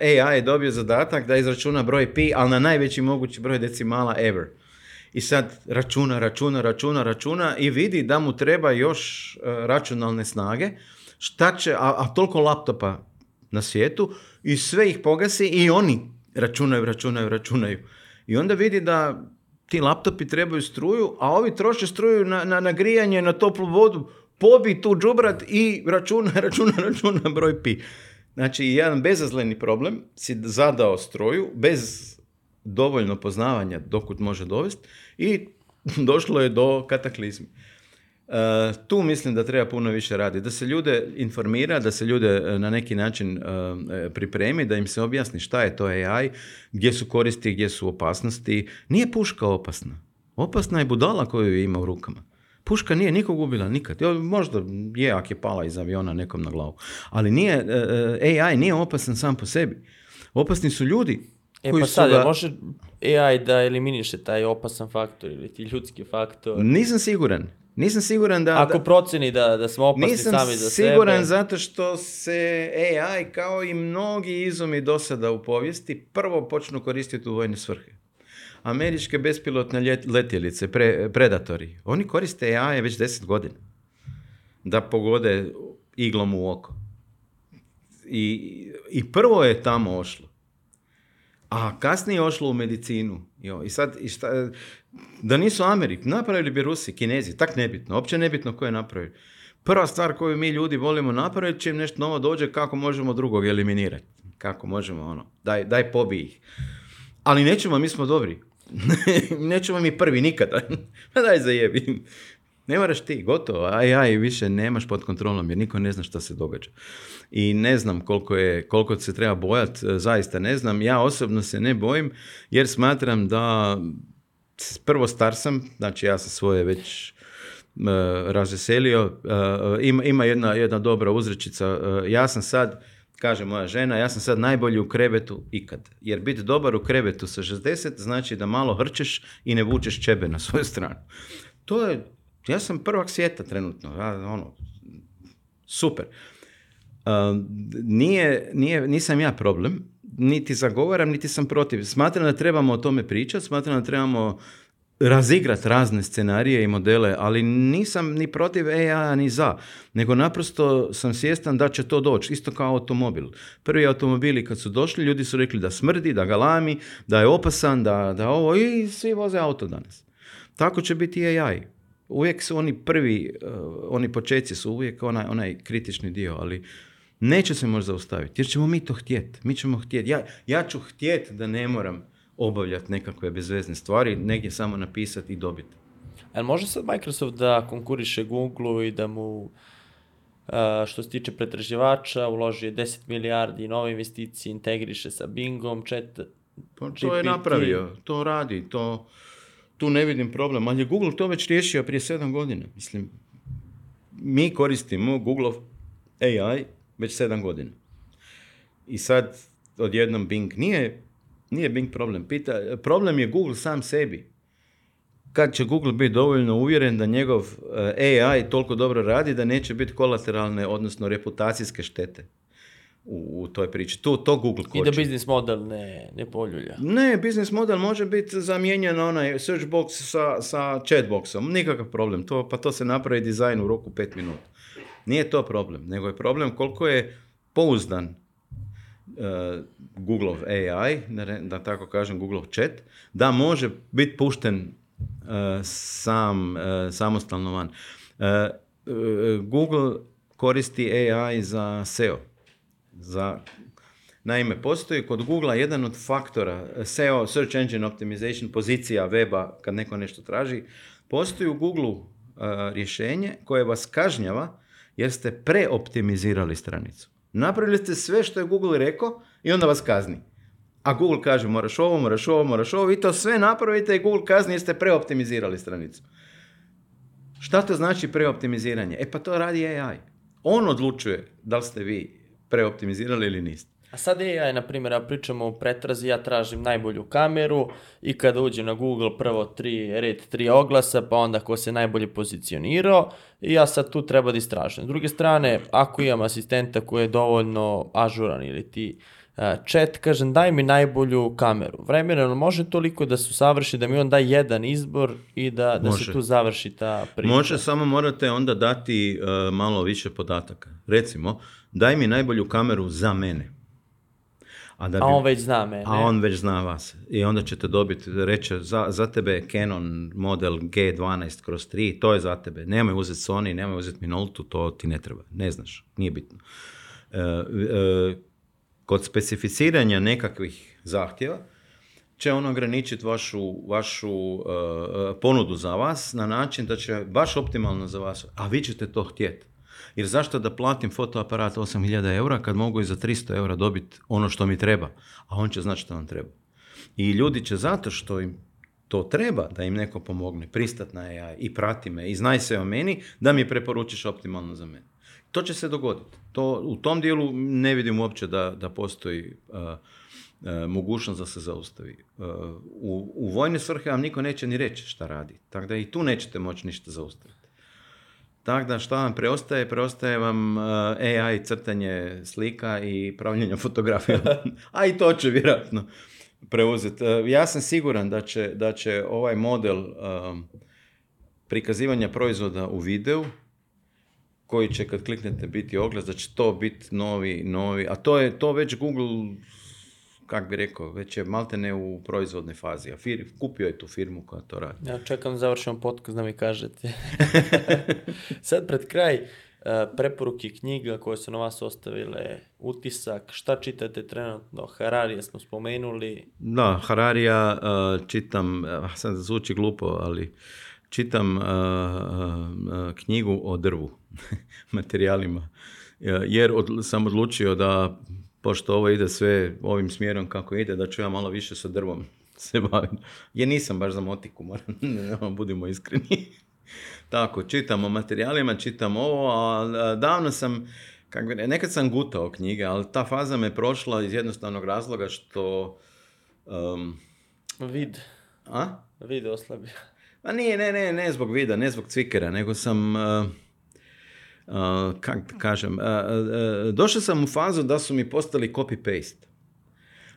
e, AI je dobio zadatak da izračuna broj pi, ali na najveći mogući broj decimala ever. I sad računa, računa, računa, računa i vidi da mu treba još e, računalne snage. Šta će, a, a toliko laptopa na svijetu i sve ih pogasi i oni računaju, računaju, računaju. I onda vidi da ti laptopi trebaju struju, a ovi troše struju na, na, na grijanje, na toplu vodu, pobi tu džubrat i računa, računa, računa broj pi. Znači, jedan bezazleni problem si zadao stroju bez dovoljno poznavanja dokud može dovesti i došlo je do kataklizmi. E, tu mislim da treba puno više raditi. Da se ljude informira, da se ljude e, na neki način e, pripremi, da im se objasni šta je to AI, gdje su koristi, gdje su opasnosti. Nije puška opasna. Opasna je budala koju ima u rukama. Puška nije nikog ubila nikad. Možda je ako je pala iz aviona nekom na glavu. Ali nije, e, e, AI nije opasan sam po sebi. Opasni su ljudi E koji pa sad, može AI da eliminiše taj opasan faktor ili ti ljudski faktor? Nisam siguran. Nisam siguran da... Ako da... proceni da, da smo opasni sami za sebe... Nisam siguran zato što se AI, kao i mnogi izumi do sada u povijesti, prvo počnu koristiti u vojne svrhe američke bespilotne letjelice, predatori, oni koriste AI već 10 godina da pogode iglom u oko. I, i prvo je tamo ošlo. A kasnije je ošlo u medicinu. Jo, I sad, i šta, da nisu Amerik, napravili bi Rusi, Kinezi, tak nebitno, opće nebitno koje je napravio. Prva stvar koju mi ljudi volimo napraviti, čim nešto novo dođe, kako možemo drugog eliminirati. Kako možemo, ono, daj, daj pobij ih. Ali nećemo, mi smo dobri. Nećemo mi prvi nikada. Pa Ma daj zajebi. Ne moraš ti, gotovo. Aj, aj, više nemaš pod kontrolom jer niko ne zna što se događa. I ne znam koliko, je, koliko se treba bojati, e, zaista ne znam. Ja osobno se ne bojim jer smatram da prvo star sam, znači ja sam svoje već e, razveselio. E, ima, jedna, jedna dobra uzrečica. ja sam sad Kaže moja žena, ja sam sad najbolji u krevetu ikad. Jer biti dobar u krevetu sa 60 znači da malo hrčeš i ne vučeš čebe na svoju stranu. To je, ja sam prvak svijeta trenutno, ja, ono, super. Ehm, nije, nije, nisam ja problem, niti zagovaram, niti sam protiv. Smatram da trebamo o tome pričati, smatram da trebamo razigrat razne scenarije i modele, ali nisam ni protiv AI ni za, nego naprosto sam svjestan da će to doći, isto kao automobil. Prvi automobili kad su došli, ljudi su rekli da smrdi, da ga lami, da je opasan, da, da ovo i svi voze auto danas. Tako će biti i AI. Uvijek su oni prvi, eh, oni počeci su uvijek onaj, onaj kritični dio, ali neće se možda zaustaviti, jer ćemo mi to htjeti. Mi ćemo htjeti. Ja, ja ću htjeti da ne moram obavljati nekakve bezvezne stvari, negdje samo napisati i dobiti. A može sad Microsoft da konkuriše Google i da mu što se tiče pretraživača, uloži 10 milijardi nove investicije, integriše sa Bingom, chat, pa to je napravio, to radi, to, tu ne vidim problem, ali je Google to već riješio prije 7 godina. Mislim, mi koristimo Google AI već 7 godina. I sad odjednom Bing nije nije Bing problem. problem je Google sam sebi. Kad će Google biti dovoljno uvjeren da njegov eh, AI toliko dobro radi da neće biti kolateralne, odnosno reputacijske štete u, u toj priči. Tu, to Google I da biznis model ne, ne poljulja. Ne, biznis model može biti zamijenjen onaj search box sa, sa chat boxom. Nikakav problem. To, pa to se napravi dizajn u roku pet minuta. Nije to problem, nego je problem koliko je pouzdan Uh, Google AI, da, da tako kažem Google chat, da može biti pušten uh, sam, uh, samostalno van. Google koristi AI za SEO. Za... Naime, postoji kod Google jedan od faktora SEO, Search Engine Optimization, pozicija weba kad neko nešto traži, postoji u Google rješenje koje vas kažnjava jer ste preoptimizirali stranicu. Napravili ste sve što je Google rekao i onda vas kazni. A Google kaže moraš ovo, moraš ovo, moraš ovo, vi to sve napravite i Google kazni jer ste preoptimizirali stranicu. Šta to znači preoptimiziranje? E pa to radi AI. On odlučuje da li ste vi preoptimizirali ili niste. A sad je na primjer, ja pričam o pretrazi, ja tražim najbolju kameru i kada uđem na Google prvo tri, red tri oglasa, pa onda ko se najbolje pozicionirao i ja sad tu treba da istražim. S druge strane, ako imam asistenta koji je dovoljno ažuran ili ti chat, kažem daj mi najbolju kameru. Vremena može toliko da se savrši da mi on da jedan izbor i da, da se tu završi ta priča. Može, samo morate onda dati malo više podataka. Recimo, daj mi najbolju kameru za mene. A, da a on već zna A on već zna vas. I onda ćete dobiti, reći, za, za tebe je Canon model G12 kroz 3, to je za tebe. Nemoj uzeti Sony, nemoj uzeti Minoltu, to ti ne treba. Ne znaš, nije bitno. E, e, kod specificiranja nekakvih zahtjeva, će on ograničiti vašu, vašu e, ponudu za vas na način da će baš optimalno za vas, a vi ćete to htjeti. Jer zašto da platim fotoaparat 8000 eura kad mogu i za 300 eura dobiti ono što mi treba, a on će znati što vam treba. I ljudi će zato što im to treba da im neko pomogne, pristat na AI i prati me i znaj se o meni, da mi preporučiš optimalno za mene. To će se dogoditi. u tom dijelu ne vidim uopće da, da postoji uh, uh, mogućnost da se zaustavi. Uh, u, u vojne svrhe vam niko neće ni reći šta radi, tako da i tu nećete moći ništa zaustaviti. Tako da šta vam preostaje? Preostaje vam eh, AI crtanje slika i pravljenje fotografija. A i to će vjerojatno preuzeti. Eh, ja sam siguran da će, da će ovaj model ehm, prikazivanja proizvoda u videu koji će kad kliknete biti oglas, da će to biti novi, novi, a to je to već Google kak bi rekao, već je ne u proizvodnoj fazi, a kupio je tu firmu koja to radi. Ja čekam završim podcast da mi kažete. Sad pred kraj, eh, preporuki knjiga koje su na vas ostavile utisak, šta čitate trenutno, Hararija smo spomenuli. Da, Hararija eh, čitam, eh, sad zvuči glupo, ali čitam knjigu o drvu, materijalima, jer sam odlučio da pošto ovo ide sve ovim smjerom kako ide, da ću ja malo više sa drvom se bavim. Jer nisam baš za motiku, moram, budimo iskreni. Tako, čitam o materijalima, čitam ovo, a davno sam, nekad sam gutao knjige, ali ta faza me prošla iz jednostavnog razloga što... Um, Vid. A? Vid oslabio. Pa nije, ne, ne, ne zbog vida, ne zbog cvikera, nego sam... Uh, Uh, kažem, uh, uh, došao sam u fazu da su mi postali copy-paste.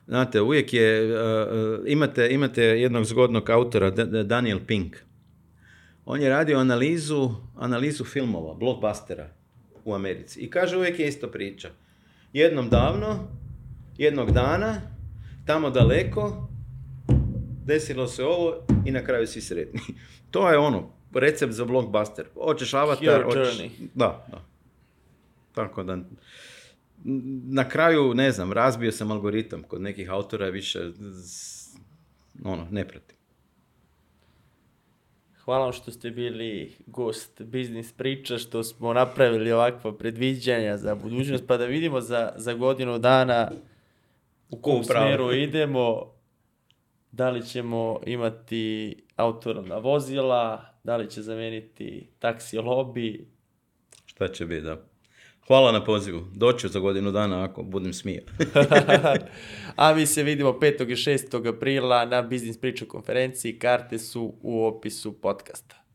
Znate, uvijek je, imate, imate jednog zgodnog autora, Daniel Pink. On je radio analizu, analizu filmova, blockbustera u Americi. I kaže uvijek je isto priča. Jednom davno, jednog dana, tamo daleko, desilo se ovo i na kraju svi sretni. To je ono, recept za blockbuster. Hoćeš avatar, hoćeš... Da, da. Tako da... Na kraju, ne znam, razbio sam algoritam kod nekih autora, više ono, ne pratim. Hvala vam što ste bili gost biznis priča, što smo napravili ovakva predviđanja za budućnost, pa da vidimo za, za godinu dana u kom smjeru idemo, da li ćemo imati autorna vozila, da li će zameniti taksi lobby. Šta će biti, da. Hvala na pozivu. Doću za godinu dana ako budem smio. A mi se vidimo 5. i 6. aprila na Biznis priča konferenciji. Karte su u opisu podcasta.